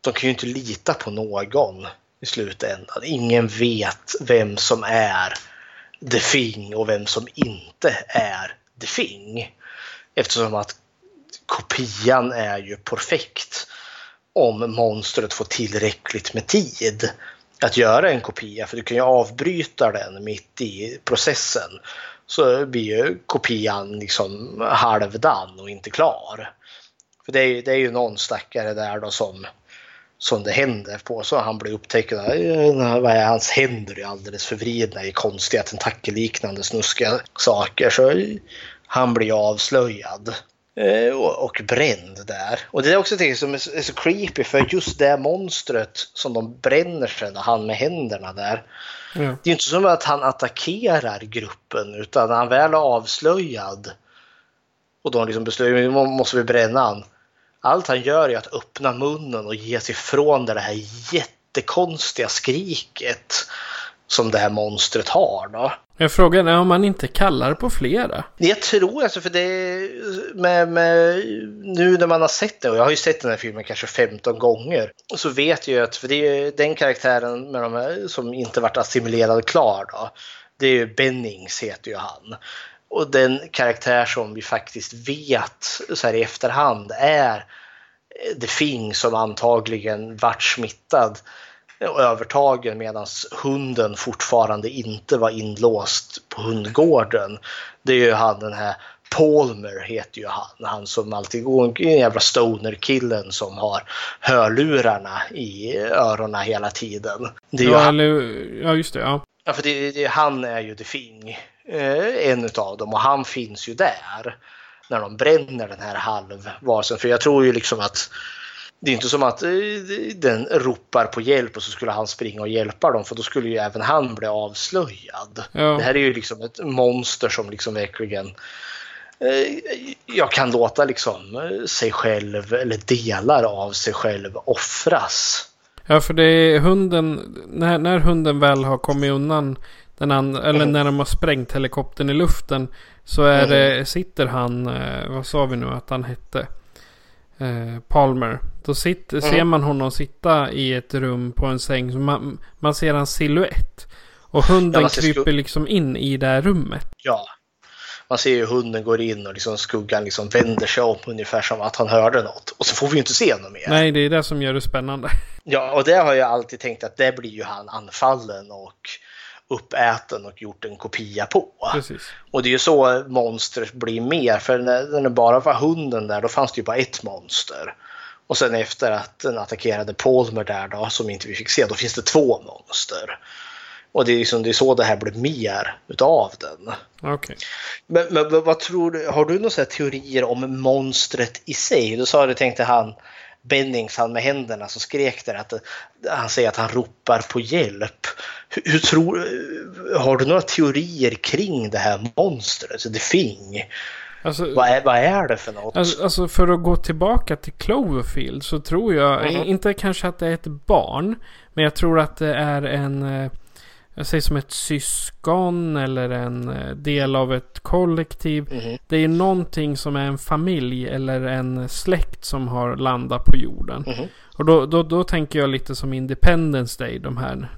De kan ju inte lita på någon i slutändan. Ingen vet vem som är The Thing och vem som inte är The Thing. Eftersom att kopian är ju perfekt om monstret får tillräckligt med tid att göra en kopia. För du kan ju avbryta den mitt i processen. Så blir ju kopian liksom halvdan och inte klar. För det är, det är ju någon stackare där då som, som det händer på. Så han blir upptäckt. Vad är hans händer är alldeles förvridna i konstiga tentakelliknande snuskiga saker. Så han blir avslöjad eh, Och, bränd där. Och det är också det som är så, creepy för just det monstret som de bränner sen, han med händerna där. Ja. Det är ju inte som att han attackerar gruppen utan när han väl är avslöjad och de liksom beslutar nu måste vi bränna han. Allt han gör är att öppna munnen och ge sig ifrån det här jättekonstiga skriket som det här monstret har. Då. Jag frågar är om man inte kallar på flera. Jag tror alltså för det med, med, nu när man har sett det och jag har ju sett den här filmen kanske 15 gånger så vet jag att för det är ju den karaktären med de här, som inte varit assimilerad klar då. Det är ju Bennings heter ju han. Och den karaktär som vi faktiskt vet så här i efterhand är The Thing som antagligen vart smittad övertagen medan hunden fortfarande inte var inlåst på hundgården. Det är ju han den här Palmer heter ju han. Han som alltid går en jävla stoner-killen som har hörlurarna i öronen hela tiden. Ja, eller, ja, just det. Ja. ja, för det, det, han är ju The Thing. Eh, en utav dem och han finns ju där. När de bränner den här halvvarelsen. För jag tror ju liksom att det är inte som att eh, den ropar på hjälp och så skulle han springa och hjälpa dem för då skulle ju även han bli avslöjad. Ja. Det här är ju liksom ett monster som liksom verkligen eh, jag kan låta liksom eh, sig själv eller delar av sig själv offras. Ja, för det är hunden. När, när hunden väl har kommit undan. Den and, eller Mm. när de har sprängt helikoptern i luften. Så är det, sitter han. Vad sa vi nu att han hette? Eh, Palmer. Då sitter, Mm. ser man honom sitta i ett rum på en säng. Så man, man ser hans siluett. Och hunden Ja, kryper liksom in i det här rummet. Ja. Man ser ju hunden går in och liksom skuggan liksom vänder sig om ungefär som att han hörde något. Och så får vi ju inte se något mer. Nej, det är det som gör det spännande. Ja, och det har jag alltid tänkt att det blir ju han anfallen och uppäten och gjort en kopia på. Precis. Och det är ju så monster blir mer. För när, det bara var hunden där, då fanns det ju bara ett monster. Och sen efter att den attackerade Palmer där då, som inte vi fick se, då finns det två monster. Och det är, liksom, det är så det här blir mer utav den. Okej. Men, men vad- tror du, har du några teorier om monstret i sig? Du sa det tänkte han Bennings, han med händerna som skrek där, att han säger att han ropar på hjälp. Hur, tror, har du några teorier kring det här monstret, The Thing? Alltså, Vad är, vad är det för något? Alltså, alltså för att gå tillbaka till Cloverfield så tror jag, Mhm. inte kanske att det är ett barn, men jag tror att det är en, eh, jag säger som ett syskon eller en eh, del av ett kollektiv. Mhm. Det är någonting som är en familj eller en släkt som har landat på jorden. Mhm. Och då, då, då tänker jag lite som Independence Day, de här,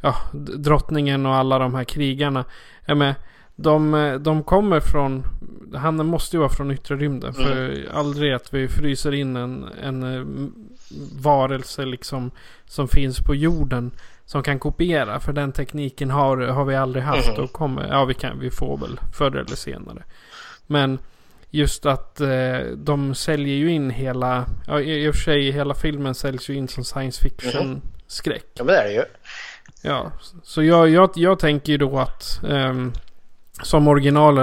ja, drottningen och alla de här krigarna. Jag med, de, de kommer från, han måste ju vara från yttre rymden. För aldrig att vi fryser in en, en eh, varelse liksom som finns på jorden. Som kan kopiera. För den tekniken har, har vi aldrig haft. Mhm. Och kommer, ja vi, kan, vi får väl förr eller senare. Men just att eh, de säljer ju in hela, ja i, och för sig hela filmen säljs ju in som science fiction skräck. Ja, men det är det ju. Ja, så jag, jag, jag tänker ju då att um, som original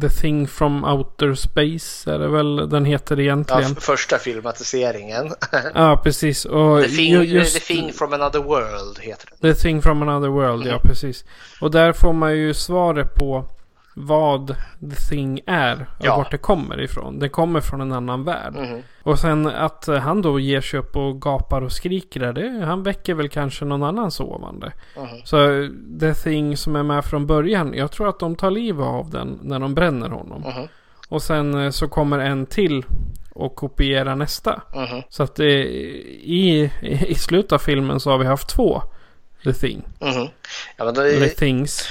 The Thing from Outer Space är det väl den heter egentligen. Ja, första filmatiseringen. ja, precis. Och the, thing, just, the Thing from Another World heter det. The Thing from Another World, mm. ja precis. Och där får man ju svaret på vad The Thing är och ja. vart det kommer ifrån. Det kommer från en annan värld. Mm. Och sen att han då ger sig upp och gapar och skriker där, det, han väcker väl kanske någon annan sovande. Mm. Så The Thing som är med från början, jag tror att de tar livet av den när de bränner honom. Mm. Och sen eh, så kommer en till och kopierar nästa. Så att det, i, i slutet av filmen så har vi haft två The Thing. Ja, då, The Things.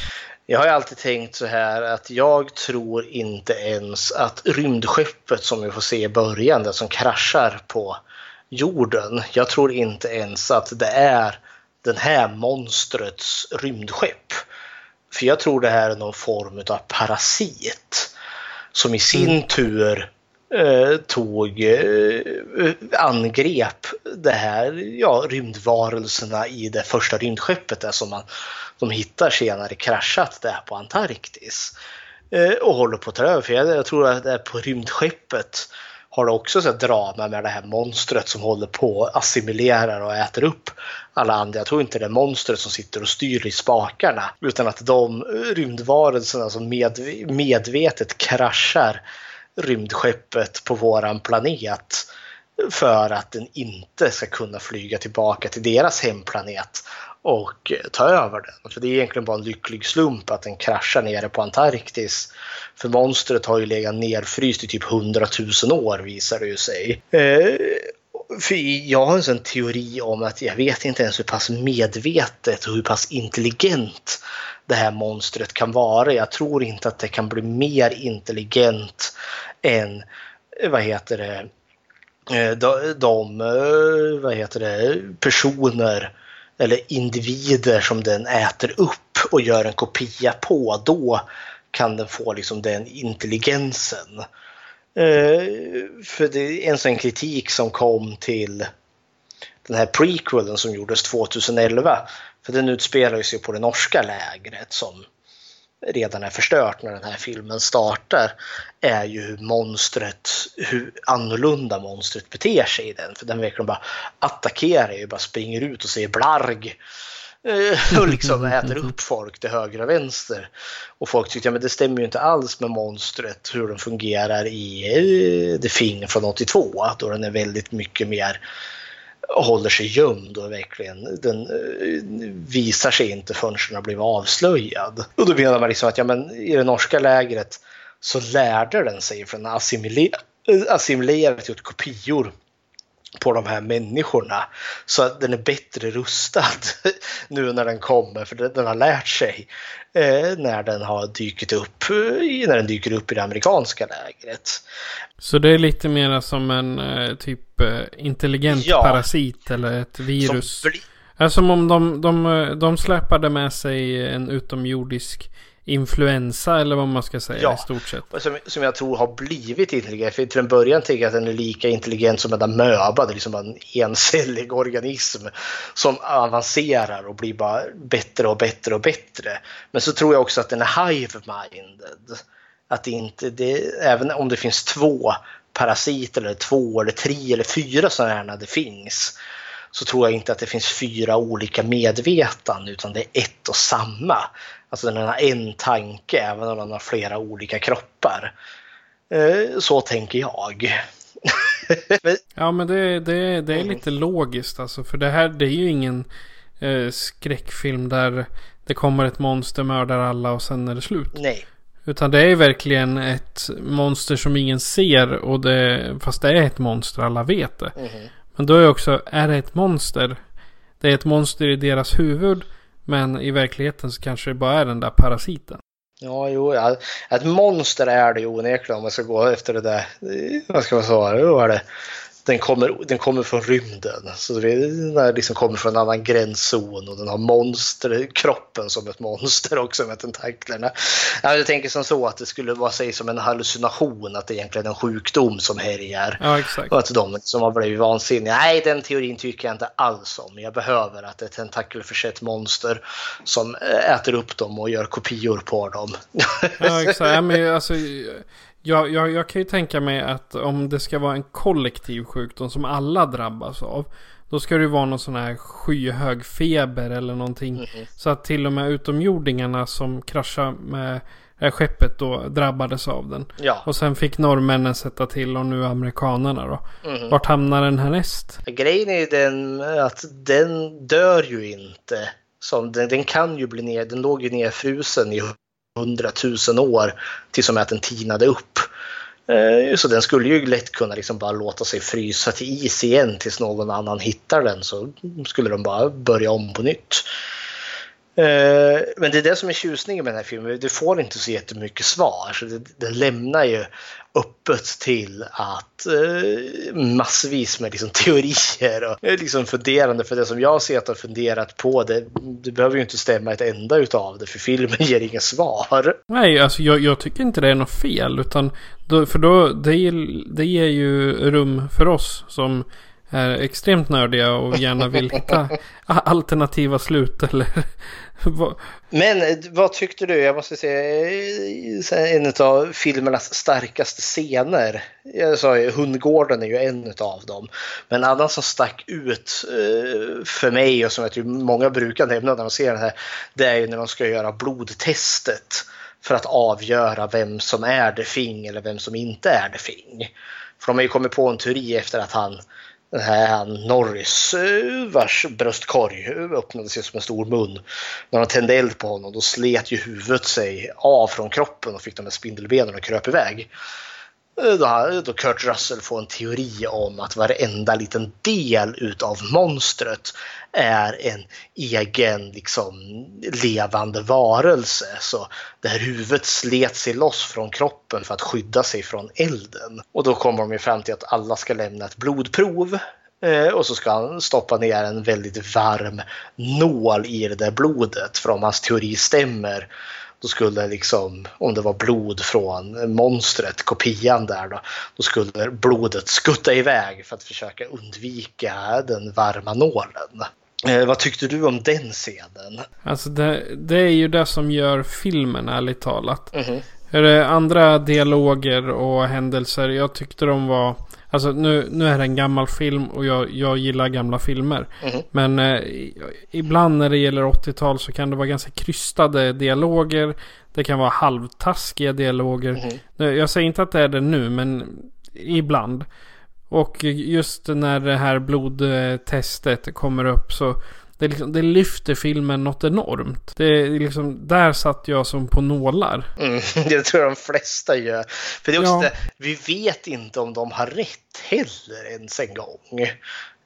Jag har alltid tänkt så här att jag tror inte ens att rymdskeppet som vi får se i början, det som kraschar på jorden. Jag tror inte ens att det är den här monstrets rymdskepp. För jag tror det här är någon form av parasit som i sin mm. tur eh, tog eh, angrep det här ja, rymdvarelserna i det första rymdskeppet där som man de hittar senare kraschat där på Antarktis. Eh, och håller på att ta över. För jag, jag tror att det är på rymdskeppet har det också så drama med det här monstret som håller på att assimilerar och äter upp alla andra. Jag tror inte det är monstret som sitter och styr i spakarna utan att de rymdvarelserna som med, medvetet kraschar rymdskeppet på våran planet för att den inte ska kunna flyga tillbaka till deras hemplanet och ta över den. För det är egentligen bara en lycklig slump att den kraschar nere på Antarktis. För monstret har ju legat nerfryst i typ 100 000 år visar det ju sig. Eh, för jag har en sån teori om att jag vet inte ens hur pass medvetet och hur pass intelligent det här monstret kan vara. Jag tror inte att det kan bli mer intelligent än vad heter det, eh, de, de eh, vad heter det, personer eller individer som den äter upp och gör en kopia på, då kan den få liksom den intelligensen. Eh, för det är en sån kritik som kom till den här prequelen som gjordes 2011. För den utspelar sig på det norska lägret som redan är förstört när den här filmen startar är ju hur monstret, hur annorlunda monstret beter sig i den. För den verkligen bara attackerar ju, bara springer ut och säger blarg. Eh, och liksom äter upp folk till höger och vänster. Och folk tyckte att ja, det stämmer ju inte alls med monstret hur den fungerar i eh, The Thing från 82. Då den är väldigt mycket mer håller sig gömd och verkligen den eh, visar sig inte förrän den har blivit avslöjad. Och då menar man liksom att ja, men i det norska lägret så lärde den sig från assimilerat eh, assimilera, assimilera kopior på de här människorna. Så att den är bättre rustad nu när den kommer för den har lärt sig eh, när den har dykt upp, eh, när den dyker upp i det amerikanska lägret. Så det är lite mer som en eh, typ eh, intelligent ja. parasit eller ett virus? Som, bli- som om de, de, de släpade med sig en utomjordisk influensa eller vad man ska säga ja, i stort sett. Som, som jag tror har blivit intelligent. För till en början tänker jag att den är lika intelligent som en amöba. Det är liksom en encellig organism som avancerar och blir bara bättre och bättre och bättre. Men så tror jag också att den är hive-minded. Att det inte, det, även om det finns två parasiter eller två eller tre eller fyra sådana här det finns så tror jag inte att det finns fyra olika medvetanden utan det är ett och samma. Alltså den har en tanke även om den har flera olika kroppar. Eh, så tänker jag. ja men det, det, det är lite logiskt alltså. För det här det är ju ingen eh, skräckfilm där det kommer ett monster, mördar alla och sen är det slut. Nej. Utan det är verkligen ett monster som ingen ser. Och det, fast det är ett monster, alla vet det. Mm. Men då är också, är det ett monster? Det är ett monster i deras huvud. Men i verkligheten så kanske det bara är den där parasiten. Ja, jo, ja. ett monster är det ju onekligen om man ska gå efter det där, vad ska man säga, Jo, är det? Den kommer, den kommer från rymden. Så den liksom kommer från en annan gränszon och den har monsterkroppen som ett monster också med tentaklerna. Jag tänker som så att det skulle vara sig som en hallucination att det egentligen är en sjukdom som härjar. Ja, exakt. Och att de som har blivit vansinniga. Nej, den teorin tycker jag inte alls om. Jag behöver att det är ett tentakelförsett monster som äter upp dem och gör kopior på dem. Ja, exakt. Ja, men, alltså, jag, jag, jag kan ju tänka mig att om det ska vara en kollektiv sjukdom som alla drabbas av. Då ska det ju vara någon sån här skyhög feber eller någonting. Mm. Så att till och med utomjordingarna som kraschar med här skeppet då drabbades av den. Ja. Och sen fick norrmännen sätta till och nu amerikanerna då. Mhm. Vart hamnar den härnäst? Grejen är ju den att den dör ju inte. Som den, den kan ju bli ner, den låg ju nerfrusen i hundratusen år tills och med att den tinade upp. Eh, så den skulle ju lätt kunna liksom bara låta sig frysa till is igen tills någon annan hittar den så skulle de bara börja om på nytt. Eh, men det är det som är tjusningen med den här filmen. Du får inte så jättemycket svar. Så den lämnar ju öppet till att eh, massvis med liksom teorier och eh, liksom funderande. För det som jag har sett och funderat på det, det behöver ju inte stämma ett enda utav det för filmen ger inga svar. Nej, alltså jag, jag tycker inte det är något fel. Utan då, för då, det, det ger ju rum för oss som är extremt nördiga och gärna vill hitta alternativa slut eller Men eh, vad tyckte du? Jag måste säga eh, en av filmernas starkaste scener. Jag sa ju Hundgården är ju en av dem. Men en annan som stack ut eh, för mig och som jag tror många brukar nämna när de ser den här. Det är ju när de ska göra blodtestet. För att avgöra vem som är The Thing eller vem som inte är The Thing. För de har ju kommit på en teori efter att han den här Norris eh, vars bröstkorg eh, öppnade sig som en stor mun. När de tände eld på honom då slet ju huvudet sig av från kroppen och fick de här spindelbenen och kröp iväg. Eh, då, då Kurt Russell får en teori om att varenda liten del utav monstret är en egen liksom levande varelse. Så det här huvudet slet sig loss från kroppen för att skydda sig från elden. Och då kommer de ju fram till att alla ska lämna ett blodprov. Eh, och så ska han stoppa ner en väldigt varm nål i det där blodet. För om hans teori stämmer då skulle liksom, om det var blod från monstret, kopian där då, då skulle blodet skutta iväg för att försöka undvika den varma nålen. Eh, vad tyckte du om den scenen? Alltså det, det är ju det som gör filmen ärligt talat. Mhm. Är det andra dialoger och händelser. Jag tyckte de var... Alltså nu, nu är det en gammal film och jag, jag gillar gamla filmer. Mhm. Men eh, ibland när det gäller 80-tal så kan det vara ganska krystade dialoger. Det kan vara halvtaskiga dialoger. Nu, Jag säger inte att det är det nu men ibland. Och just när det här blodtestet kommer upp så det, liksom, det lyfter filmen något enormt. Det är liksom, där satt jag som på nålar. Mm, det tror jag de flesta gör. För det är också Ja. det, vi vet inte om de har rätt heller ens en gång.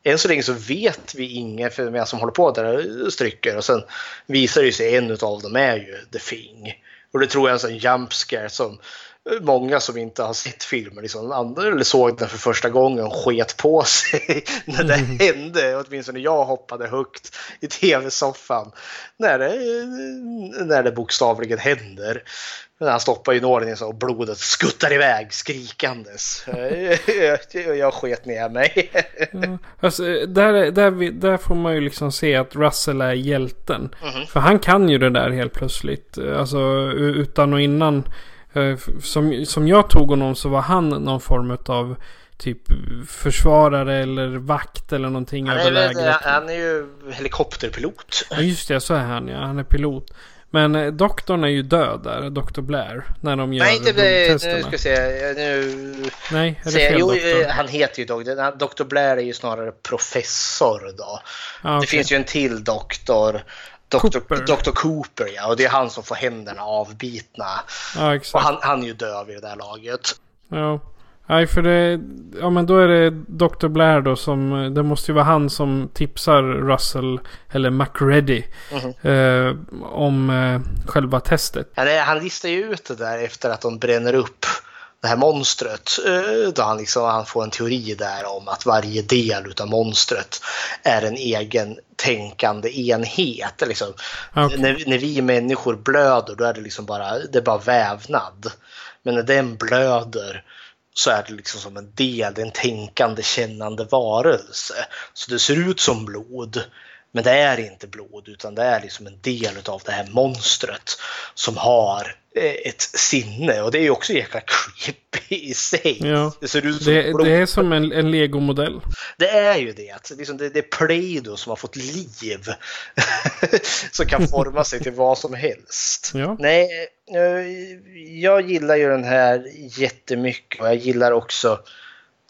Än så länge så vet vi inget för vem som håller på där och stryker och sen visar det sig en av dem är ju The Thing. Och det tror jag är en sån jump scare som många som inte har sett filmen liksom, andra, eller såg den för första gången sket på sig när det hände. Åtminstone jag hoppade högt i tv-soffan när det, när det bokstavligen händer. Men han stoppar ju nålen i och blodet skuttar iväg skrikandes. jag, jag sket ner mig. Ja, alltså, där, där, där får man ju liksom se att Russell är hjälten. Mhm. För han kan ju det där helt plötsligt. Alltså utan och innan. Eh, Som, som jag tog honom så var han någon form av typ försvarare eller vakt eller någonting Han är, lägret. han är ju helikopterpilot. Ja just det, så är han ja. Han är pilot. Men eh, doktorn är ju död där, Dr. Blair. När de gör Nej, inte det, nu ska vi se. Nu Nej, är det fel jo, doktor? eh, han heter ju Dr. Dr. Blair är ju snarare professor då. Ah, Det okej. finns ju en till doktor. Dr. Cooper. Dr. Cooper ja, och det är han som får händerna avbitna. Ja, exakt. Och han, han är ju död vid det där laget. Ja. Nej, för det... Ja, men då är det Dr. Blair då som... Det måste ju vara han som tipsar Russell, eller McReady, Mhm. eh, om eh, själva testet. Han, är, han listar ju ut det där efter att de bränner upp det här monstret. eh, Då han, liksom, han får en teori där om att varje del utav monstret är en egen tänkande enhet. Liksom. Okej. När, när vi människor blöder då är det liksom bara, det bara vävnad. Men när den blöder så är det liksom som en del, en tänkande, kännande varelse. Så det ser ut som blod, men det är inte blod utan det är liksom en del av det här monstret som har eh, ett sinne och det är ju också jäkla creepy i sig. Ja. Det ser ut som Det, det är som en, en legomodell. Det är ju det. att Liksom det, det är Play-Doh som har fått liv. som kan forma sig till vad som helst. Ja. Nej, eh, jag gillar ju den här jättemycket och jag gillar också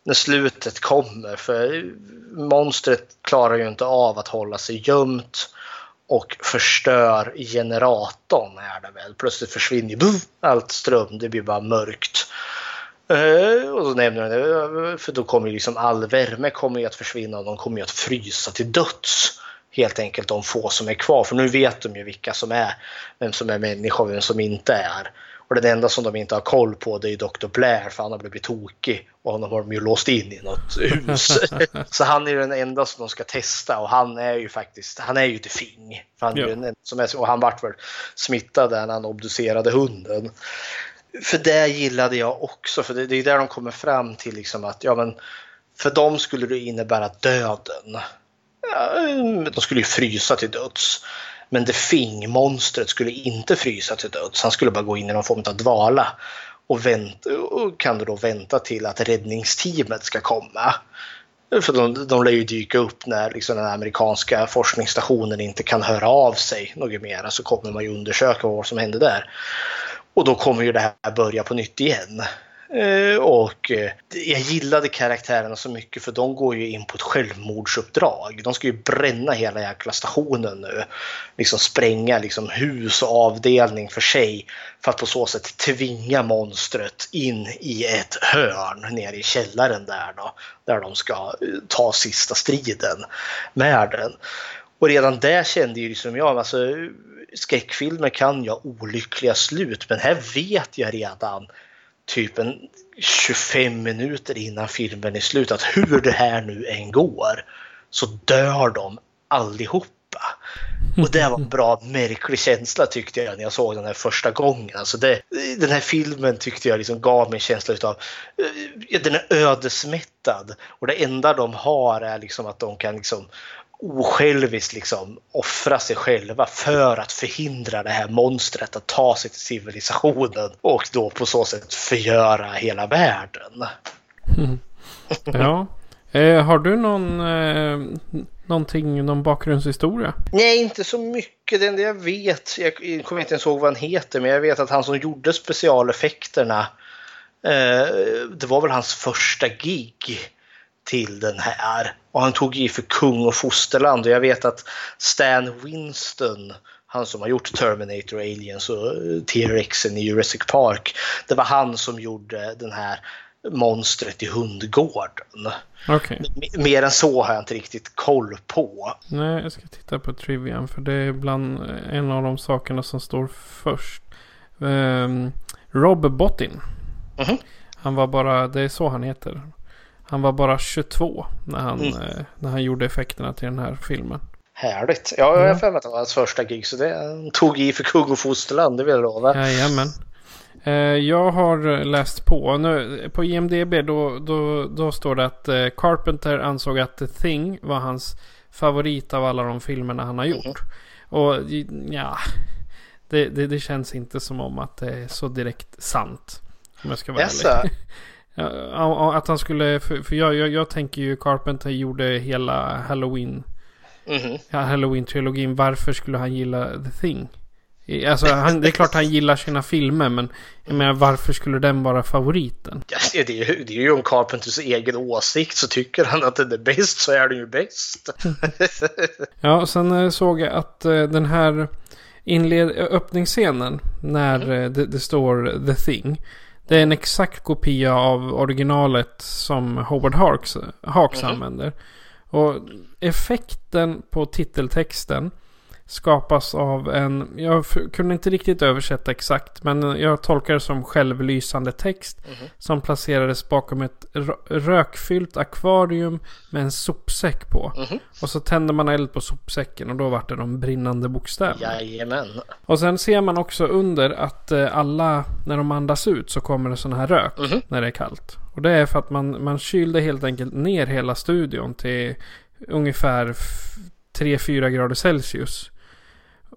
när slutet kommer. För monstret klarar ju inte av att hålla sig gömt och förstör generatorn är det väl. Plötsligt försvinner ju buff, allt ström, det blir bara mörkt. Eh, och så nämner det, för då kommer ju liksom all värme kommer ju att försvinna och de kommer ju att frysa till döds. Helt enkelt de få som är kvar, för nu vet de ju vilka som är, vem som är människa och vem som inte är. Och den enda som de inte har koll på det är Dr. Blair för han har blivit tokig och honom har de ju låst in i något hus. så han är den enda som de ska testa och han är ju faktiskt, han är ju The Fing. För han är Ja. enda som är, och han vart väl smittad när han obducerade hunden. För det gillade jag också, för det, det är där de kommer fram till liksom att ja men för dem skulle det innebära döden. Ja, de skulle ju frysa till döds. Men det Fing-monstret skulle inte frysa till döds. Han skulle bara gå in i någon form av dvala. Och, vänta, och kan då vänta till att räddningsteamet ska komma. För de, de lär ju dyka upp när liksom den amerikanska forskningsstationen inte kan höra av sig något mer. Så kommer man ju undersöka vad som hände där. Och då kommer ju det här börja på nytt igen. Eh, och eh, jag gillade karaktärerna så mycket för de går ju in på ett självmordsuppdrag. De ska ju bränna hela jäkla stationen nu. Liksom spränga liksom hus och avdelning för sig. För att på så sätt tvinga monstret in i ett hörn nere i källaren där då. Där de ska eh, ta sista striden med den. Och redan där kände ju liksom jag, alltså skräckfilmer kan ju ha olyckliga slut men här vet jag redan typ en 25 minuter innan filmen är slut att hur det här nu än går så dör de allihopa. Och det var en bra märklig känsla tyckte jag när jag såg den här första gången. Alltså det, den här filmen tyckte jag liksom gav mig en känsla utav eh, ja den är ödesmättad och det enda de har är liksom att de kan liksom osjälviskt liksom offra sig själva för att förhindra det här monstret att ta sig till civilisationen och då på så sätt förgöra hela världen. Ja. Eh, har du någon, eh, någonting, någon bakgrundshistoria? Nej, inte så mycket. Det enda jag vet, jag kommer inte ens ihåg vad han heter, men jag vet att han som gjorde specialeffekterna, eh, det var väl hans första gig till den här. Och han tog i för kung och fosterland och jag vet att Stan Winston, han som har gjort Terminator, Aliens och eh, T-Rexen i Jurassic Park, det var han som gjorde den här monstret i hundgården. M- Mer än så har jag inte riktigt koll på. Nej, jag ska titta på trivian för det är bland en av de sakerna som står först. Um, Rob Bottin. Mhm. Han var bara, det är så han heter. Han var bara 22 när han, Mm. eh, när han gjorde effekterna till den här filmen. Härligt. Ja, jag har för mig att det var hans första gig så det han tog i för kung och fosterland, det vill jag lova. Jajamän. Eh, jag har läst på. Nu, på IMDB då, då, då står det att eh, Carpenter ansåg att The Thing var hans favorit av alla de filmerna han har gjort. Och ja, det, det, det känns inte som om att det är så direkt sant. Om jag ska vara ärlig. Ja, att han skulle, för, för jag, jag, jag tänker ju Carpenter gjorde hela Halloween. Mhm. Ja, Halloween-trilogin. Varför skulle han gilla The Thing? Alltså, han, det är klart han gillar sina filmer, men jag menar, varför skulle den vara favoriten? Ja, det, är ju, det är ju om Carpenters egen åsikt så tycker han att den är bäst så är den ju bäst. Ja, och sen eh, såg jag att eh, den här inled öppningsscenen när eh, det, det står The Thing. Det är en exakt kopia av originalet som Howard Hawks, Hawks Mhm. använder. Och effekten på titeltexten skapas av en, jag kunde inte riktigt översätta exakt, men jag tolkar det som självlysande text som placerades bakom ett rö- rökfyllt akvarium med en sopsäck på. Och så tände man eld på sopsäcken och då var det de brinnande bokstäverna. Jajamän. Och sen ser man också under att eh, alla, när de andas ut så kommer det sån här rök när det är kallt. Och det är för att man, man kylde helt enkelt ner hela studion till ungefär f- 3-4 grader Celsius.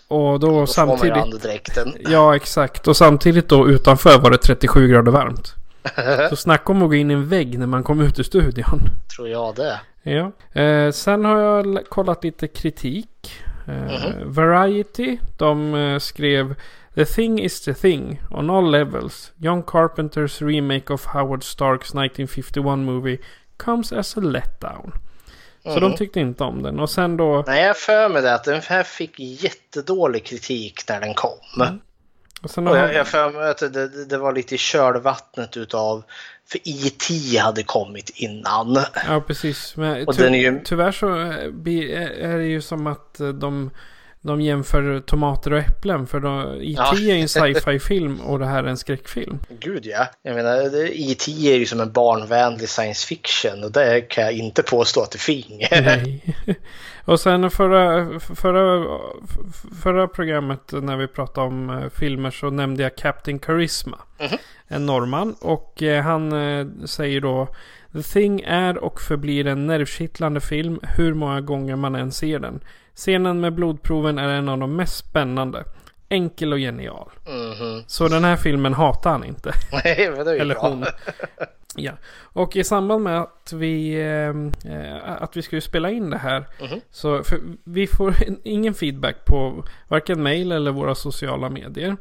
Och då, Då samtidigt... andedräkten. Ja, exakt. Och samtidigt då utanför var det 37 grader varmt. Så snacka om att gå in i en vägg när man kom ut ur studion. Tror jag det. Ja. Eh, sen har jag kollat lite kritik. Eh, Variety, de eh, skrev The thing is the thing on all levels. John Carpenters remake of Howard Starks 1951 movie comes as a letdown. Så de tyckte inte om den. Och sen då... Nej, jag för mig det att den här fick jättedålig kritik när den kom. Och sen Och jag jag för mig att det, det, var lite i kölvattnet utav... För E.T. hade kommit innan. Ja, precis. Men Och ty- ju- tyvärr så eh, är är det ju som att eh, de, de jämför tomater och äpplen. För då, E.T. Ja. är en sci-fi-film och det här är en skräckfilm. Gud ja. Jag menar, E.T. är ju som en barnvänlig science fiction och det kan jag inte påstå att det finns. Nej. Och sen förra, förra, förra programmet när vi pratade om eh, filmer så nämnde jag Captain Charisma. En norrman. Och eh, han eh, säger då The Thing är och förblir en nervkittlande film hur många gånger man än ser den. Scenen med blodproven är en av de mest spännande. Enkel och genial. Så den här filmen hatar han inte. Nej, men det är ju Eller bra. hon. Ja, och i samband med att vi, eh, eh, att vi skulle spela in det här. Så för vi får en- ingen feedback på varken mail eller våra sociala medier.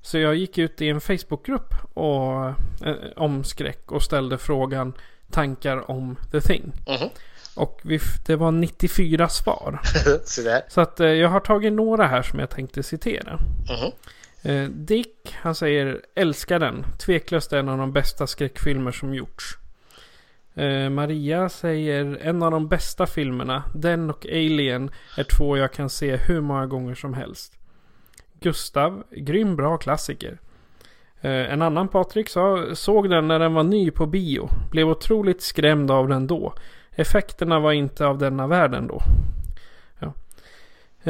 Så jag gick ut i en Facebookgrupp och, eh, om skräck och ställde frågan tankar om The Thing. Och vi, det var 94 svar. Så att eh, jag har tagit några här som jag tänkte citera. Eh, Dick, han säger älskar den. Tveklöst en av de bästa skräckfilmer som gjorts. Eh, Maria säger en av de bästa filmerna. Den och Alien är två jag kan se hur många gånger som helst. Gustav, grym bra klassiker. Eh, en annan Patrik sa, såg den när den var ny på bio. Blev otroligt skrämd av den då. Effekterna var inte av denna världen då. Ja.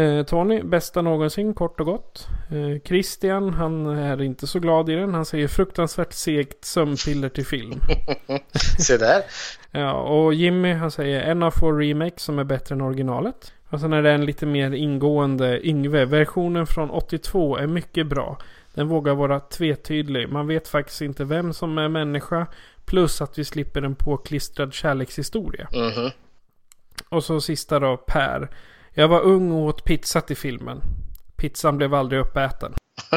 Eh, Tony, bästa någonsin, kort och gott. Eh, Christian, han är inte så glad i den. Han säger fruktansvärt segt sömnpiller till film. Se där. Ja, och Jimmy, han säger en av få remakes som är bättre än originalet. Och sen är det en lite mer ingående Yngve. Versionen från 82 är mycket bra. Den vågar vara tvetydlig. Man vet faktiskt inte vem som är människa. Plus att vi slipper en påklistrad kärlekshistoria. Mhm. Och så sista då, Per. Jag var ung och åt pizza till filmen. Pizzan blev aldrig uppäten.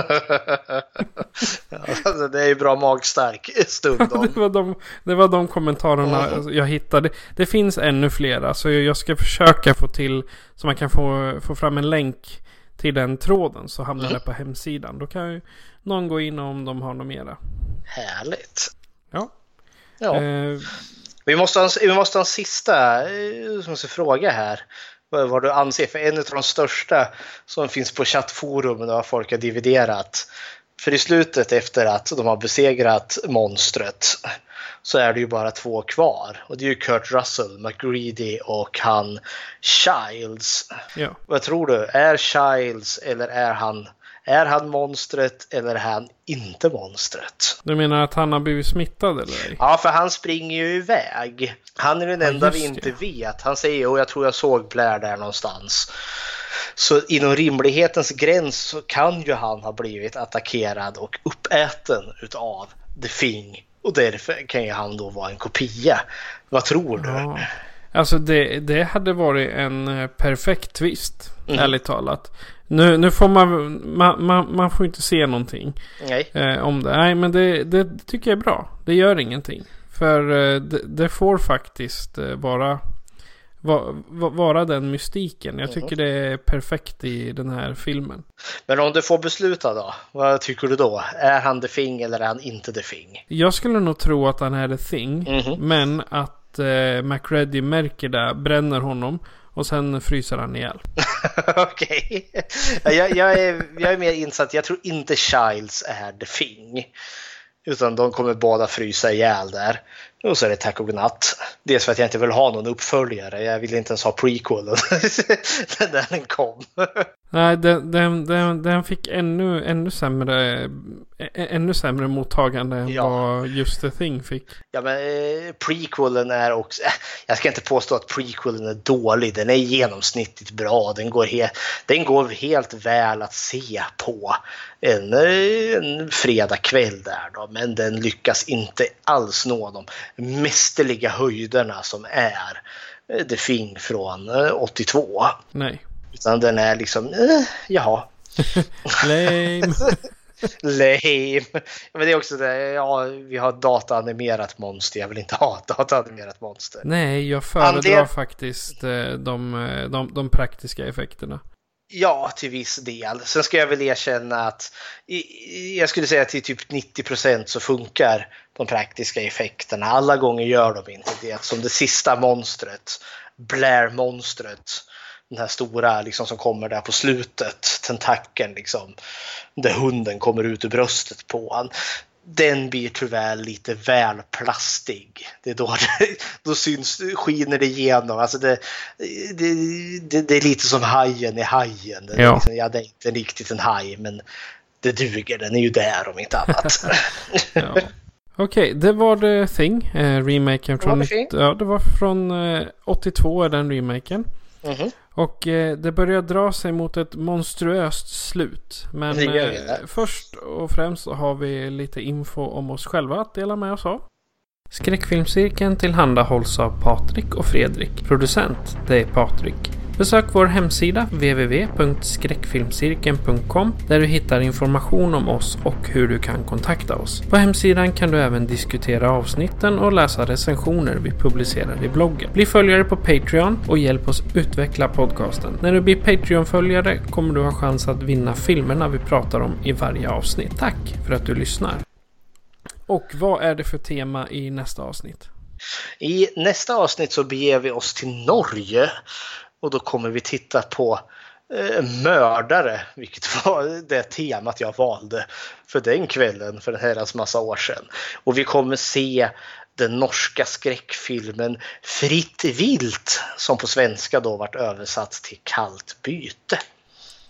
Alltså, det är ju bra magstark stundom. det, var de, det var de kommentarerna jag hittade. Det finns ännu flera. Så jag ska försöka få till så man kan få, få fram en länk till den tråden. Så hamnar det på hemsidan. Då kan ju någon gå in om de har något mera. Härligt. Ja. Ja. Eh, Vi måste ha en, vi måste ha en sista eh, som måste fråga här. Vad, vad du anser. För en av de största som finns på chattforum där folk har dividerat. För i slutet efter att de har besegrat monstret så är det ju bara två kvar. Och det är ju Kurt Russell, McGreedy och han Childs. ja. Vad tror du? Är Childs eller är han, är han monstret eller är han inte monstret? Du menar att han har blivit smittad eller? Ja, för han springer ju iväg. Han är den Ja, enda vi inte vet. Han säger och jag tror jag såg Blair där någonstans. Så inom rimlighetens gräns så kan ju han ha blivit attackerad och uppäten utav The Thing. Och därför kan ju han då vara en kopia. Vad tror du? Ja. Alltså det, det hade varit en eh, perfekt twist. Mhm. Ärligt talat. Nu, nu får man, man, man, man får inte se någonting. Nej. eh, om det. Nej, men det, det tycker jag är bra. Det gör ingenting. För eh, det, det får faktiskt eh, vara, va, va, vara den mystiken. Jag tycker det är perfekt i den här filmen. Men om du får besluta då? Vad tycker du då? Är han The Thing eller är han inte The Thing? Jag skulle nog tro att han är the thing. Mhm. Men att eh, McReady märker det, bränner honom. Och sen fryser han ihjäl. Okej. Jag, jag, är, jag är mer insatt. Jag tror inte Childs är The Thing. Utan de kommer båda frysa ihjäl där. Och så är det tack och godnatt. Dels för att jag inte vill ha någon uppföljare. Jag vill inte ens ha prequelen när den kom. Nej, den, den, den, den fick ännu, ännu, sämre, ännu sämre mottagande än Ja. vad just The Thing fick. Ja, men eh, prequelen är också... Eh, jag ska inte påstå att prequelen är dålig. Den är genomsnittligt bra. Den går, he, den går helt väl att se på en, eh, en fredagkväll där då. Men den lyckas inte alls nå de mästerliga höjderna som är eh, The Thing från eh, 82. Nej. Utan den är liksom, eh, jaha. Lame. Lame. Men det är också det, ja, vi har dataanimerat monster. Jag vill inte ha dataanimerat monster. Nej, jag föredrar Andel- faktiskt eh, de, eh, de, de praktiska effekterna. Ja, till viss del. Sen ska jag väl erkänna att jag skulle säga att till typ 90% så funkar de praktiska effekterna. Alla gånger gör de inte det. Som det sista monstret, Blair-monstret. Den här stora liksom, som kommer där på slutet, tentakeln liksom. Där hunden kommer ut ur bröstet på han. Den blir tyvärr lite väl plastig. Det är då, då syns, skiner det igenom. Alltså det, det, det, det är lite som hajen i hajen. Ja. Liksom, ja, det är inte riktigt en haj men det duger. Den är ju där om inte annat. Ja. Okej, det var The Thing. Eh, remaken Det var från... Thing. Ja, det var från eh, 82 är den remaken. Mhm. Och eh, det börjar dra sig mot ett monstruöst slut. Men eh, först och främst har vi lite info om oss själva att dela med oss av. Skräckfilmscirkeln tillhandahålls av Patrik och Fredrik. Producent, det är Patrik. Besök vår hemsida www.skräckfilmscirkeln.com där du hittar information om oss och hur du kan kontakta oss. På hemsidan kan du även diskutera avsnitten och läsa recensioner vi publicerar i bloggen. Bli följare på Patreon och hjälp oss utveckla podcasten. När du blir Patreon-följare kommer du ha chans att vinna filmerna vi pratar om i varje avsnitt. Tack för att du lyssnar. Och vad är det för tema i nästa avsnitt? I nästa avsnitt så beger vi oss till Norge och då kommer vi titta på eh, mördare, vilket var det temat jag valde för den kvällen för en herrans massa år sedan. Och vi kommer se den norska skräckfilmen Fritt vilt som på svenska då varit översatt till Kallt byte.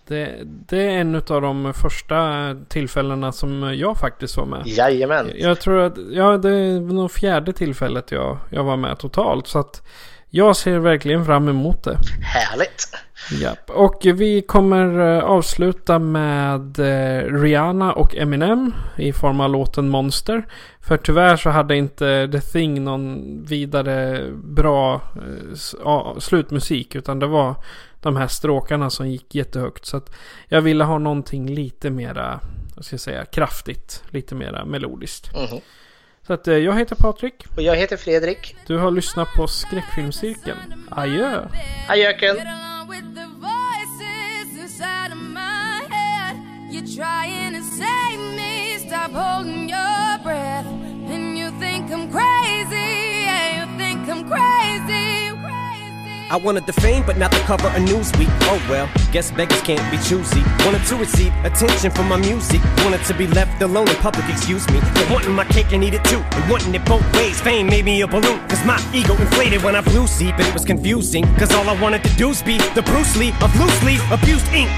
Det, det är en av de första tillfällena som jag faktiskt var med. Jajamän. Jag tror att, ja det är nog fjärde tillfället jag, jag var med totalt. Så att jag ser verkligen fram emot det. Härligt! Japp. Och vi kommer eh, avsluta med eh, Rihanna och Eminem i form av låten Monster. För tyvärr så hade inte The Thing någon vidare bra eh, slutmusik. Utan det var de här stråkarna som gick jättehögt. Så att jag ville ha någonting lite mera, vad ska jag säga, kraftigt. Lite mera melodiskt. Mhm. Så att eh, jag heter Patrik. Och jag heter Fredrik. Du har lyssnat på Skräckfilmscirkeln. Adjö! Adjöken! trying to save me. Stop holding your breath. And you think I'm crazy. Yeah, you think I'm crazy. I wanted the fame, but not the cover of Newsweek. Oh well, guess beggars can't be choosy. Wanted to receive attention from my music. Wanted to be left alone in public, excuse me. But wanting my cake and eat it too. And wanting it both ways. Fame made me a balloon. Cause my ego inflated when I flew see, but it was confusing. Cause all I wanted to do is be the Bruce Lee of loosely abused ink.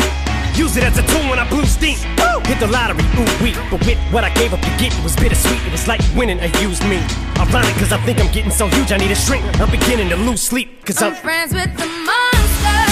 Use it as a tool when I blew steam. Woo! Hit the lottery, ooh wee. But with what I gave up to get, it was bittersweet. It was like winning a used me. Ironic, cause I think I'm getting so huge, I need a shrink. I'm beginning to lose sleep, cause I'm I'm. friends with the monster